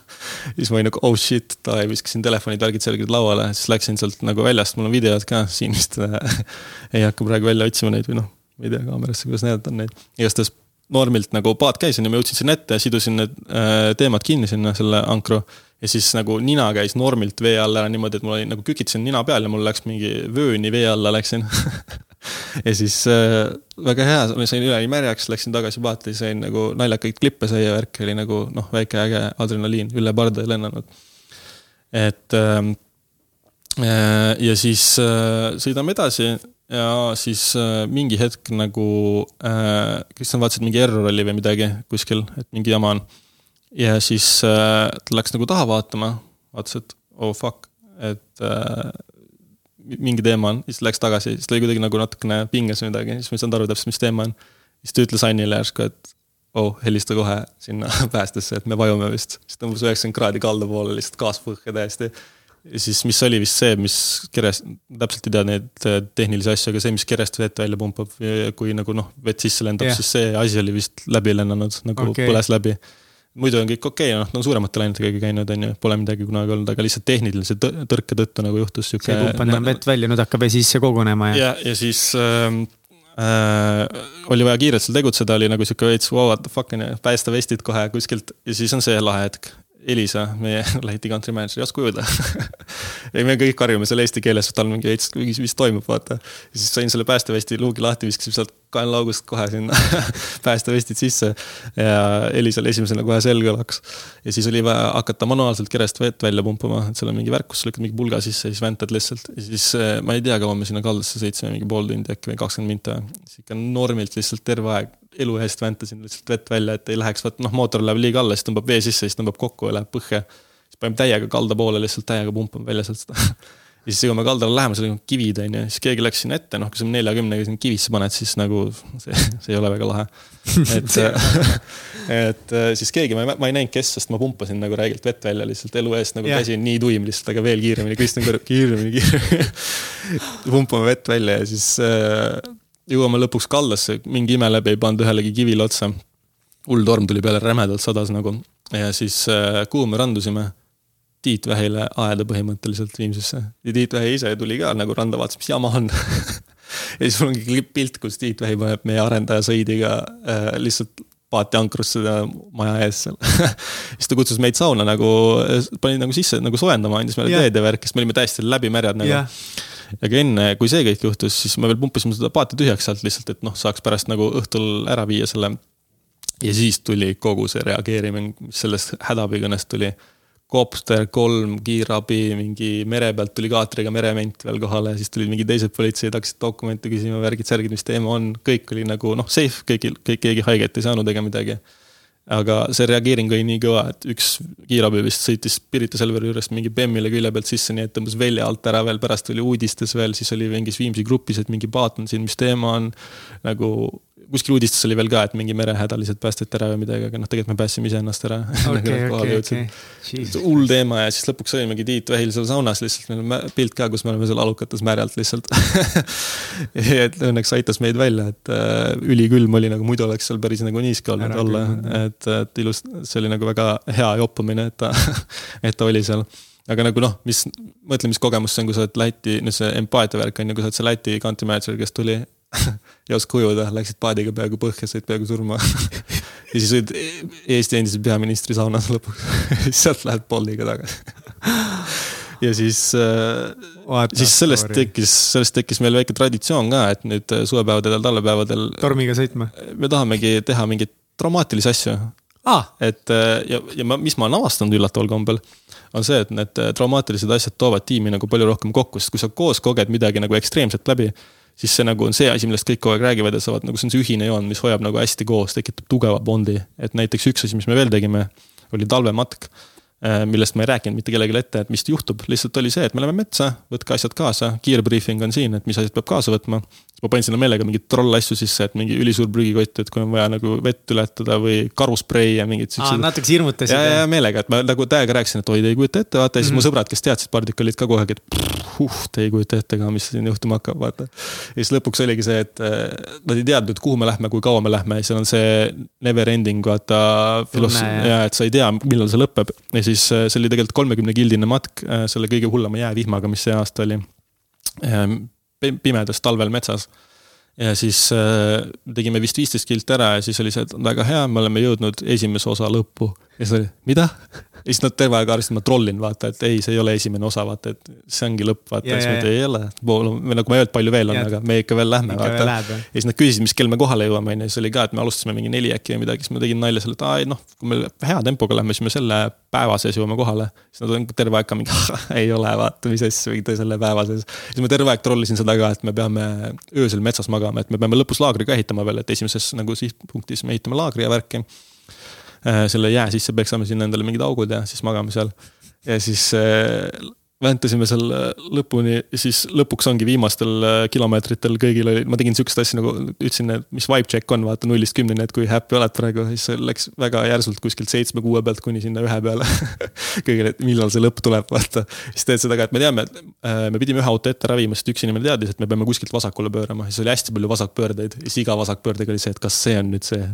siis ma olin nagu oh shit, davai, viskasin telefonid, värgid selgelt lauale, siis läksin sealt nagu väljast, mul on videod ka siin vist ei hakka praegu välja otsima neid või noh, ma ei tea kaamerasse, kuidas näidata neid. igastahes normilt nagu paat käis, onju, ma jõudsin sinna ette sidusin need äh, teemad kinni sinna, selle ankru. ja siis nagu nina käis normilt vee all ära niimoodi, et mul oli nagu kükitasin nina peal ja mul läks mingi vööni vee alla läksin ja siis äh, väga hea, sain üleni märjaks, läksin tagasi paati, sain nagu naljakaid klippe sai ja värk oli nagu noh, väike äge adrenaliin üle parda lennanud. et ähm, äh, ja siis äh, sõidame edasi ja siis äh, mingi hetk nagu äh,, Kristjan vaatas, et mingi error oli või midagi kuskil, et mingi jama on. ja siis äh, ta läks nagu taha vaatama, vaatas, et oh fuck, et äh, mingi teema on, siis läks tagasi, siis ta oli kuidagi nagu natukene pinges või midagi, siis ma ei saanud aru täpselt, mis teema on. siis ta ütles Annile järsku, et oh, helista kohe sinna päästesse, et me vajume vist. siis tõmbas üheksakümmend kraadi kalda poole lihtsalt kaaspõhja täiesti. ja siis, mis oli vist see, mis kerest, täpselt ei tea neid äh, tehnilisi asju, aga see, mis kerest vett välja pumpab, kui nagu noh, vett sisse lendab yeah., siis see asi oli vist läbi lennanud, nagu okay. põles läbi. Muidu on kõik okei okay,, noh, no suuremate lainetega käinud, on ju, pole midagi kunagi olnud, aga lihtsalt tehnilise tõrke tõttu nagu juhtus sihuke. see pumpab enam vett välja, nüüd hakkab vesi sisse kogunema ja. ja, ja siis äh, äh, oli vaja kiirelt seal tegutseda, oli nagu sihuke veits wow, what the fuck on ju, päästevestid kohe kuskilt ja siis on see lahe hetk Elisa, meie Läti country manager ei oska ujuda ei, me kõik karjume seal eesti keeles, tal mingi veits, mis, toimub, vaata. ja siis sain selle päästevesti luugi lahti, viskasin sealt kaenlaugust kohe sinna päästevestid sisse. ja Elisal esimesena kohe selga laks. ja siis oli vaja hakata manuaalselt kerest vett välja pumpama, et seal on mingi värk, kus lükkad mingi pulga sisse ja siis väntad lihtsalt. ja siis eh, ma ei tea, kaua me sinna kaldasse sõitsime, mingi pool tundi äkki või kakskümmend minta. sihuke normilt lihtsalt terve aeg elu eest väntasin lihtsalt vett välja, et ei läheks, vaat noh, mootor läheb liiga alla, siis tõmbab vee sisse, siis tõmbab kokku ja läheb põhja. siis paneme täiega kalda poole, lihtsalt täiega pumpame välja sealt seda. ja siis, kui me kaldale läheme, seal on kivid, on ju, siis keegi läks sinna ette, noh, kui sa neljakümnega sinna kivisse paned, siis nagu see, see ei ole väga lahe. et et siis keegi, ma ei, ma ei näinud, kes, sest ma pumpasin nagu räigelt vett välja lihtsalt elu eest, nagu käsi on nii tuim lihtsalt, aga veel kiiremini, Kristjan kõrv, kiiremini, kiiremini pumpame vett välja ja siis jõuame lõpuks kallasse, mingi ime läbi ei pannud ühelegi kivile otsa. hull torm tuli peale, rämedalt sadas nagu ja siis äh, kuhu me randusime? Tiit Vähile aeda põhimõtteliselt Viimsisse ja Tiit Vähi ise tuli ka nagu randa, vaatas, mis jama on ja siis mul ongi pilt, kus Tiit Vähi paneb meie arendaja sõidiga äh, lihtsalt paati ankrusse maja ees seal siis ta kutsus meid sauna nagu, pani nagu sisse nagu soojendama, andis meile yeah. teed ja värk, sest me olime täiesti läbimärjad nagu yeah aga enne, kui see kõik juhtus, siis me veel pumpasime seda paati tühjaks sealt lihtsalt, et noh, saaks pärast nagu õhtul ära viia selle. ja siis tuli kogu see reageerimine, sellest hädaabikõnest tuli. kopter, kolm, kiirabi, mingi mere pealt tuli kaatriga merement veel kohale, siis tulid mingi teised politseid, hakkasid dokumente küsima, värgid-särgid, mis teema on, kõik oli nagu noh, safe, kõigil, kõik, keegi haiget ei saanud ega midagi aga see reageering oli nii kõva, et üks kiirabi vist sõitis Pirita Selveri juurest mingi bemmile külje pealt sisse, nii et tõmbas välja alt ära veel, pärast oli uudistes veel, siis oli mingis Viimsi grupis, et mingi paat on siin, mis teema on. nagu kuskil uudistes oli veel ka, et mingi merehädalised päästeti ära või midagi, aga noh, tegelikult me päästsime iseennast ära. Okay, okay, okay. hull teema ja siis lõpuks olimegi Tiit Vähil seal saunas lihtsalt, meil on pilt ka, kus me oleme seal alukates märjalt lihtsalt. Et õnneks aitas meid välja, et äh, ülikülm oli, nagu muidu oleks seal päris nagu niiske olnud ära olla, et, et ilus, see oli nagu väga hea joppamine, et ta et ta oli seal. Aga nagu noh, mis, mõtle, mis kogemus see on, kui sa oled Läti, no see empaatia värk on ju, kui sa oled see Läti country manager, kes tuli ei oska ujuda, läksid paadiga peaaegu põhja, said peaaegu surma. Ja siis olid Eesti endise peaministri saunas lõpuks. Sealt lähed Bolliga tagasi. Ja siis äh,, siis sellest tekkis, sellest tekkis meil väike traditsioon ka, et nüüd äh, suvepäevadel talvepäevadel. tormiga sõitma? me tahamegi teha mingeid dramaatilisi asju. Ah.. et äh, ja, ja ma, mis ma olen avastanud üllataval kombel, on see, et need äh, dramaatilised asjad toovad tiimi nagu palju rohkem kokku, sest kui sa koos koged midagi nagu ekstreemset läbi siis see nagu on see asi, millest kõik kogu aeg räägivad ja saavad nagu, see on see ühine joon, mis hoiab nagu hästi koos, tekitab tugeva bondi. et näiteks üks asi, mis me veel tegime, oli talvematk, äh, millest ma ei rääkinud mitte kellelegi ette, et mis juhtub, lihtsalt oli see, et me läheme metsa, võtke asjad kaasa, kiirbriifing on siin, et mis asjad peab kaasa võtma ma panin sinna meelega mingeid trollasju sisse, et mingi ülisuur prügikott, et kui on vaja nagu vett ületada või karuspray ja mingid siuksed. natuke hirmutasid. ja, ja meelega, et ma nagu täiega rääkisin, et oi, te ei kujuta ette, vaata ja siis mm -hmm. mu mhm. sõbrad, kes teadsid pardik, olid ka kogu aeg, et huh, te ei kujuta ette ka, mis siin juhtuma hakkab, vaata. ja siis lõpuks oligi see, et äh, nad ei teadnud, kuhu me lähme, kui kaua me lähme ja seal on see never ending, vaata. ja et sa ei tea, millal see lõpeb ja siis äh, see oli tegelikult kolmekümne gildine matk äh, selle kõige hullema jäävihmaga, mis see aasta oli ehm, pimedas talvel metsas. ja siis äh, tegime vist viisteist kilti ära ja siis oli see, et väga hea, me oleme jõudnud esimese osa lõppu. Ja siis oli, mida? ja siis nad terve aeg arvasid, et ma trollin, vaata, et ei, see ei ole esimene osa, vaata, et see ongi lõpp, vaata, siis ma ütlesin, ei ole. nagu ma ei öelnud, palju veel on, aga me ikka veel lähme, vaata. ja siis nad küsisid, mis kell me kohale jõuame, on ju, siis oli ka, et me alustasime mingi neli äkki või midagi, siis ma tegin nalja selle, et aa ei noh, kui me hea tempoga lähme, siis me selle päeva sees jõuame kohale. siis nad on terve aeg ka mingi, ei ole, vaata, mis asja, mingi selle päeva sees. siis ma terve aeg trollisin seda ka, et me peame öösel metsas magama, et me peame lõpus laagri ka ehitama veel, et esimeses nagu sihtpunktis me ehitame laagri ja värki selle jää sisse peksame sinna endale mingid augud ja siis magame seal. ja siis äh, väntasime seal äh, lõpuni, siis lõpuks ongi viimastel äh, kilomeetritel kõigil oli, ma tegin sihukest asja nagu, ütlesin, et mis vibe check on, vaata nullist kümneni, et kui happy oled praegu, siis läks väga järsult kuskilt seitsme-kuue pealt kuni sinna ühe peale kõigil, et millal see lõpp tuleb, vaata. siis teed seda ka, et me teame, et äh, me pidime ühe auto ette ravima, sest üks inimene teadis, et me peame kuskilt vasakule pöörama, siis oli hästi palju vasakpöördeid ja siis iga vasakpöördega oli see, et kas see on nüüd see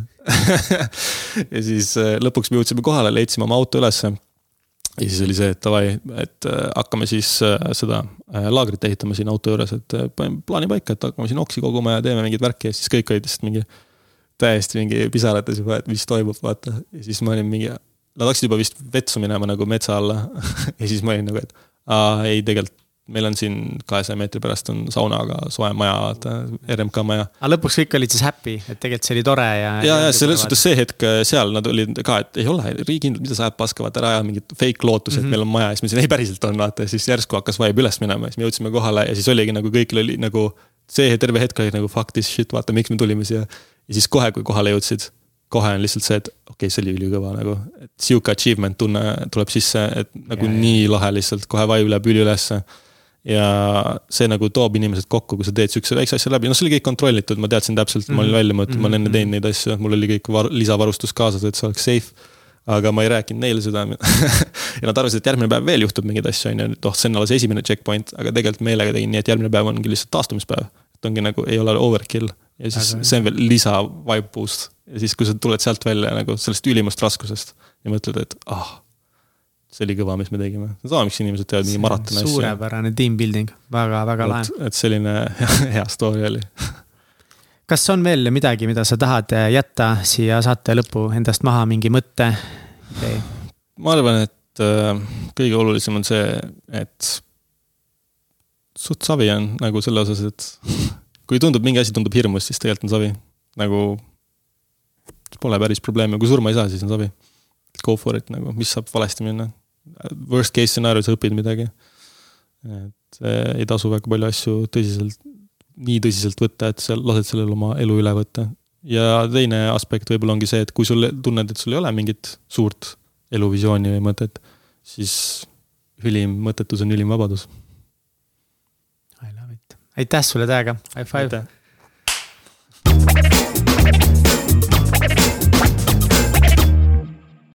ja siis lõpuks me jõudsime kohale, leidsime oma auto ülesse ja siis oli see, et davai, et äh, hakkame siis äh, seda äh, laagrit ehitama siin auto juures, et paneme plaani paika, et hakkame siin oksi koguma ja teeme mingit värki ja siis kõik olid lihtsalt mingi. täiesti mingi pisarates juba, et mis toimub, vaata. ja siis ma olin mingi, nad hakkasid juba vist vetsu minema nagu metsa alla ja siis ma olin nagu, et aa ei, tegelikult meil on siin kahesaja meetri pärast on saunaga soe maja, RMK maja. aga lõpuks kõik olid siis happy, et tegelikult see oli tore ja. ja, ja selles suhtes see hetk äh, seal nad olid ka, et ei ole, riigikindlad, mida sa ajad paska, vaata ära aja mingit fake lootust, et mm -hmm. meil on maja ja siis ma ütlesin, ei päriselt on, vaata ja siis järsku hakkas vibe üles minema, siis me jõudsime kohale ja siis oligi nagu kõigil oli nagu. see terve hetk oli nagu fuck this shit, vaata, miks me tulime siia. ja siis kohe, kui kohale jõudsid kohe on lihtsalt see, et okei okay,, see oli ülikõva nagu, et sihuke achievement tunne tuleb sisse, et nagu ja, nii ja. lahe lihtsalt, kohe vibe läheb üliülesse ja see nagu toob inimesed kokku, kui sa teed sihukese väikse asja läbi, noh, see oli kõik kontrollitud, ma teadsin täpselt, ma olin mhm. välja mõelnud, ma olen enne teinud neid asju, mul oli kõik var, lisavarustus kaasas, et see oleks safe. aga ma ei rääkinud neile seda ja nad arvasid, et järgmine päev veel juhtub mingeid asju, on ju, et oh, see on alles esimene checkpoint, aga tegelikult meelega tegin nii, et järgmine päev ongi lihtsalt taastumispäev. et ongi nagu, ei ole overkill ja siis aga... see on veel lisa vibe boost ja siis, kui sa tuled sealt välja nagu sellest ülimast raskusest ja mõtled, et ah oh, see oli kõva, mis me tegime. sama, miks inimesed teevad mingi maratoni asju. suurepärane team building väga,, väga-väga lahe. et selline hea story oli kas on veel midagi, mida sa tahad jätta siia saate lõppu endast maha, mingi mõte okay.? ma arvan, et äh, kõige olulisem on see, et suht savi on nagu selle osas, et kui tundub, mingi asi tundub hirmus, siis tegelikult on savi. nagu pole päris probleemi, kui surma ei saa, siis on savi. Go for it nagu, mis saab valesti minna worst case stsenaariumis õpid midagi. et eh, ei tasu väga palju asju tõsiselt, nii tõsiselt võtta, et sa lased sellel oma elu üle võtta. ja teine aspekt võib-olla ongi see, et kui sul tunned, et sul ei ole mingit suurt eluvisiooni või mõtet, siis ülim mõttetus on ülim vabadus. I love it, aitäh sulle täiega, high five.